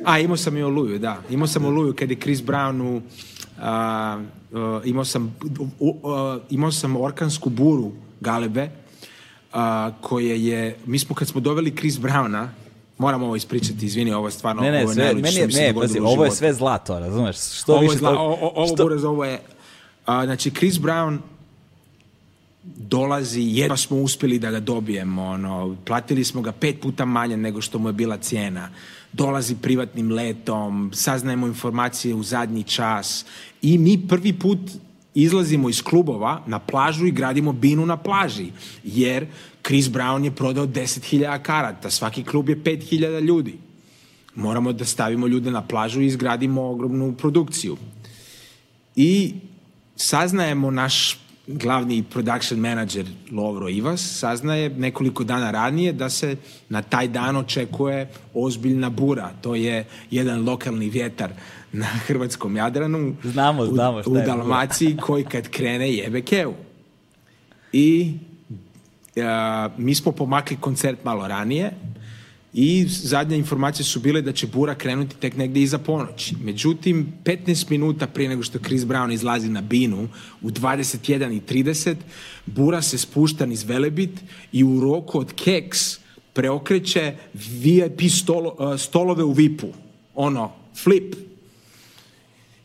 A, imao sam i Oluju, da. Imao sam Oluju kad je Chris Brown u... A, a, imao, sam, u, a, imao sam orkansku buru Galebe, uh, koje je... Mi smo, kad smo doveli Chris Browna, Moram ovo ispričati, izvini, ovo je stvarno... Ne, ne, ovo je sve, meni je, ne, pazi, ovo je sve zlato, razumeš? Što ovo, više zla, o, o, ovo, što... Buraz, ovo je... A, znači, Chris Brown dolazi, jedva smo uspeli da ga dobijemo, ono, platili smo ga pet puta manje nego što mu je bila cijena. Dolazi privatnim letom, saznajemo informacije u zadnji čas i mi prvi put izlazimo iz klubova na plažu i gradimo binu na plaži, jer Chris Brown je prodao 10.000 karata, svaki klub je 5.000 ljudi. Moramo da stavimo ljude na plažu i izgradimo ogromnu produkciju. I saznajemo naš glavni production manager Lovro Ivas saznaje nekoliko dana ranije da se na taj dan očekuje ozbiljna bura. To je jedan lokalni vjetar na hrvatskom Jadranu. Znamo, znamo šta je. U Dalmaciji koji kad krene jebe keu. I Eh, mi smo pomakli koncert malo ranije i zadnje informacije su bile da će bura krenuti tek negde iza ponoći. Međutim, 15 minuta prije nego što Chris Brown izlazi na binu u 21.30, bura se spušta niz Velebit i u roku od keks preokreće VIP stolo, eh, stolove u VIP-u. Ono, flip.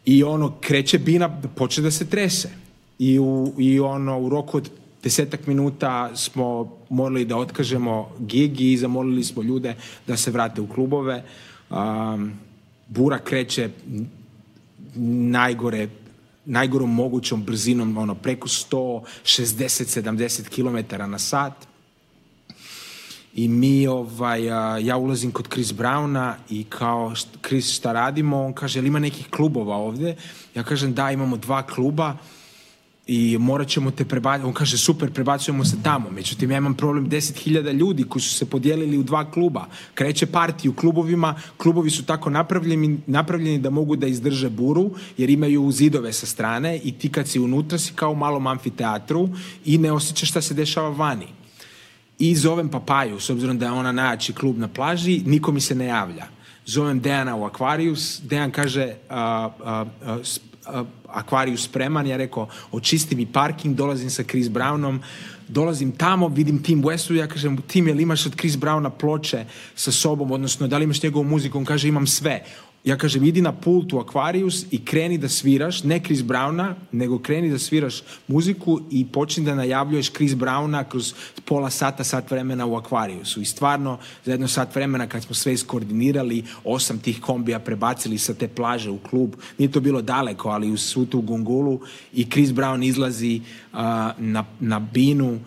I ono, kreće bina, počne da se trese. I, u, i ono, u roku od desetak minuta smo morali da otkažemo gig i zamolili smo ljude da se vrate u klubove. Um, bura kreće najgore najgorom mogućom brzinom, ono, preko 160-70 km na sat. I mi, ovaj, a, ja ulazim kod Chris Browna i kao, Chris, šta radimo? On kaže, jel ima nekih klubova ovde? Ja kažem, da, imamo dva kluba i morat ćemo te prebaciti, on kaže super, prebacujemo se tamo, međutim ja imam problem 10.000 ljudi koji su se podijelili u dva kluba, kreće parti u klubovima, klubovi su tako napravljeni, napravljeni da mogu da izdrže buru, jer imaju zidove sa strane i ti kad si unutra si kao u malom amfiteatru i ne osjećaš šta se dešava vani. I zovem papaju, s obzirom da je ona najjači klub na plaži, niko mi se ne javlja. Zovem Dejana u Aquarius, Dejan kaže, a, a, a, Eh, akvarijus spreman, ja rekao, očisti mi parking, dolazim sa Chris Brownom, dolazim tamo, vidim Tim Westu, ja kažem, Tim, jel imaš od Chris Browna ploče sa sobom, odnosno da li imaš njegovu muziku, on kaže, imam sve. Ja kažem, idi na pult u Aquarius i kreni da sviraš, ne Chris Browna, nego kreni da sviraš muziku i počni da najavljuješ Chris Browna kroz pola sata, sat vremena u Aquariusu. I stvarno, za jedno sat vremena kad smo sve iskoordinirali, osam tih kombija prebacili sa te plaže u klub, nije to bilo daleko, ali u svu tu gungulu i Chris Brown izlazi uh, na, na binu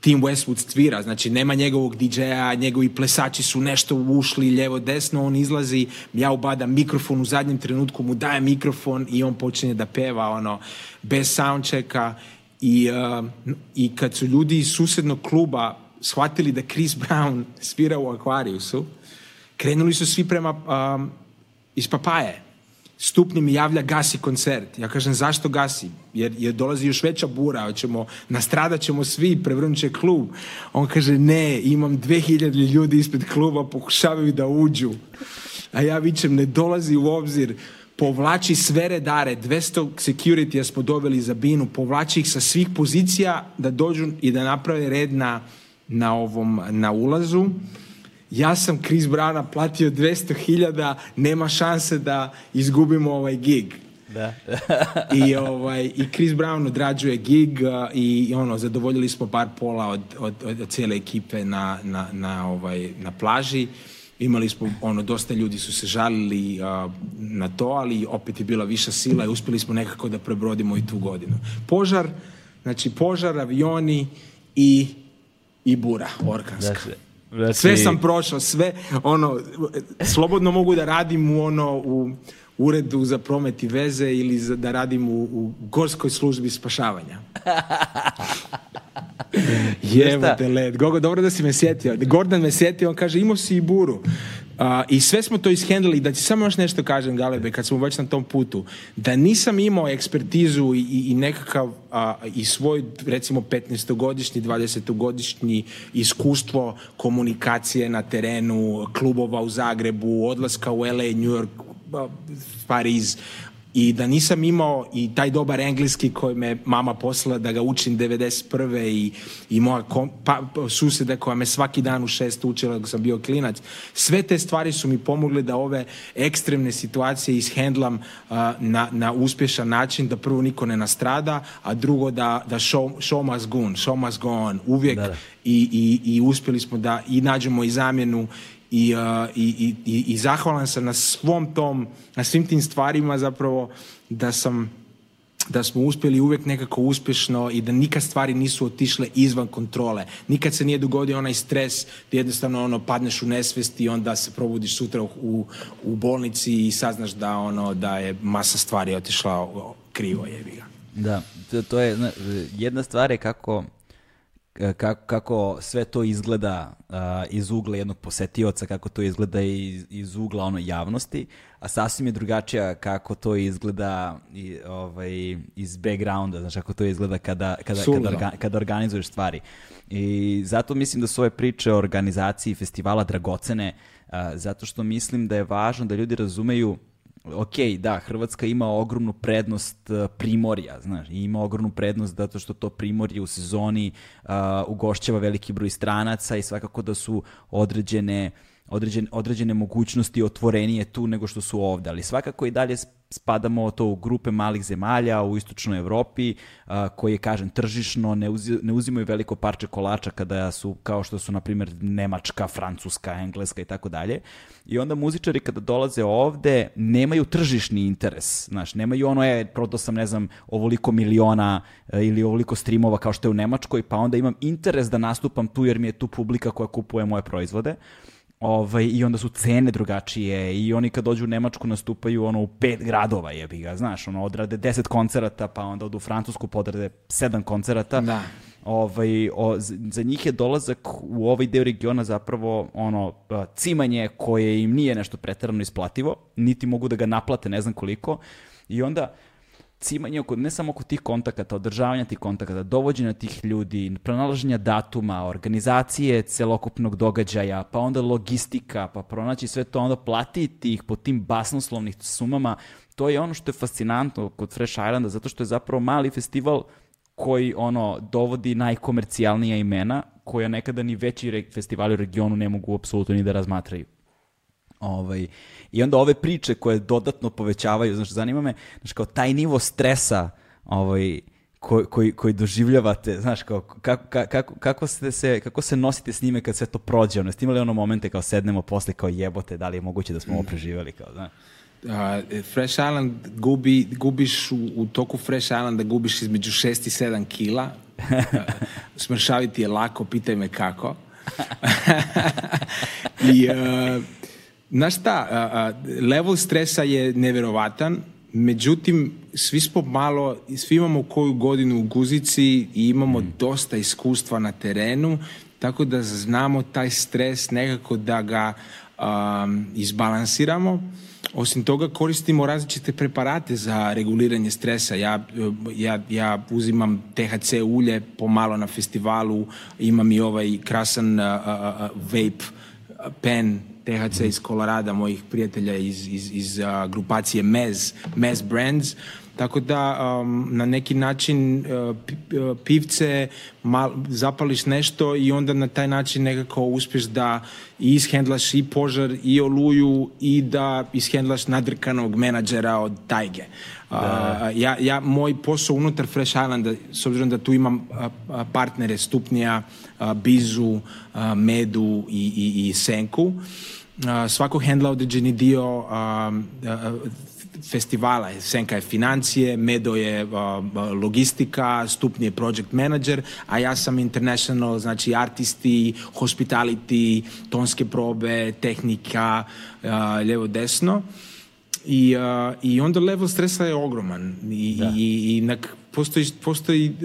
Tim Westwood svira, znači nema njegovog DJ-a, njegovi plesači su nešto ušli ljevo desno, on izlazi, ja ubadam mikrofon u zadnjem trenutku, mu dajem mikrofon i on počinje da peva ono bez soundchecka i, uh, i kad su ljudi iz susednog kluba shvatili da Chris Brown svira u Aquariusu, krenuli su svi prema um, iz Papaje stupni mi javlja gasi koncert. Ja kažem zašto gasi? Jer, je dolazi još veća bura, hoćemo, nastradat ćemo svi, prevrnuće klub. On kaže ne, imam 2000 ljudi ispred kluba, pokušavaju da uđu. A ja vičem ne dolazi u obzir povlači sve redare, 200 security ja smo doveli za binu, povlači ih sa svih pozicija da dođu i da naprave red na, na ovom, na ulazu ja sam Chris Brana platio 200.000, nema šanse da izgubimo ovaj gig. Da. I, ovaj, I Chris Brown odrađuje gig uh, i ono, zadovoljili smo par pola od, od, od, od cijele ekipe na, na, na, ovaj, na plaži. Imali smo, ono, dosta ljudi su se žalili uh, na to, ali opet je bila viša sila i uspeli smo nekako da prebrodimo i tu godinu. Požar, znači požar, avioni i, i bura orkanska. Dakle. Znači... Sve sam prošao, sve, ono, slobodno mogu da radim u ono, u uredu za promet i veze ili za, da radim u, u gorskoj službi spašavanja. Jebote led. Gogo, dobro da si me sjetio. Gordon me sjetio, on kaže, imao si i buru. Uh, I sve smo to ishendali da ti samo još nešto kažem, Galebe, kad smo već na tom putu, da nisam imao ekspertizu i, i nekakav uh, i svoj, recimo, 15-godišnji, 20-godišnji iskustvo komunikacije na terenu, klubova u Zagrebu, odlaska u LA, New York, Pariz, i da nisam imao i taj dobar engleski koji me mama poslala da ga učim 91. i, i moja kom, pa, suseda koja me svaki dan u šest učila dok sam bio klinac. Sve te stvari su mi pomogle da ove ekstremne situacije ishendlam uh, na, na uspješan način, da prvo niko ne nastrada, a drugo da, da show, show must go on, show must go on, uvijek da, da. I, i, i uspjeli smo da i nađemo i zamjenu i, uh, i, i, i zahvalan sam na svom tom, na svim tim stvarima zapravo da sam da smo uspjeli uvek nekako uspešno i da nikad stvari nisu otišle izvan kontrole. Nikad se nije dogodio onaj stres da jednostavno ono padneš u nesvest i onda se probudiš sutra u, u bolnici i saznaš da ono da je masa stvari otišla krivo jebi ga. Da, to je jedna stvar je kako kako, kako sve to izgleda uh, iz ugla jednog posetioca, kako to izgleda iz, iz ugla ono javnosti, a sasvim je drugačija kako to izgleda i, ovaj, iz backgrounda, znači kako to izgleda kada, kada, kada, orga, kada organizuješ stvari. I zato mislim da su ove priče o organizaciji festivala dragocene, uh, zato što mislim da je važno da ljudi razumeju ok, da, Hrvatska ima ogromnu prednost eh, primorja, znaš, ima ogromnu prednost zato što to primorje u sezoni uh, ugošćava veliki broj stranaca i svakako da su određene određene, određene mogućnosti otvorenije tu nego što su ovde, ali svakako i dalje spadamo to u grupe malih zemalja u istočnoj Evropi a, koje kažem tržišno ne, uzi, ne uzimaju veliko parče kolača kada su kao što su na primjer Nemačka, Francuska, Engleska i tako dalje. I onda muzičari kada dolaze ovde nemaju tržišni interes, znaš, nemaju ono je prodao sam ne znam ovoliko miliona e, ili ovoliko streamova kao što je u Nemačkoj, pa onda imam interes da nastupam tu jer mi je tu publika koja kupuje moje proizvode. Ovaj, I onda su cene drugačije i oni kad dođu u Nemačku nastupaju ono u pet gradova jebi ga, znaš, ono odrade deset koncerata pa onda odu u Francusku pa odrade sedam koncerata. Da. Ovaj, o, za njih je dolazak u ovaj deo regiona zapravo ono cimanje koje im nije nešto preterano isplativo, niti mogu da ga naplate ne znam koliko. I onda cimanje oko, ne samo oko tih kontakata, održavanja tih kontakata, dovođenja tih ljudi, pronalaženja datuma, organizacije celokupnog događaja, pa onda logistika, pa pronaći sve to, onda platiti ih po tim basnoslovnih sumama, to je ono što je fascinantno kod Fresh Islanda, zato što je zapravo mali festival koji ono dovodi najkomercijalnija imena koja nekada ni veći festivali u regionu ne mogu apsolutno ni da razmatraju. Ovaj, I onda ove priče koje dodatno povećavaju, znači zanima me, znači kao taj nivo stresa ovaj, koji, koji, koji doživljavate, znaš, kao, kako, kako, kako, ste se, kako se nosite s njime kad sve to prođe, ono, ste imali ono momente kao sednemo posle, kao jebote, da li je moguće da smo ovo mm. preživjeli, kao, znaš. Uh, Fresh Island gubi, gubiš u, u toku Fresh Islanda gubiš između 6 i 7 kila. Uh, smršaviti je lako, pitaj me kako. I uh, Znaš šta, a, a, level stresa je neverovatan, međutim, svi smo malo, svi imamo koju godinu u guzici i imamo mm. dosta iskustva na terenu, tako da znamo taj stres nekako da ga um, izbalansiramo. Osim toga koristimo različite preparate za reguliranje stresa. Ja, ja, ja uzimam THC ulje pomalo na festivalu, imam i ovaj krasan uh, uh, vape pen THC mhm. iz Kolorada, mojih prijatelja iz, iz, iz uh, grupacije Mez, Mez Brands. Tako da um, na neki način uh, pivce mal, zapališ nešto i onda na taj način nekako uspješ da ishendlaš i požar i oluju i da ishendlaš nadrkanog menadžera od tajge. Da. ja, ja, moj posao unutar Fresh Islanda, s obzirom da tu imam partnere Stupnija, Bizu, Medu i, i, i Senku, svako hendla određeni dio festivala. Senka je financije, Medo je a, logistika, Stupni je project manager, a ja sam international, znači artisti, hospitality, tonske probe, tehnika, a, ljevo desno. I, uh, I onda level stresa je ogroman i, da. i, i nak, postoji, postoji e,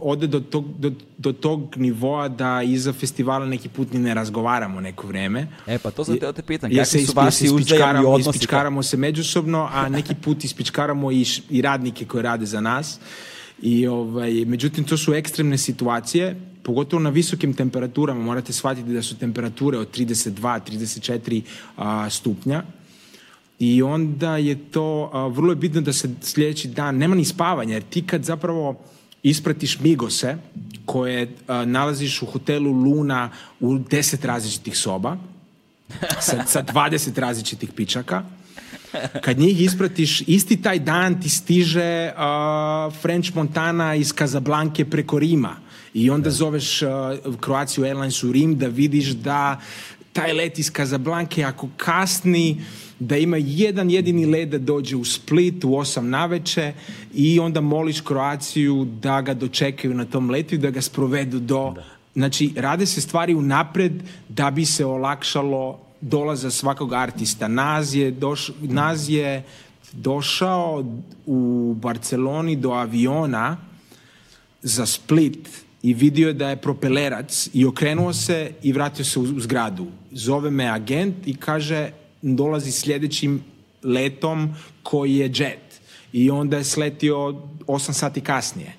ode do tog, do, do tog nivoa da iza festivala neki put ni ne razgovaramo neko vreme. E pa to sam teo te pitan, kakvi su vaši uzajamni odnosi? Ispičkaramo se međusobno, a neki put ispičkaramo i, i radnike koje rade za nas. I ovaj, međutim, to su ekstremne situacije, pogotovo na visokim temperaturama. Morate shvatiti da su temperature od 32, 34 stupnja I onda je to, a, vrlo je bitno da se sljedeći dan, nema ni spavanja, jer ti kad zapravo ispratiš migose koje a, nalaziš u hotelu Luna u deset različitih soba, sa, sa 20 različitih pičaka, kad njih ispratiš, isti taj dan ti stiže uh, French Montana iz Kazablanke preko Rima. I onda da. zoveš uh, Croatia Airlines u Rim da vidiš da taj let iz Kazablanke ako kasni da ima jedan jedini let da dođe u Split u 8 naveče i onda moliš Kroaciju da ga dočekaju na tom letu i da ga sprovedu do... Da. Znači, rade se stvari unapred da bi se olakšalo dolaza svakog artista. Naz je, doš, Naz je došao u Barceloni do aviona za Split i vidio je da je propelerac i okrenuo se i vratio se u zgradu. Zove me agent i kaže dolazi sljedećim letom koji je jet. I onda je sletio 8 sati kasnije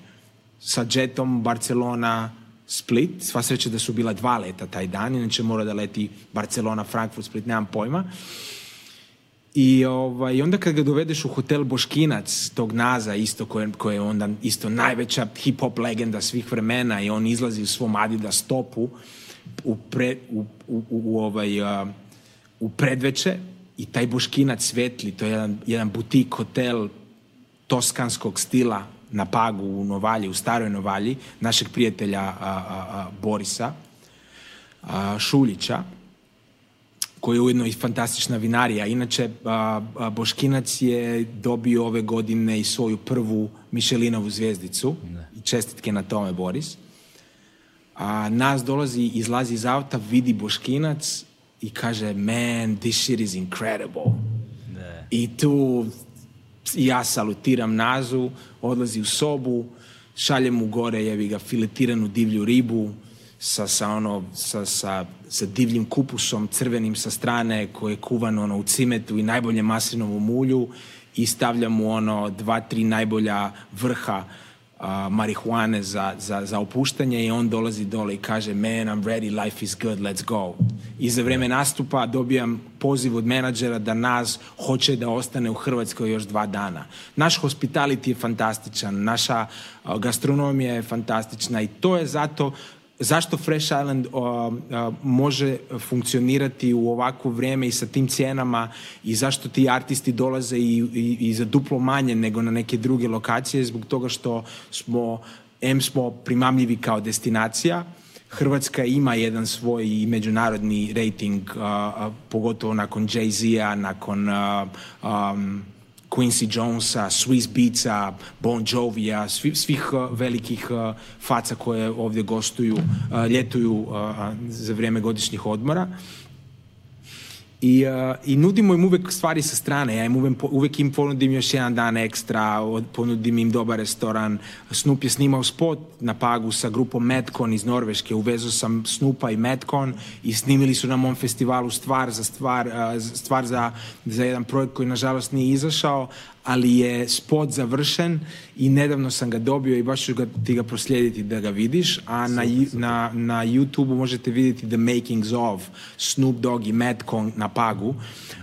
sa jetom Barcelona Split. Sva sreća da su bila dva leta taj dan, inače mora da leti Barcelona, Frankfurt, Split, nemam pojma. I ovaj, onda kad ga dovedeš u hotel Boškinac, tog Naza isto, koje, koje je onda isto najveća hip-hop legenda svih vremena i on izlazi u svom Adidas topu u, pre, u, u, u, u ovaj, uh, u predveče i taj buškinac svetli, to je jedan, jedan butik hotel toskanskog stila na Pagu u Novalji, u staroj Novalji, našeg prijatelja a, a, a, Borisa a, Šuljića, koji je ujedno i fantastična vinarija. Inače, a, a, Boškinac je dobio ove godine i svoju prvu Mišelinovu zvezdicu. Ne. I čestitke na tome, Boris. A, nas dolazi, izlazi iz auta, vidi Boškinac, i kaže man, this shit is incredible. Ne. I tu ja salutiram Nazu, odlazi u sobu, šalje mu gore jevi ga filetiranu divlju ribu sa, sa, ono, sa, sa, sa divljim kupusom crvenim sa strane koje je kuvano ono, u cimetu i najbolje maslinovom ulju i stavljam mu ono dva, tri najbolja vrha a, marihuane za, za, za opuštanje i on dolazi dole i kaže man, I'm ready, life is good, let's go. I za vreme nastupa dobijam poziv od menadžera da nas hoće da ostane u Hrvatskoj još dva dana. Naš hospitality je fantastičan, naša gastronomija je fantastična i to je zato zašto Fresh Island a, um, a, uh, može funkcionirati u ovako vreme i sa tim cijenama i zašto ti artisti dolaze i, i, i za duplo manje nego na neke druge lokacije zbog toga što smo M smo primamljivi kao destinacija Hrvatska ima jedan svoj međunarodni rating a, uh, uh, pogotovo nakon Jay-Z-a nakon um, Quincy Jonesa, Swiss Beatsa, Bon Jovija, svih, svih velikih faca koje ovde gostuju, ljetuju za vreme godišnjih odmora. I, uh, I nudimo im uvek stvari sa strane, ja im uvek, uvek im ponudim još jedan dan ekstra, od, ponudim im dobar restoran. Snoop je snimao spot na Pagu sa grupom Metcon iz Norveške, uvezao sam Snoopa i Metcon i snimili su na mom festivalu stvar za stvar, uh, stvar za, za jedan projekt koji nažalost nije izašao, ali je spot završen i nedavno sam ga dobio i baš ću ga, ti ga proslijediti da ga vidiš, a super, na, super. na, na YouTube-u možete vidjeti The Makings of Snoop Dogg i Mad Kong na Pagu.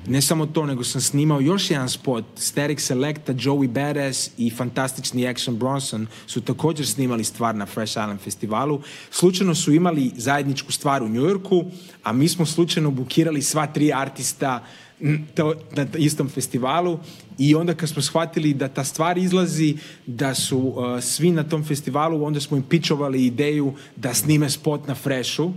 Ne samo to, nego sam snimao još jedan spot, Steric Selecta, Joey Beres i fantastični Action Bronson su također snimali stvar na Fresh Island festivalu. Slučajno su imali zajedničku stvar u Njujorku, a mi smo slučajno bukirali sva tri artista to, na istom festivalu i onda kad smo shvatili da ta stvar izlazi, da su uh, svi na tom festivalu, onda smo im pičovali ideju da snime spot na Freshu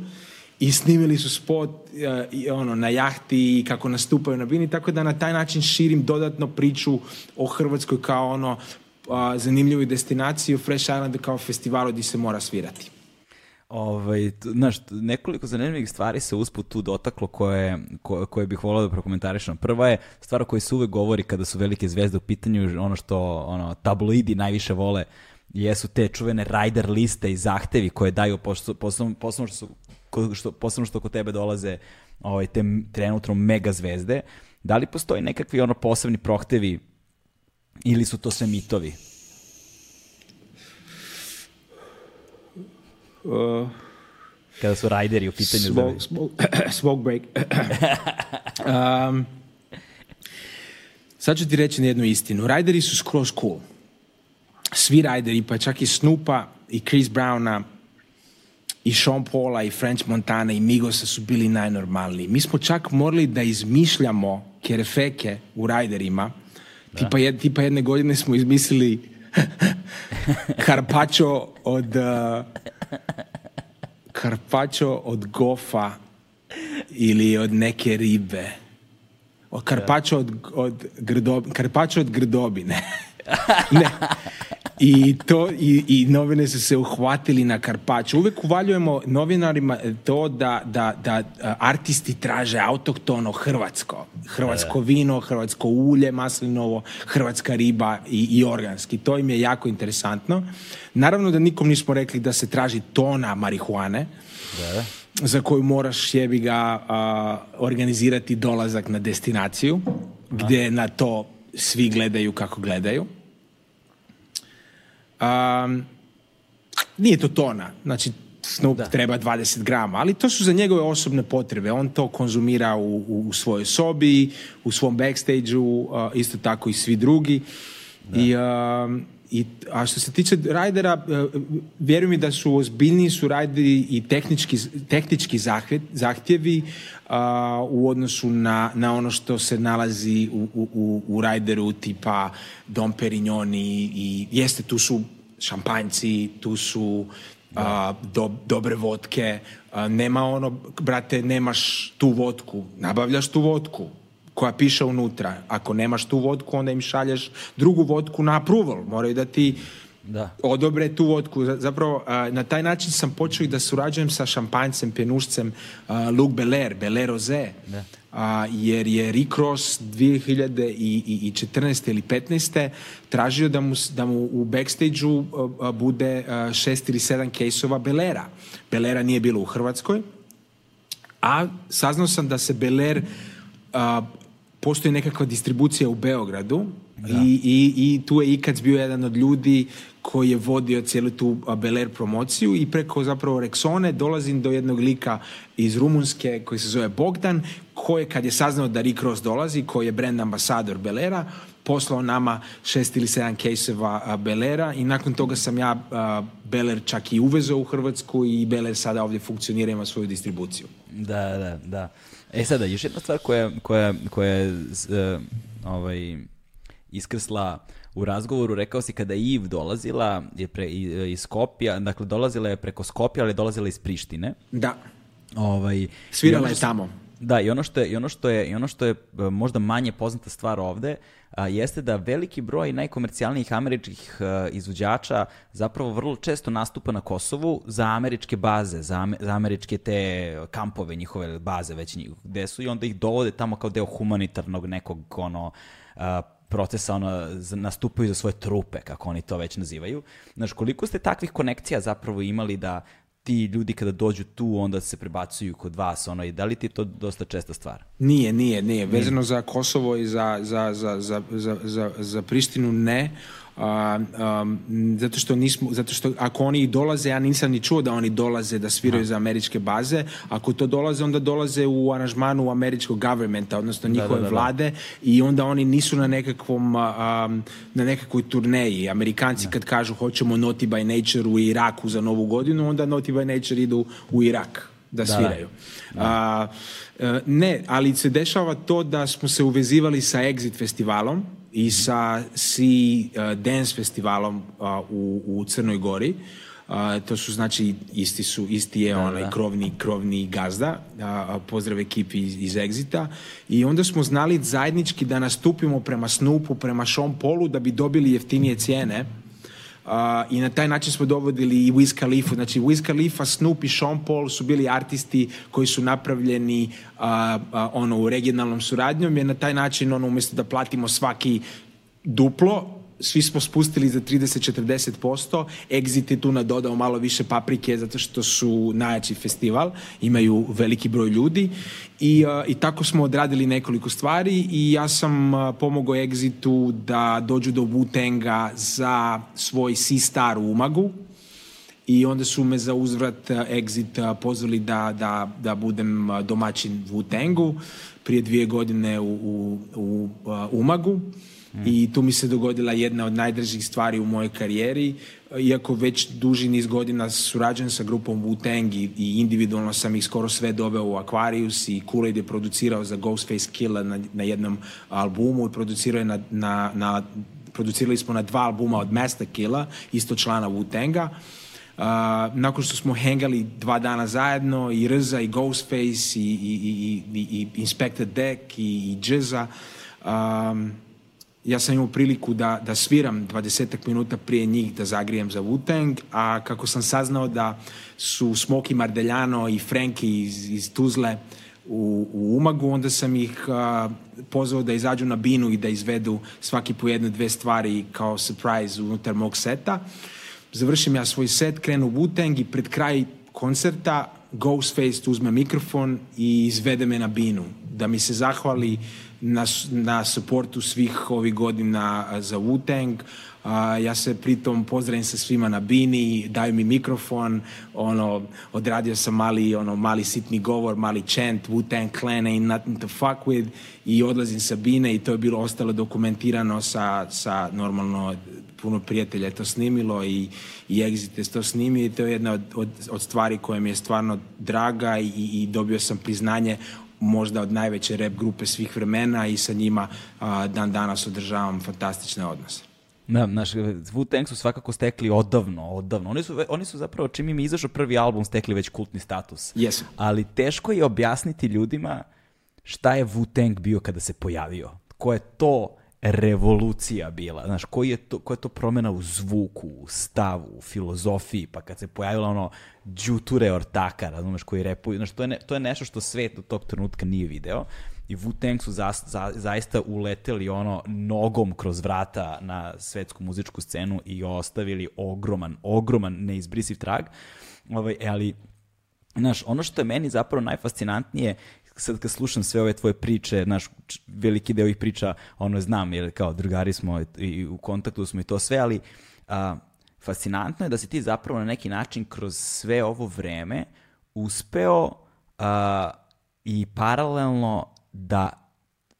i snimili su spot uh, i, ono, na jahti i kako nastupaju na bini, tako da na taj način širim dodatno priču o Hrvatskoj kao ono uh, destinaciji, o Fresh Islandu kao festivalu gdje se mora svirati. Ovaj, znaš, nekoliko zanimljivih stvari se usput tu dotaklo koje, ko, koje bih volao da prokomentarišem. Prva je stvar o kojoj se uvek govori kada su velike zvezde u pitanju, ono što ono, tabloidi najviše vole, jesu te čuvene rider liste i zahtevi koje daju, posebno, posebno, što, su, što, posebno što kod tebe dolaze ovaj, te trenutno mega zvezde. Da li postoji nekakvi ono posebni prohtevi ili su to sve mitovi? Uh, Kada su rajderi u pitanju. Smoke, smoke, smoke break. um, sad ću ti reći na jednu istinu. Rajderi su skroz cool. Svi rajderi, pa čak i Snoopa i Chris Browna i Sean Paula i French Montana i Migosa su bili najnormalniji. Mi smo čak morali da izmišljamo kerefeke u rajderima. Da. Tipa, jed, tipa jedne godine smo izmislili Carpaccio od uh, Karpačo od gofa ali od neke ribe. Karpačo od, od, grdob, karpačo od grdobine. ne. I, to, i, i novine su se uhvatili na karpač. Uvek uvaljujemo novinarima to da, da, da artisti traže autoktono hrvatsko. Hrvatsko e. vino, hrvatsko ulje, maslinovo, hrvatska riba i, i organski. To im je jako interesantno. Naravno da nikom nismo rekli da se traži tona marihuane. Da za koju moraš jebi ga a, organizirati dolazak na destinaciju gdje na to svi gledaju kako gledaju Um, nije to tona, znači Snoop da. treba 20 grama, ali to su za njegove osobne potrebe. On to konzumira u, u, u svojoj sobi, u svom backstage-u, uh, isto tako i svi drugi. Da. I um, I, a što se tiče rajdera, e, vjerujem mi da su ozbiljniji su rajderi i tehnički, tehnički zahvet, zahtjevi a, u odnosu na, na ono što se nalazi u, u, u rajderu tipa Dom Perignon i, i jeste, tu su šampanjci, tu su a, do, dobre vodke, a, nema ono, brate, nemaš tu vodku, nabavljaš tu vodku, koja piše unutra. Ako nemaš tu vodku, onda im šalješ drugu vodku na approval. Moraju da ti da. odobre tu vodku. Zapravo, na taj način sam počeo i da surađujem sa šampanjcem, penušcem Luc Belair, Belair Rosé. Da. A, jer je Rick Ross 2014. ili 15. tražio da mu, da mu u backstage-u bude šest ili sedam kejsova Belera. Belera nije bilo u Hrvatskoj, a saznao sam da se Beler a, postoji nekakva distribucija u Beogradu da. I, i, i, tu je Ikac bio jedan od ljudi koji je vodio cijelu tu Bel Air promociju i preko zapravo Rexone dolazim do jednog lika iz Rumunske koji se zove Bogdan koji je kad je saznao da Rick Ross dolazi koji je brand ambasador Bel Aira poslao nama šest ili sedam kejseva Belera i nakon toga sam ja Beler čak i uvezao u Hrvatsku i Beler sada ovdje funkcionira ima svoju distribuciju. Da, da, da. E sada, još jedna stvar koja, koja, koja je uh, ovaj, iskrsla u razgovoru, rekao si kada Iv dolazila je pre, e, iz Skopija, dakle dolazila je preko Skopija, ali dolazila iz Prištine. Da. Ovaj, Svirala je tamo. Da, i ono što je, i ono što je, i ono što je e, možda manje poznata stvar ovde, a, jeste da veliki broj najkomercijalnijih američkih izvođača zapravo vrlo često nastupa na Kosovu za američke baze, za, američke te kampove njihove baze već njih, gde su i onda ih dovode tamo kao deo humanitarnog nekog ono a, procesa ono, nastupaju za svoje trupe, kako oni to već nazivaju. Znaš, koliko ste takvih konekcija zapravo imali da ti ljudi kada dođu tu onda se prebacuju kod vas ono i da li ti je to dosta česta stvar? Nije, nije, nije. Vezano za Kosovo i za, za, za, za, za, za, za Prištinu ne. Uh, a, a, zato što nismo, zato što ako oni i dolaze, ja nisam ni čuo da oni dolaze da sviraju za američke baze, ako to dolaze, onda dolaze u aranžmanu američkog governmenta, odnosno da, da, njihove da, da, vlade i onda oni nisu na nekakvom a, na nekakvoj turneji. Amerikanci kad kažu hoćemo Naughty by Nature u Iraku za novu godinu, onda Naughty by Nature idu u Irak da sviraju. Da. A, e, ne, ali se dešava to da smo se uvezivali sa Exit festivalom, i sa si eh, dance festivalom eh, u, u Crnoj Gori. Eh, to su znači isti su isti je da, onaj da. krovni krovni gazda. pozdrav ekipi iz, iz Exita i onda smo znali zajednički da nastupimo prema Snoopu, prema Sean Paulu da bi dobili jeftinije cijene Uh, I na taj način smo dovodili i Wiz Khalifa. Znači, Wiz Khalifa, Snoop i Sean Paul su bili artisti koji su napravljeni uh, uh, ono, u regionalnom suradnjom, jer na taj način ono, umjesto da platimo svaki duplo, svi smo spustili za 30-40%, Exit je tu nadodao malo više paprike zato što su najjači festival, imaju veliki broj ljudi i, e, i tako smo odradili nekoliko stvari i ja sam e, pomogao Exitu da dođu do wu za svoj C-Star u Umagu, i onda su me za uzvrat e, Exit pozvali da, da, da budem domaćin wu prije dvije godine u, u, u Umagu. I tu mi se dogodila jedna od najdražih stvari u mojoj karijeri, iako već duži niz godina surađujem sa grupom Wu-Tang i, i individualno sam ih skoro sve doveo u Aquarius i Kool-Aid je producirao za Ghostface Killa na, na jednom albumu i producirao je na, na, na producirali smo na dva albuma od Master Killa, isto člana Wu-Tanga. Uh, nakon što smo hengali dva dana zajedno i Rza i Ghostface i, i, i, i, i Inspector Deck i, i Džeza um, ja sam imao priliku da, da sviram 20 minuta prije njih da zagrijem za Wu-Tang, a kako sam saznao da su Smoky Mardeljano i Frenki iz, iz Tuzle u, u Umagu, onda sam ih a, pozvao da izađu na binu i da izvedu svaki po jedne dve stvari kao surprise unutar mog seta. Završim ja svoj set, krenu wu i pred kraj koncerta Ghostface uzme mikrofon i izvede me na binu da mi se zahvali na, na supportu svih ovih godina za Wu-Tang. Ja se pritom pozdravim sa svima na bini, daju mi mikrofon, ono, odradio sam mali, ono, mali sitni govor, mali chant, Wu-Tang Clan ain't nothing to fuck with i odlazim sa bine i to je bilo ostalo dokumentirano sa, sa normalno puno prijatelja je to snimilo i, i Exit je to snimio i to je jedna od, od, od stvari koja mi je stvarno draga i, i dobio sam priznanje možda od najveće rap grupe svih vremena i sa njima a, dan danas održavam fantastične odnose. Da, naš, eh, Wu-Tang su svakako stekli odavno, odavno. Oni su, oni su zapravo, čim im izašao prvi album, stekli već kultni status. Yes. Ali teško je objasniti ljudima šta je Wu-Tang bio kada se pojavio. Ko je to revolucija bila? Znaš, koji je to, koja je to promena u zvuku, u stavu, u filozofiji, pa kad se pojavila ono Đuture Ortaka, razumeš, koji repuju, znaš, to je, ne, to je nešto što svet do tog trenutka nije video i Wu-Tang su za, za, zaista uleteli ono nogom kroz vrata na svetsku muzičku scenu i ostavili ogroman, ogroman neizbrisiv trag. Ovaj, e, ali Znaš, ono što je meni zapravo najfascinantnije sad kad slušam sve ove tvoje priče, naš veliki deo ih priča, ono znam, jer kao drugari smo i u kontaktu smo i to sve, ali a, fascinantno je da si ti zapravo na neki način kroz sve ovo vreme uspeo a, i paralelno da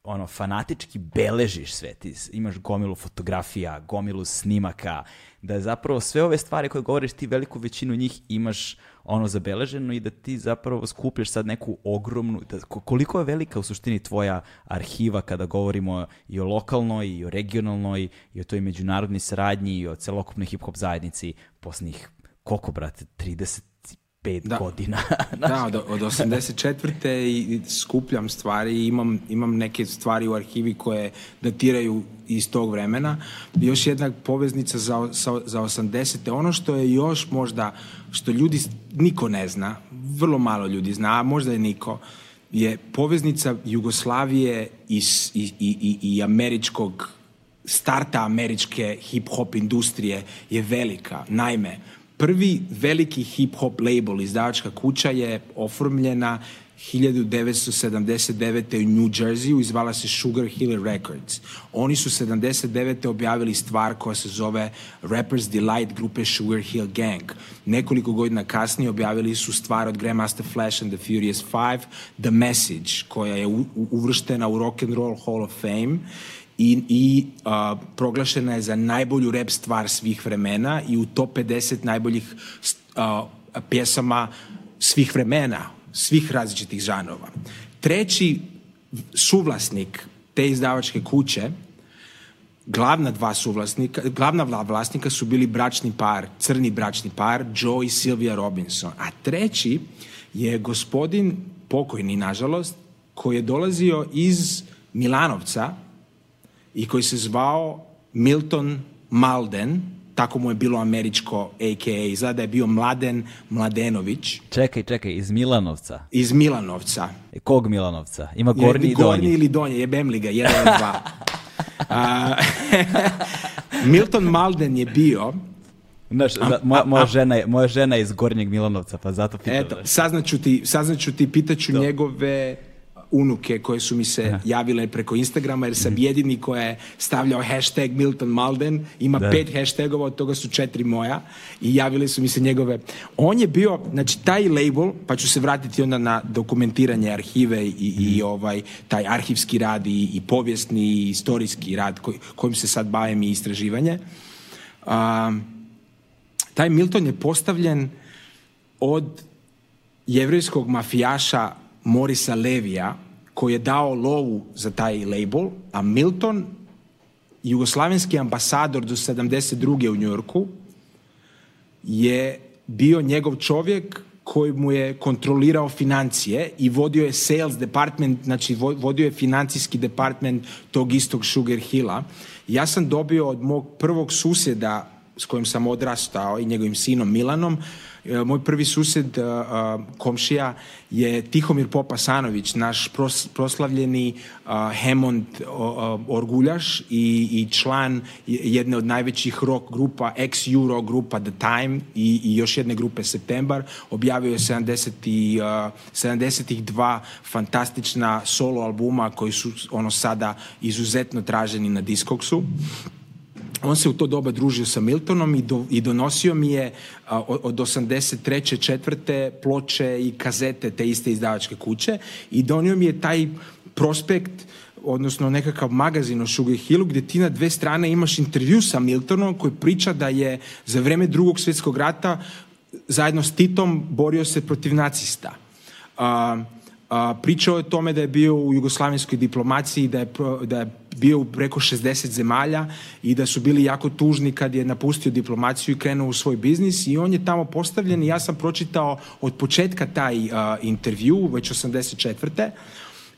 ono fanatički beležiš sve ti imaš gomilu fotografija gomilu snimaka da zapravo sve ove stvari koje govoriš ti veliku većinu njih imaš ono zabeleženo i da ti zapravo skupljaš sad neku ogromnu, da, koliko je velika u suštini tvoja arhiva kada govorimo i o lokalnoj i o regionalnoj i o toj međunarodnoj saradnji i o celokupnoj hip-hop zajednici poslednjih koliko, brate, 30, pet da. godina. da, od, od 84. i skupljam stvari i imam, imam neke stvari u arhivi koje datiraju iz tog vremena. Još jedna poveznica za, sa, za 80. Ono što je još možda, što ljudi, niko ne zna, vrlo malo ljudi zna, a možda je niko, je poveznica Jugoslavije i, i, i, i američkog starta američke hip-hop industrije je velika. Naime, Prvi veliki hip-hop label, izdavačka kuća je oformljena 1979. u New Jerseyu i zvala se Sugar Hill Records. Oni su 79. objavili stvar koja se zove Rappers Delight grupe Sugar Hill Gang. Nekoliko godina kasnije objavili su stvar od Grandmaster Flash and the Furious Five, The Message, koja je uvrštena u Rock and Roll Hall of Fame i, i a, proglašena je za najbolju rap stvar svih vremena i u top 50 najboljih a, pjesama svih vremena, svih različitih žanova. Treći suvlasnik te izdavačke kuće, glavna dva suvlasnika, glavna vlasnika su bili bračni par, crni bračni par, Joe i Sylvia Robinson. A treći je gospodin, pokojni nažalost, koji je dolazio iz Milanovca, i koji se zvao Milton Malden, tako mu je bilo američko AKA, izgleda da je bio Mladen Mladenović. Čekaj, čekaj, iz Milanovca? Iz Milanovca. E, kog Milanovca? Ima gornji je, i donji? Gornji ili donji, jebem li ga, jedan ili dva. A, Milton Malden je bio Znaš, da, moja, moja, žena je, moja žena je iz Gornjeg Milanovca, pa zato pitam. Eto, saznaću ti, saznaću ti pitaću Do. njegove unuke koje su mi se javile preko Instagrama, jer sam mhm. jedini koja je stavljao hashtag Milton Malden, ima da. pet hashtagova, od toga su četiri moja i javile su mi se njegove. On je bio, znači taj label, pa ću se vratiti onda na dokumentiranje arhive i, i mhm. ovaj, taj arhivski rad i, i povijesni i istorijski rad koj, kojim se sad bavim i istraživanje. Um, taj Milton je postavljen od jevrejskog mafijaša Morisa Levija koji je dao lovu za taj label, a Milton, jugoslavenski ambasador do 72. u Njorku, je bio njegov čovjek koji mu je kontrolirao financije i vodio je sales department, znači vodio je financijski department tog istog Sugar Hilla. Ja sam dobio od mog prvog susjeda s kojim sam odrastao i njegovim sinom Milanom, E, moj prvi sused, komšija, je Tihomir Popasanović, naš proslavljeni Hemond orguljaš i, i član jedne od najvećih rock grupa, ex-Euro grupa The Time i, i još jedne grupe September. Objavio je 70 i, 72 fantastična solo albuma koji su ono sada izuzetno traženi na Discogsu on se u to doba družio sa Miltonom i, do, i donosio mi je a, od 83. četvrte ploče i kazete te iste izdavačke kuće i donio mi je taj prospekt odnosno nekakav magazin o Sugar Hillu gde ti na dve strane imaš intervju sa Miltonom koji priča da je za vreme drugog svetskog rata zajedno s Titom borio se protiv nacista. A, A, pričao je tome da je bio u jugoslavenskoj diplomaciji, da je, da je bio u preko 60 zemalja i da su bili jako tužni kad je napustio diplomaciju i krenuo u svoj biznis i on je tamo postavljen i ja sam pročitao od početka taj a, intervju, već 84.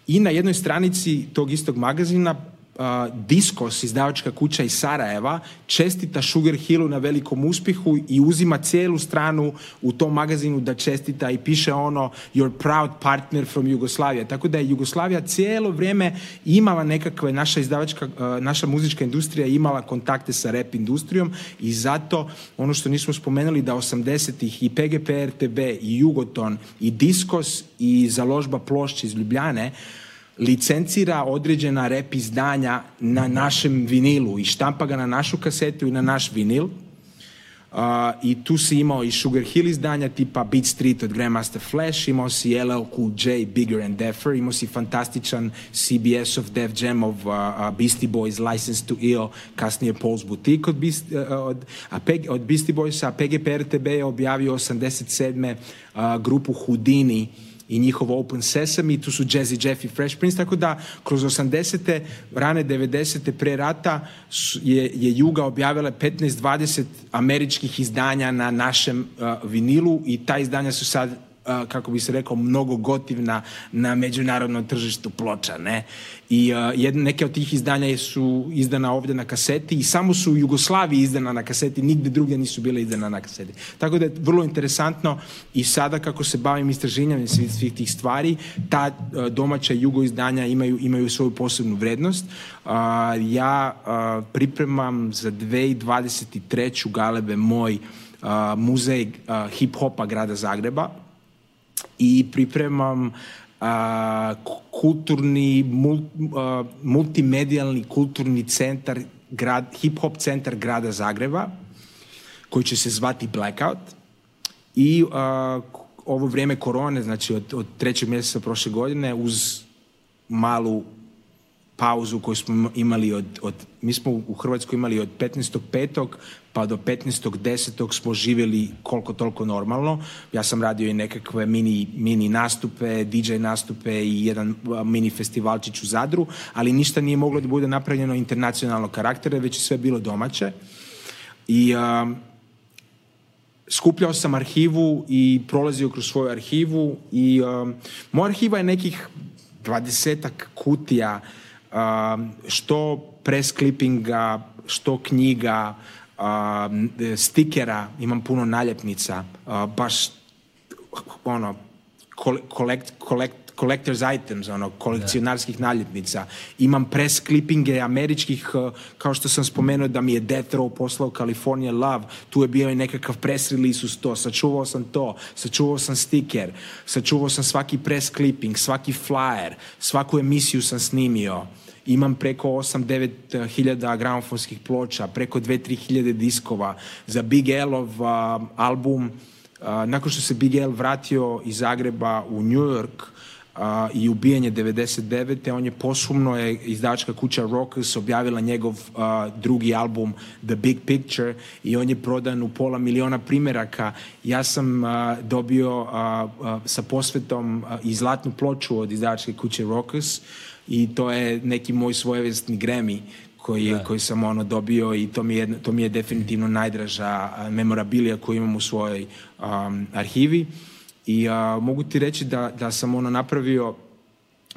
I na jednoj stranici tog istog magazina uh, Diskos, izdavačka kuća iz Sarajeva, čestita Sugar Hillu na velikom uspjehu i uzima cijelu stranu u tom magazinu da čestita i piše ono Your proud partner from Jugoslavia. Tako da je Jugoslavija cijelo vrijeme imala nekakve, naša izdavačka, naša muzička industrija imala kontakte sa rap industrijom i zato ono što nismo spomenuli da 80-ih i PGP RTB i Jugoton i Diskos i založba plošći iz Ljubljane licencira određena rep izdanja na našem vinilu i štampa ga na našu kasetu i na naš vinil. Uh, I tu si imao i Sugar Hill izdanja tipa Beat Street od Grandmaster Flash, imao si LL Cool J, Bigger and Deffer, imao si fantastičan CBS of Def Jam of uh, uh, Beastie Boys, License to Ill, kasnije Paul's Boutique od, Beast, uh, uh, od, a od Beastie Boys, PGP RTB je objavio 87. Uh, grupu Houdini, i njihovo Open Sesame tu su Jazzy Jeff i Fresh Prince, tako da kroz 80. rane 90. pre rata je, je Juga objavila 15-20 američkih izdanja na našem uh, vinilu i ta izdanja su sad kako bi se rekao, mnogo gotivna na međunarodnom tržištu ploča, ne? I jedne, neke od tih izdanja su izdana ovdje na kaseti i samo su u Jugoslaviji izdana na kaseti, nigde drugdje nisu bile izdana na kaseti. Tako da je vrlo interesantno i sada kako se bavim istraživanjem svih, svih tih stvari, ta domaća jugo izdanja imaju, imaju svoju posebnu vrednost. Ja pripremam za 2023. galebe moj muzej hip-hopa grada Zagreba, i pripremam a, kulturni, mul, a, multimedijalni kulturni centar, grad, hip-hop centar grada Zagreba, koji će se zvati Blackout. I a, ovo vrijeme korone, znači od, od trećeg mjeseca prošle godine, uz malu pauzu koju smo imali od, od mi smo u Hrvatskoj imali od 15. 15.5 pa do 10. smo živeli koliko toliko normalno. Ja sam radio i nekakve mini, mini nastupe, DJ nastupe i jedan mini festivalčić u Zadru, ali ništa nije moglo da bude napravljeno internacionalnog karaktera, već je sve bilo domaće. I a, skupljao sam arhivu i prolazio kroz svoju arhivu i a, moja arhiva je nekih dvadesetak kutija a, što press clippinga, što knjiga, stikera, imam puno naljepnica, baš ono, collect collect collector's items, ono, kolekcionarskih naljepnica. Imam press clippinge američkih, kao što sam spomenuo da mi je Death Row poslao California Love, tu je bio i nekakav press release uz to, sačuvao sam to, sačuvao sam stiker, sačuvao sam svaki press clipping, svaki flyer, svaku emisiju sam snimio imam preko 8-9 eh, hiljada gramofonskih ploča, preko 2-3 hiljade diskova. Za Big L-ov eh, album, eh, nakon što se Big L vratio iz Zagreba u New York, a, i ubijenje 99. On je posumno, je izdavačka kuća Rockers objavila njegov a, drugi album The Big Picture i on je prodan u pola miliona primeraka. Ja sam a, dobio sa posvetom i zlatnu ploču od izdavačke kuće Rockers i to je neki moj svojevestni gremi koji, da. koji sam ono dobio i to mi je, to mi je definitivno najdraža memorabilija koju imam u svojoj um, arhivi i uh, mogu ti reći da, da sam ono napravio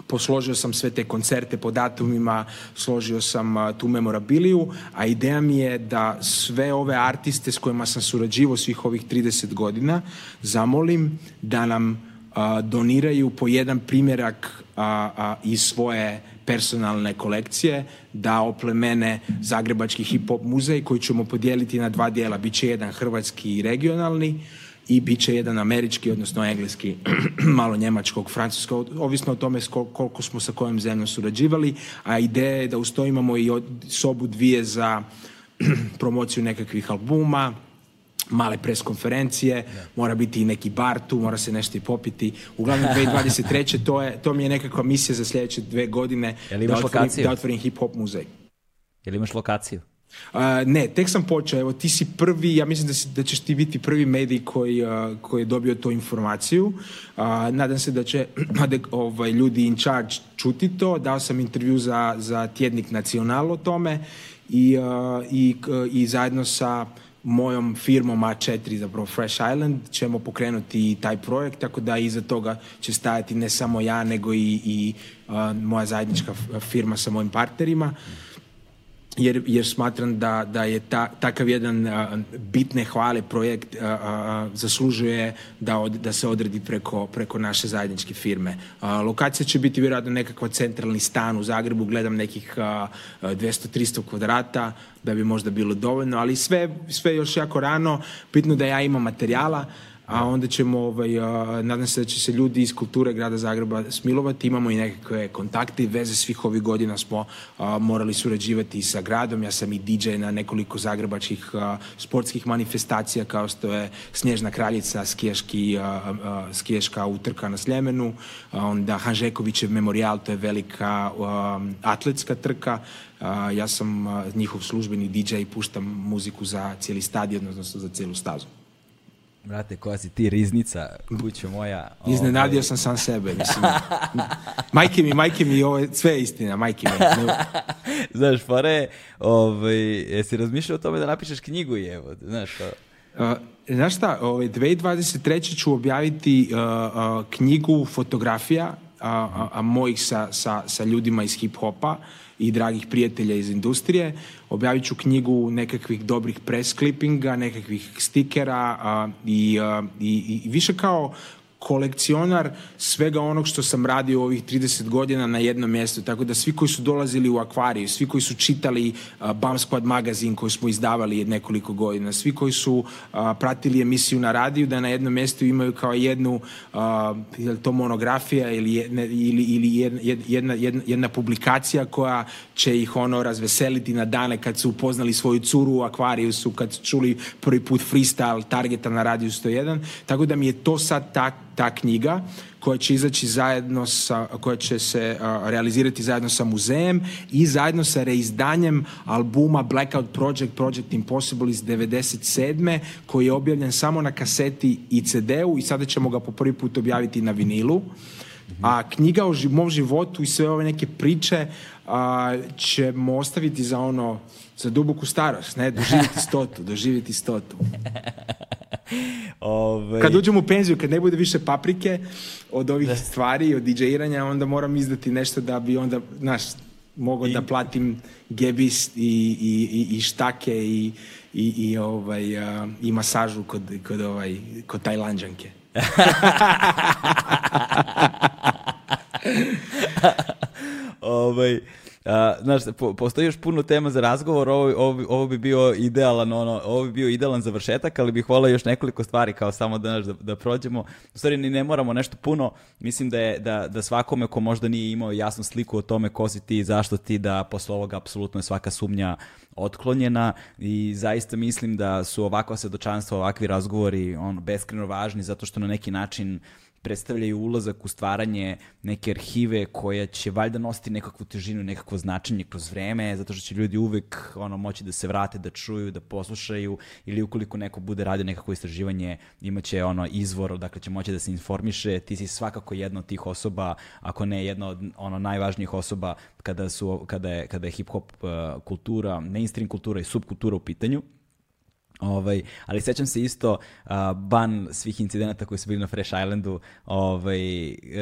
posložio sam sve te koncerte po datumima, složio sam a, tu memorabiliju, a ideja mi je da sve ove artiste s kojima sam surađivao svih ovih 30 godina zamolim da nam a, doniraju po jedan primjerak a, a, iz svoje personalne kolekcije da oplemene Zagrebački hip-hop muzej koji ćemo podijeliti na dva dijela. Biće jedan hrvatski i regionalni i bit će jedan američki, odnosno engleski, malo njemačkog, francuskog, ovisno o tome koliko smo sa kojom zemljom surađivali, a ideja je da uz imamo i sobu dvije za promociju nekakvih albuma, male pres konferencije, mora biti i neki bar tu, mora se nešto i popiti. Uglavnom 2023. to, je, to mi je nekakva misija za sljedeće dve godine da otvorim, da otvorim hip-hop muzej. Jel imaš lokaciju? Uh, ne, tek sam počeo, evo ti si prvi, ja mislim da, si, da ćeš ti biti prvi medij koji, uh, koji je dobio tu informaciju. Uh, nadam se da će da, ovaj, ljudi in charge čuti to. Dao sam intervju za, za tjednik Nacional o tome i, i, i zajedno sa mojom firmom A4, zapravo Fresh Island, ćemo pokrenuti taj projekt, tako da iza toga će stajati ne samo ja, nego i, i uh, moja zajednička firma sa mojim partnerima. Uh, jer, jer smatram da, da je ta, takav jedan a, bitne hvale projekt a, a, zaslužuje da, od, da se odredi preko, preko naše zajedničke firme. A, lokacija će biti vjerojatno nekakva centralni stan u Zagrebu, gledam nekih 200-300 kvadrata, da bi možda bilo dovoljno, ali sve, sve još jako rano, bitno da ja imam materijala, a da. onda ćemo, ovaj, a, nadam se da će se ljudi iz kulture grada Zagreba smilovati, imamo i nekakve kontakte i veze svih ovih godina smo a, morali surađivati sa gradom, ja sam i DJ na nekoliko zagrebačkih a, sportskih manifestacija kao što je Snježna kraljica, skijaški, skijaška utrka na Sljemenu, onda Hanžekovićev memorial, to je velika atletska trka, ja sam njihov službeni DJ i puštam muziku za cijeli stadion, odnosno za cijelu stazu. Brate, koja si ti riznica, kućo moja. Ovaj... Iznenadio sam sam sebe, mislim. majke mi, majke mi, ovo sve istina, majke mi. znaš, fore, ovaj, jesi razmišljao o tome da napišeš knjigu i evo, znaš, to... Uh, znaš šta, ovaj, 2023. ću objaviti uh, uh, knjigu fotografija a, a mojih sa, sa, sa ljudima iz hip-hopa i dragih prijatelja iz industrije. Objavit ću knjigu nekakvih dobrih press clippinga, nekakvih stikera a, i, a, i, i više kao kolekcionar svega onog što sam radio u ovih 30 godina na jednom mjestu, tako da svi koji su dolazili u akvariju, svi koji su čitali Bam Squad magazin koji smo izdavali nekoliko godina, svi koji su pratili emisiju na radiju da na jednom mjestu imaju kao jednu uh, to monografija ili, jedne, ili, ili jedna, jedna, jedna, publikacija koja će ih ono razveseliti na dane kad su upoznali svoju curu u akvariju su, kad su čuli prvi put freestyle targeta na radiju 101, tako da mi je to sad tako ta knjiga koja će izaći zajedno sa, koja će se uh, realizirati zajedno sa muzejem i zajedno sa reizdanjem albuma Blackout Project, Project Impossible iz 97. koji je objavljen samo na kaseti i CD-u i sada ćemo ga po prvi put objaviti na vinilu. A knjiga o mom životu i sve ove neke priče a, ćemo ostaviti za ono za duboku starost, ne, doživjeti stotu, doživjeti stotu. Ove... Ovaj. Kad uđem u penziju, kad ne bude više paprike od ovih da. stvari, od DJ-iranja, onda moram izdati nešto da bi onda, znaš, mogo I... da platim gebis i, i, i štake i, i, i, ovaj, a, i masažu kod, kod, ovaj, kod tajlanđanke. ovaj, Uh, znaš, po, postoji još puno tema za razgovor, ovo, ovo, ovo bi bio idealan, ono, ovo bi bio idealan završetak, ali bih volao još nekoliko stvari kao samo da, da, da prođemo. U stvari ni ne moramo nešto puno, mislim da, je, da, da svakome ko možda nije imao jasnu sliku o tome ko si ti i zašto ti, da posle ovoga apsolutno je svaka sumnja otklonjena i zaista mislim da su ovakva svedočanstva, ovakvi razgovori ono, beskreno važni zato što na neki način predstavljaju ulazak u stvaranje neke arhive koja će valjda nositi nekakvu težinu, nekakvo značenje kroz vreme, zato što će ljudi uvek ono, moći da se vrate, da čuju, da poslušaju ili ukoliko neko bude radio nekako istraživanje, imaće ono izvor, dakle će moći da se informiše, ti si svakako jedna od tih osoba, ako ne jedna od ono, najvažnijih osoba kada, su, kada je, kada je hip-hop uh, kultura, mainstream kultura i subkultura u pitanju. Ovaj, ali sećam se isto uh, ban svih incidenata koji su bili na Fresh Islandu, ovaj,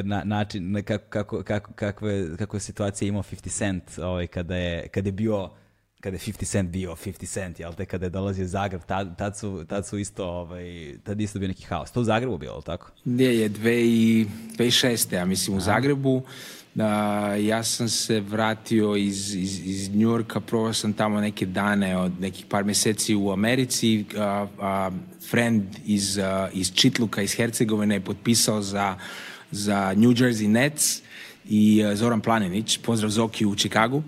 na, način, na kako, kako, kako, kakve, kako je situacija imao 50 Cent ovaj, kada, je, kada je bio kada je 50 Cent bio 50 Cent, jel te, kada je dolazio Zagreb, tad, tad, su, tad su isto, ovaj, tad isto bio neki haos. To u Zagrebu bilo, tako? Ne, je, 2006. ja mislim, u Zagrebu. A a, ja sam se vratio iz, iz, iz Njurka, provao sam tamo neke dane od nekih par meseci u Americi. A, a, friend iz, a, iz Čitluka, iz Hercegovine je potpisao za, za New Jersey Nets i a, Zoran Planinić, pozdrav Zoki u Čikagu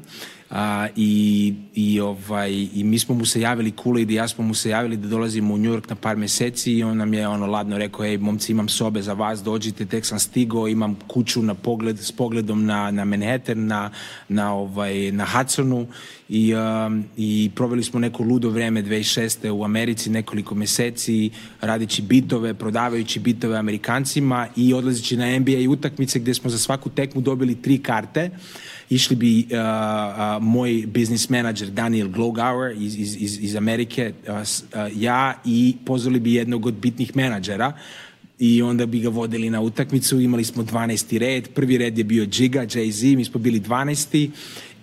a, i, i, ovaj, i mi smo mu se javili, Kula i ja smo mu se javili da dolazimo u New York na par meseci i on nam je ono ladno rekao, ej momci imam sobe za vas, dođite, tek sam stigao, imam kuću na pogled, s pogledom na, na Manhattan, na, na, ovaj, na Hudsonu i, um, i proveli smo neko ludo vreme 2006. u Americi nekoliko meseci radići bitove, prodavajući bitove Amerikancima i odlazeći na NBA utakmice gde smo za svaku tekmu dobili tri karte išli bi uh, a, uh, moj biznis menadžer Daniel Glogauer iz, iz, iz, iz Amerike, a, uh, a, uh, ja i pozvali bi jednog od bitnih menadžera i onda bi ga vodili na utakmicu, imali smo 12. red, prvi red je bio Giga, Jay-Z, mi smo bili 12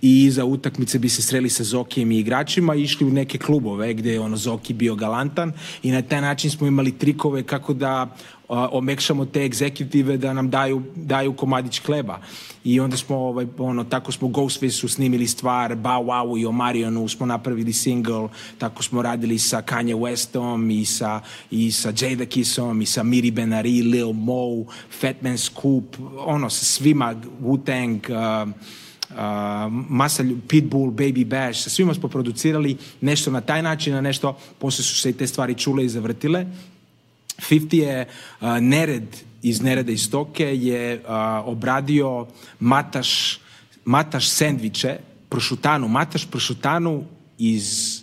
i za utakmice bi se sreli sa Zokijem i igračima i išli u neke klubove gdje je ono Zoki bio galantan i na taj način smo imali trikove kako da omekšamo te egzekutive da nam daju, daju komadić kleba. I onda smo, ovaj, ono, tako smo ghostface Ghostfaceu snimili stvar, Bow Wow i o smo napravili single, tako smo radili sa Kanye Westom i sa, i sa Jada Kissom i sa Miri Benari, Lil Mo, Fatman Scoop, ono, sa svima, Wu-Tang, uh, uh, masa, Pitbull, Baby Bash, sa svima smo producirali nešto na taj način, a nešto, posle su se i te stvari čule i zavrtile 50 je a, nered iz nereda iz stoke je a, obradio mataš, mataš sendviče, pršutanu, mataš pršutanu iz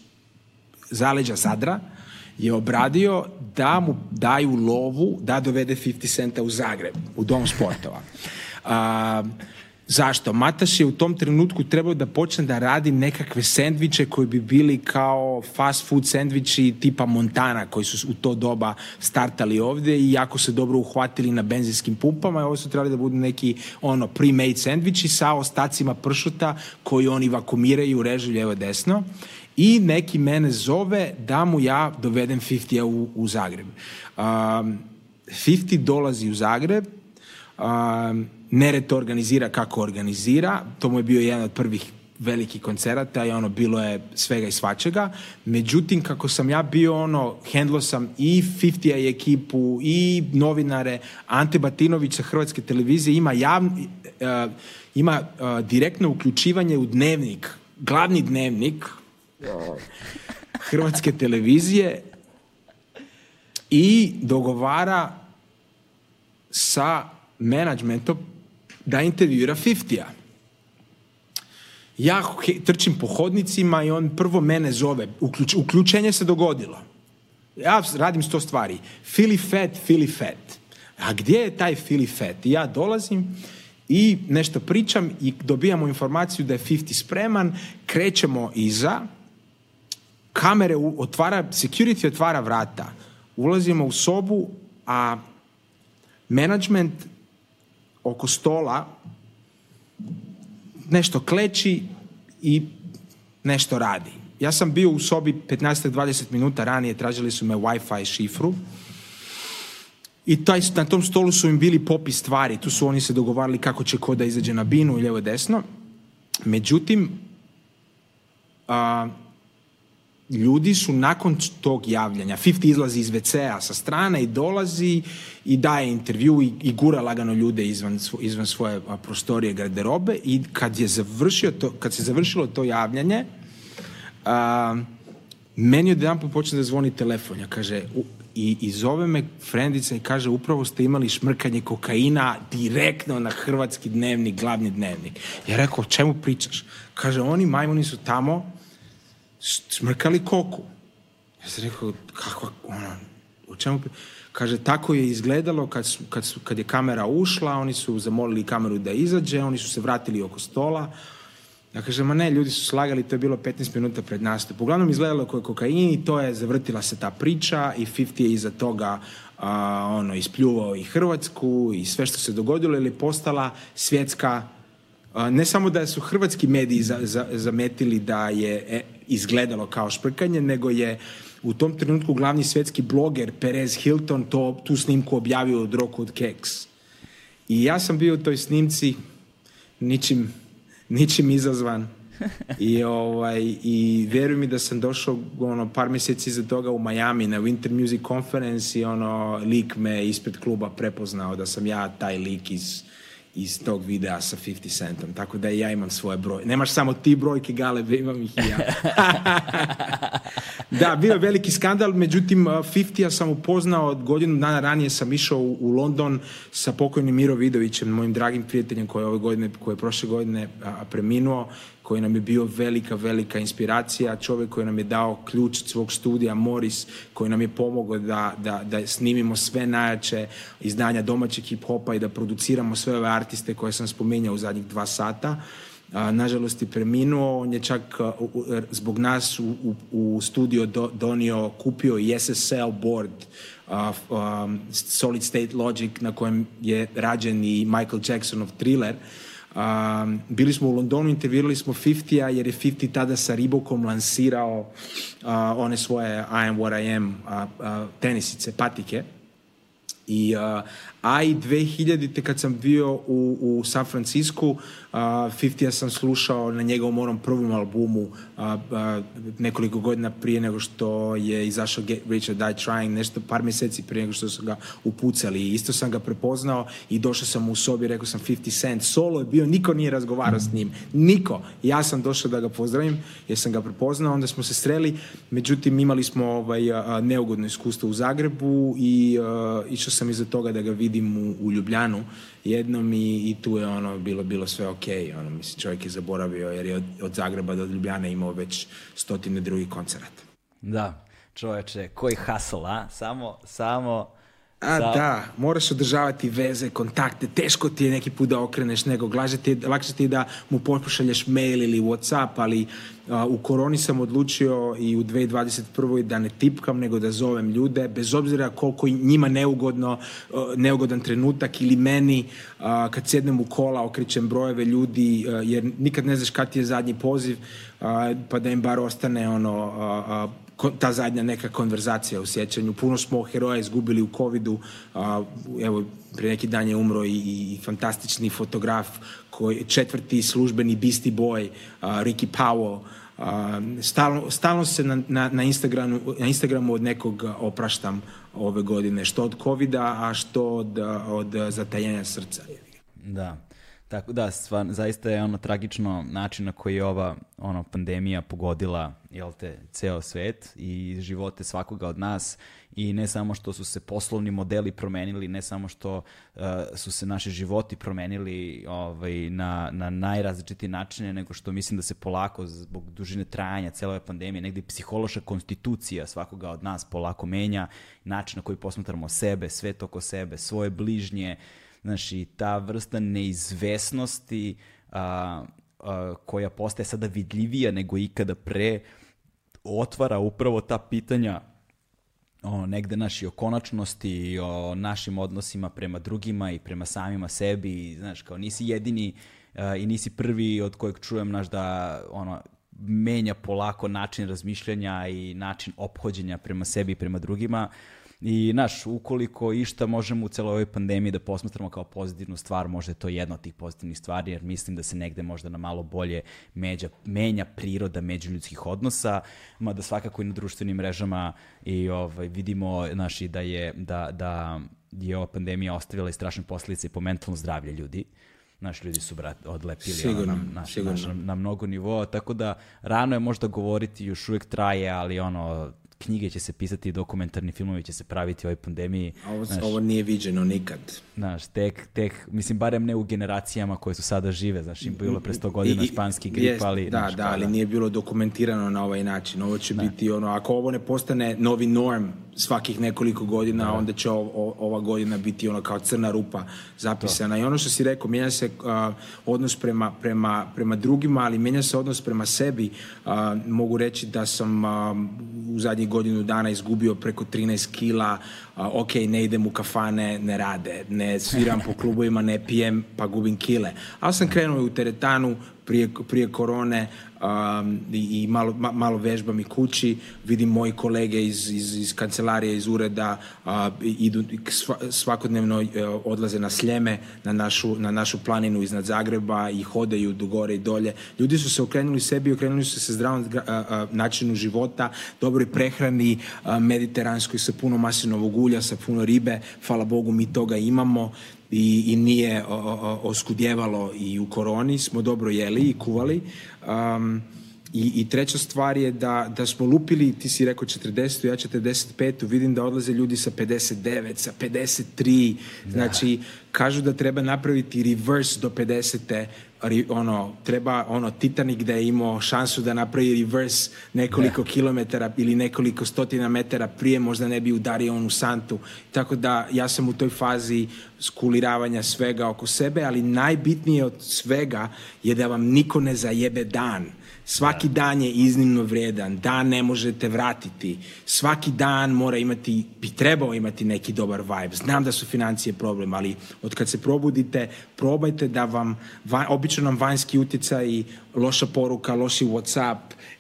zaleđa Zadra je obradio da mu daju lovu da dovede 50 centa u Zagreb, u dom sportova. A, Zašto? Mataš je u tom trenutku trebao da počne da radi nekakve sendviče koji bi bili kao fast food sendviči tipa Montana koji su u to doba startali ovde i jako se dobro uhvatili na benzinskim pumpama i ovo su trebali da budu neki ono pre-made sendviči sa ostacima pršuta koji oni vakumiraju, režu ljevo desno i neki mene zove da mu ja dovedem 50-a u, u Zagreb. Um, 50 dolazi u Zagreb, um, Nere organizira kako organizira, to mu je bio jedan od prvih veliki koncerata i ono bilo je svega i svačega. Međutim, kako sam ja bio ono, hendlo sam i 50 i ekipu i novinare. Ante Batinović sa Hrvatske televizije ima javni, uh, eh, ima uh, direktno uključivanje u dnevnik, glavni dnevnik Hrvatske televizije i dogovara sa menadžmentom da intervjura 50-a. Ja trčim po hodnicima i on prvo mene zove. Uključ, uključenje se dogodilo. Ja radim sto stvari. Fili fat, fili fat. A gdje je taj fili fat? ja dolazim i nešto pričam i dobijamo informaciju da je 50 spreman, krećemo iza, kamere u, otvara, security otvara vrata, ulazimo u sobu, a management oko stola nešto kleči i nešto radi. Ja sam bio u sobi 15-20 minuta ranije, tražili su me Wi-Fi šifru i taj, na tom stolu su im bili popis stvari. Tu su oni se dogovarali kako će ko da izađe na binu i i desno. Međutim, a, ljudi su nakon tog javljanja, 50 izlazi iz WC-a sa strane i dolazi i daje intervju i, i gura lagano ljude izvan, izvan svoje prostorije garderobe i kad, je završio to, kad se završilo to javljanje, a, meni od jedan počne da zvoni telefon. Ja kaže, u, i, i zove me frendica i kaže upravo ste imali šmrkanje kokaina direktno na hrvatski dnevnik, glavni dnevnik. Ja rekao, čemu pričaš? Kaže, oni majmuni su tamo smrkali koku. Ja sam rekao, kakva, ono, u čemu... Kaže, tako je izgledalo kad, su, kad, su, kad je kamera ušla, oni su zamolili kameru da izađe, oni su se vratili oko stola. Ja kažem, ma ne, ljudi su slagali, to je bilo 15 minuta pred nastup. Uglavnom izgledalo koje kokain i to je, zavrtila se ta priča i 50 je iza toga a, ono, ispljuvao i Hrvatsku i sve što se dogodilo, ili postala svjetska ne samo da su hrvatski mediji za, za, zametili da je e, izgledalo kao šprkanje, nego je u tom trenutku glavni svetski bloger Perez Hilton to, tu snimku objavio od Rock od Keks. I ja sam bio u toj snimci ničim, ničim izazvan. I, ovaj, I veruj mi da sam došao ono, par mjeseci iza toga u Miami na Winter Music Conference i ono, lik me ispred kluba prepoznao da sam ja taj lik iz iz tog videa sa 50 centom. Tako da ja imam svoje broje. Nemaš samo ti brojke, Galebe, da imam ih i ja. da, bio je veliki skandal, međutim 50-a sam upoznao od godinu dana ranije sam išao u, u London sa pokojnim Miro Vidovićem, mojim dragim prijateljem koji je ove godine, koji je prošle godine a, preminuo koji nam je bio velika, velika inspiracija, čovjek koji nam je dao ključ svog studija, Moris, koji nam je pomogao da, da, da snimimo sve najjače izdanja domaćeg hip-hopa i da produciramo sve ove artiste koje sam spominjao u zadnjih dva sata. A, nažalost je preminuo, on je čak a, u, er, zbog nas u, u, u studio do, donio, kupio i SSL board a, um, Solid State Logic na kojem je rađen i Michael Jacksonov thriller Um, bili smo u Londonu, intervjuirali smo 50-a jer je 50 tada sa Ribokom lansirao uh, one svoje I am what I am uh, tenisice, patike. I a i 2000-te kad sam bio u, u San Francisco, uh, 50 sam slušao na njegovom onom prvom albumu uh, uh, nekoliko godina prije nego što je izašao Get Rich or Die Trying, nešto par mjeseci prije nego što sam ga upucali. I isto sam ga prepoznao i došao sam u sobi, rekao sam 50 Cent, solo je bio, niko nije razgovarao s njim, niko. Ja sam došao da ga pozdravim, jer sam ga prepoznao, onda smo se sreli, međutim imali smo ovaj, neugodno iskustvo u Zagrebu i išao sam iza toga da ga vidim vidim u, u Ljubljanu jednom i, i tu je ono bilo bilo sve okej, okay, ono mislim čovjek je zaboravio jer je od, od Zagreba do Ljubljane imao već stotine drugih koncerata. Da, čoveče, koji a? samo samo A, da. da, moraš održavati veze, kontakte, teško ti je neki put da okreneš nego, lakše ti, lakše ti da mu pošalješ mail ili Whatsapp, ali a, u koroni sam odlučio i u 2021. da ne tipkam, nego da zovem ljude, bez obzira koliko njima neugodno, a, neugodan trenutak ili meni, a, kad sednem u kola, okrećem brojeve ljudi, jer nikad ne znaš kad ti je zadnji poziv, pa da im bar ostane ono ta zadnja neka konverzacija u sjećanju. Puno smo heroja izgubili u COVID-u. Evo, pre neki dan je umro i, i fantastični fotograf, koji, četvrti službeni Beastie Boy, a, Ricky Powell, Um, stalno, stalno se na, na, na, Instagramu, na Instagramu od nekog opraštam ove godine, što od covid a što od, od zatajenja srca. Da. Tako da, stvarno, zaista je ono tragično način na koji je ova ono, pandemija pogodila jel te, ceo svet i živote svakoga od nas i ne samo što su se poslovni modeli promenili, ne samo što uh, su se naši životi promenili ovaj, na, na najrazličiti načine, nego što mislim da se polako zbog dužine trajanja cele pandemije negde psihološka konstitucija svakoga od nas polako menja, način na koji posmatramo sebe, svet oko sebe, svoje bližnje, uh, Znači, ta vrsta neizvesnosti a, a, koja postaje sada vidljivija nego ikada pre, otvara upravo ta pitanja o, negde naš i o konačnosti i o našim odnosima prema drugima i prema samima sebi i, znaš, kao nisi jedini uh, i nisi prvi od kojeg čujem, znaš, da ono, menja polako način razmišljanja i način ophođenja prema sebi i prema drugima. Uh, I, naš, ukoliko išta možemo u celoj ovoj pandemiji da posmatramo kao pozitivnu stvar, možda je to jedna od tih pozitivnih stvari, jer mislim da se negde možda na malo bolje međa, menja priroda međuljudskih odnosa, mada svakako i na društvenim mrežama i ovaj, vidimo, znaš, i da je, da, da je ova pandemija ostavila i strašne posledice po mentalno zdravlje ljudi. Naši ljudi su brat, odlepili sigurno, ono, na, na, na, na mnogo nivoa, tako da rano je možda govoriti, još uvek traje, ali ono, knjige će se pisati, dokumentarni filmovi će se praviti u ovoj pandemiji. Ovo, znaš, ovo nije viđeno nikad. Znaš, tek, tek, mislim, barem ne u generacijama koje su sada žive, znaš, im bilo pre 100 godina I, španski grip, jest, ali... Da, znaš, da, pa ali da. nije bilo dokumentirano na ovaj način. Ovo će ne. Da. biti ono, ako ovo ne postane novi norm svakih nekoliko godina, da. onda će o, o, ova godina biti ono kao crna rupa zapisana. Da. I ono što si rekao, mijenja se a, odnos prema, prema, prema drugima, ali mijenja se odnos prema sebi. A, mogu reći da sam a, u zadnjih godinu dana izgubio preko 13 kila, a, ok, ne idem u kafane, ne rade, ne sviram po klubovima, ne pijem, pa gubim kile. Ali sam krenuo u teretanu, prije, prije korone um, i malo, ma, malo vežbam i kući. Vidim moji kolege iz, iz, iz kancelarije, iz ureda, uh, idu, svakodnevno uh, odlaze na Sljeme, na našu, na našu planinu iznad Zagreba i hodaju do gore i dolje. Ljudi su se okrenuli sebi, okrenuli su se zdravom uh, uh načinu života, dobroj prehrani, uh, mediteranskoj sa puno maslinovog ulja, sa puno ribe. Hvala Bogu, mi toga imamo i, i nije o, o, oskudjevalo i u koroni, smo dobro jeli i kuvali. Um, I, I treća stvar je da, da smo lupili, ti si rekao 40, ja 45, vidim da odlaze ljudi sa 59, sa 53, da. znači kažu da treba napraviti reverse do 50 ono, treba, ono, Titanic da je imao šansu da napravi reverse nekoliko yeah. Da. kilometara ili nekoliko stotina metara prije, možda ne bi udario onu santu. Tako da ja sam u toj fazi skuliravanja svega oko sebe, ali najbitnije od svega je da vam niko ne zajebe dan Svaki da. dan je iznimno vredan, dan ne možete vratiti, svaki dan mora imati, bi trebao imati neki dobar vibe. Znam da su financije problem, ali od kad se probudite, probajte da vam, van, obično nam vanjski utjecaj, loša poruka, loši Whatsapp,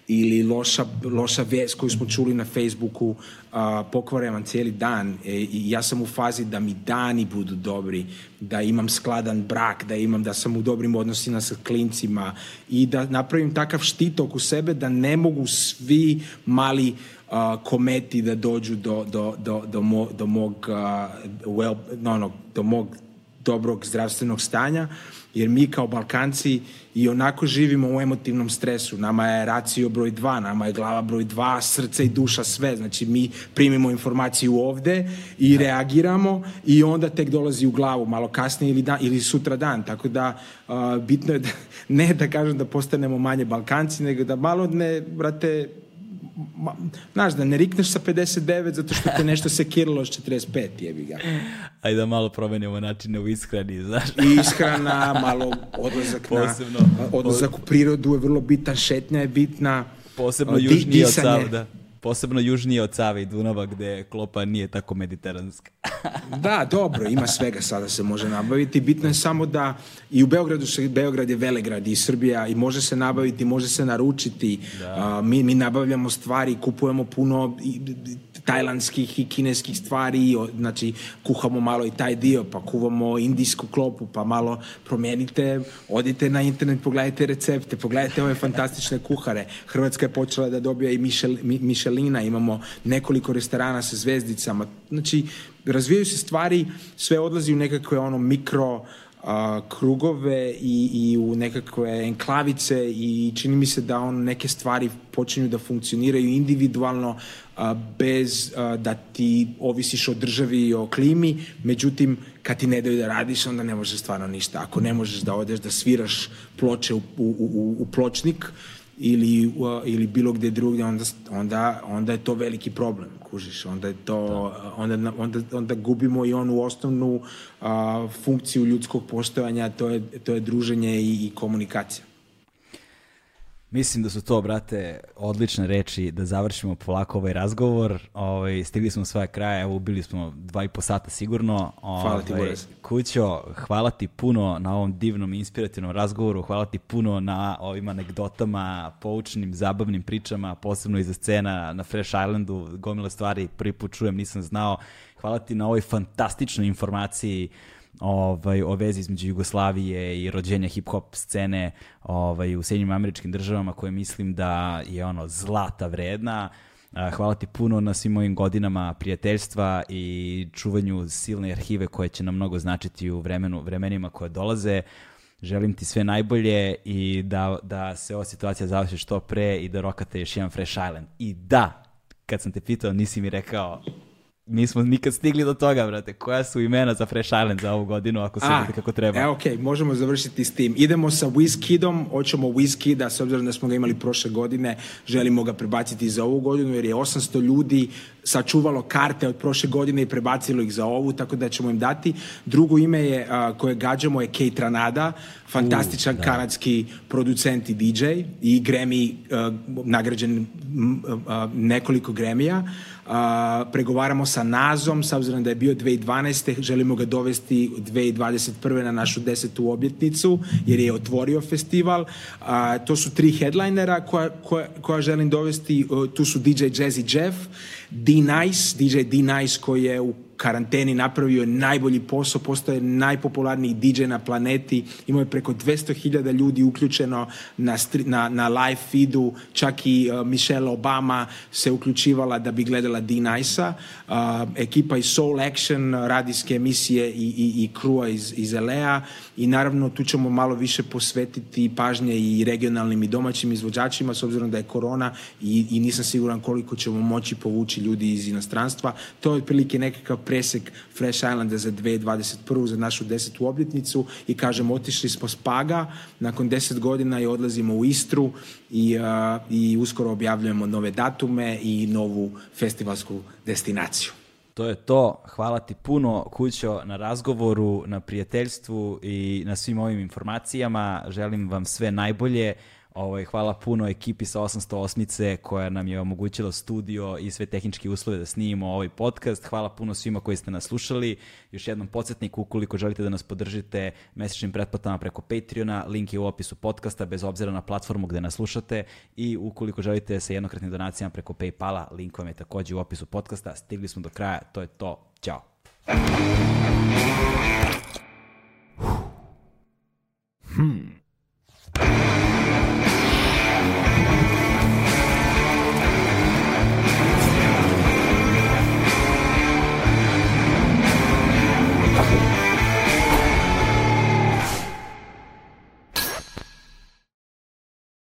ili loša, loša vest koju smo čuli na Facebooku, a, pokvare vam cijeli dan e, i ja sam u fazi da mi dani budu dobri, da imam skladan brak, da imam, da sam u dobrim odnosima sa klincima i da napravim takav štit oko sebe da ne mogu svi mali a, kometi da dođu do, do, do, do, mo, do mog a, well, no, no, do mog dobrog zdravstvenog stanja, jer mi kao Balkanci i onako živimo u emotivnom stresu. Nama je racio broj 2, nama je glava broj 2, srce i duša sve. Znači mi primimo informaciju ovde i da. reagiramo i onda tek dolazi u glavu malo kasnije ili, dan, ili sutra dan. Tako da uh, bitno je da, ne da kažem da postanemo manje Balkanci, nego da malo ne, brate, ma, znaš, da ne rikneš sa 59 zato što te nešto sekiralo s 45, jebi ga. Ajde da malo promenimo načine u ishrani, znaš. Ishrana, malo odlazak, Posebno. na, odlazak u prirodu je vrlo bitan, šetnja je bitna. Posebno di, južnije od Savda. Posebno južnije od Save i Dunava gde klopa nije tako mediteranska. da, dobro, ima svega sada se može nabaviti. Bitno je samo da i u Beogradu se, Beograd je velegrad i Srbija i može se nabaviti, može se naručiti. Da. A, mi, mi nabavljamo stvari, kupujemo puno i, tajlandskih i kineskih stvari, znači kuhamo malo i taj dio, pa kuvamo indijsku klopu, pa malo promenite, odite na internet, pogledajte recepte, pogledajte ove fantastične kuhare. Hrvatska je počela da dobija i Mišel, Mi, Mišelina, imamo nekoliko restorana sa zvezdicama. Znači, razvijaju se stvari, sve odlazi u nekakve ono mikro a, krugove i, i u nekakve enklavice i čini mi se da on neke stvari počinju da funkcioniraju individualno a, bez a, da ti ovisiš o državi i o klimi, međutim kad ti ne daju da radiš onda ne možeš stvarno ništa. Ako ne možeš da odeš da sviraš ploče u, u, u, u pločnik, ili, ili bilo gde drugde, onda, onda, onda je to veliki problem, kužiš, onda je to, da. onda, onda, onda gubimo i onu osnovnu a, funkciju ljudskog postojanja, to je, to je druženje i, i komunikacija. Mislim da su to, brate, odlične reči da završimo polako ovaj razgovor. Ovaj, stigli smo svoje kraje, evo bili smo dva i po sata sigurno. Ovaj, hvala ti, ovaj, Boris. Kućo, hvala ti puno na ovom divnom i inspirativnom razgovoru, hvala ti puno na ovim anegdotama, poučnim, zabavnim pričama, posebno iza scena na Fresh Islandu, gomile stvari prvi put čujem, nisam znao. Hvala ti na ovoj fantastičnoj informaciji ovaj, o vezi između Jugoslavije i rođenja hip-hop scene ovaj, u Sjedinjim američkim državama koje mislim da je ono zlata vredna. Hvala ti puno na svim mojim godinama prijateljstva i čuvanju silne arhive koje će nam mnogo značiti u vremenu, vremenima koje dolaze. Želim ti sve najbolje i da, da se ova situacija završi što pre i da rokate još jedan Fresh Island. I da, kad sam te pitao, nisi mi rekao nismo nikad stigli do toga, brate. Koja su imena za Fresh Island za ovu godinu, ako se vidi kako treba? E, okay, možemo završiti s tim. Idemo sa Wizkidom, hoćemo Wizkida, s obzirom da smo ga imali prošle godine, želimo ga prebaciti za ovu godinu, jer je 800 ljudi sačuvalo karte od prošle godine i prebacilo ih za ovu, tako da ćemo im dati. Drugo ime je, a, koje gađamo je Kate Ranada, fantastičan U, da. kanadski producent i DJ i Grammy, a, nagrađen a, nekoliko Grammya a, pregovaramo sa nazom, s obzirom da je bio 2012. želimo ga dovesti 2021. na našu desetu obljetnicu, jer je otvorio festival. A, to su tri headlinera koja, koja, koja želim dovesti, e, tu su DJ Jazzy Jeff, D-Nice, DJ D-Nice koji je u karanteni napravio je najbolji posao, postoje najpopularniji DJ na planeti, imao je preko 200.000 ljudi uključeno na, na, na live feedu, čak i uh, Michelle Obama se uključivala da bi gledala D-Nice-a, uh, e, ekipa iz Soul Action, e, radijske emisije i, i, i krua iz, iz LA i naravno tu ćemo malo više posvetiti pažnje i regionalnim i domaćim izvođačima s obzirom da je korona i, i nisam siguran koliko ćemo moći povući ljudi iz inostranstva. To je otprilike nekakav pre presek Fresh Islanda za 2021. za našu desetu obljetnicu i kažem otišli smo s Paga nakon deset godina i odlazimo u Istru i, uh, i uskoro objavljujemo nove datume i novu festivalsku destinaciju. To je to. Hvala ti puno, Kućo, na razgovoru, na prijateljstvu i na svim ovim informacijama. Želim vam sve najbolje. Ovaj, hvala puno ekipi sa 808-ice koja nam je omogućila studio i sve tehničke uslove da snimimo ovaj podcast. Hvala puno svima koji ste nas slušali. Još jednom podsjetnik, ukoliko želite da nas podržite mesečnim pretplatama preko Patreona, link je u opisu podcasta, bez obzira na platformu gde nas slušate. I ukoliko želite sa jednokratnim donacijama preko Paypala, link vam je takođe u opisu podcasta. Stigli smo do kraja, to je to. Ćao! Hmm.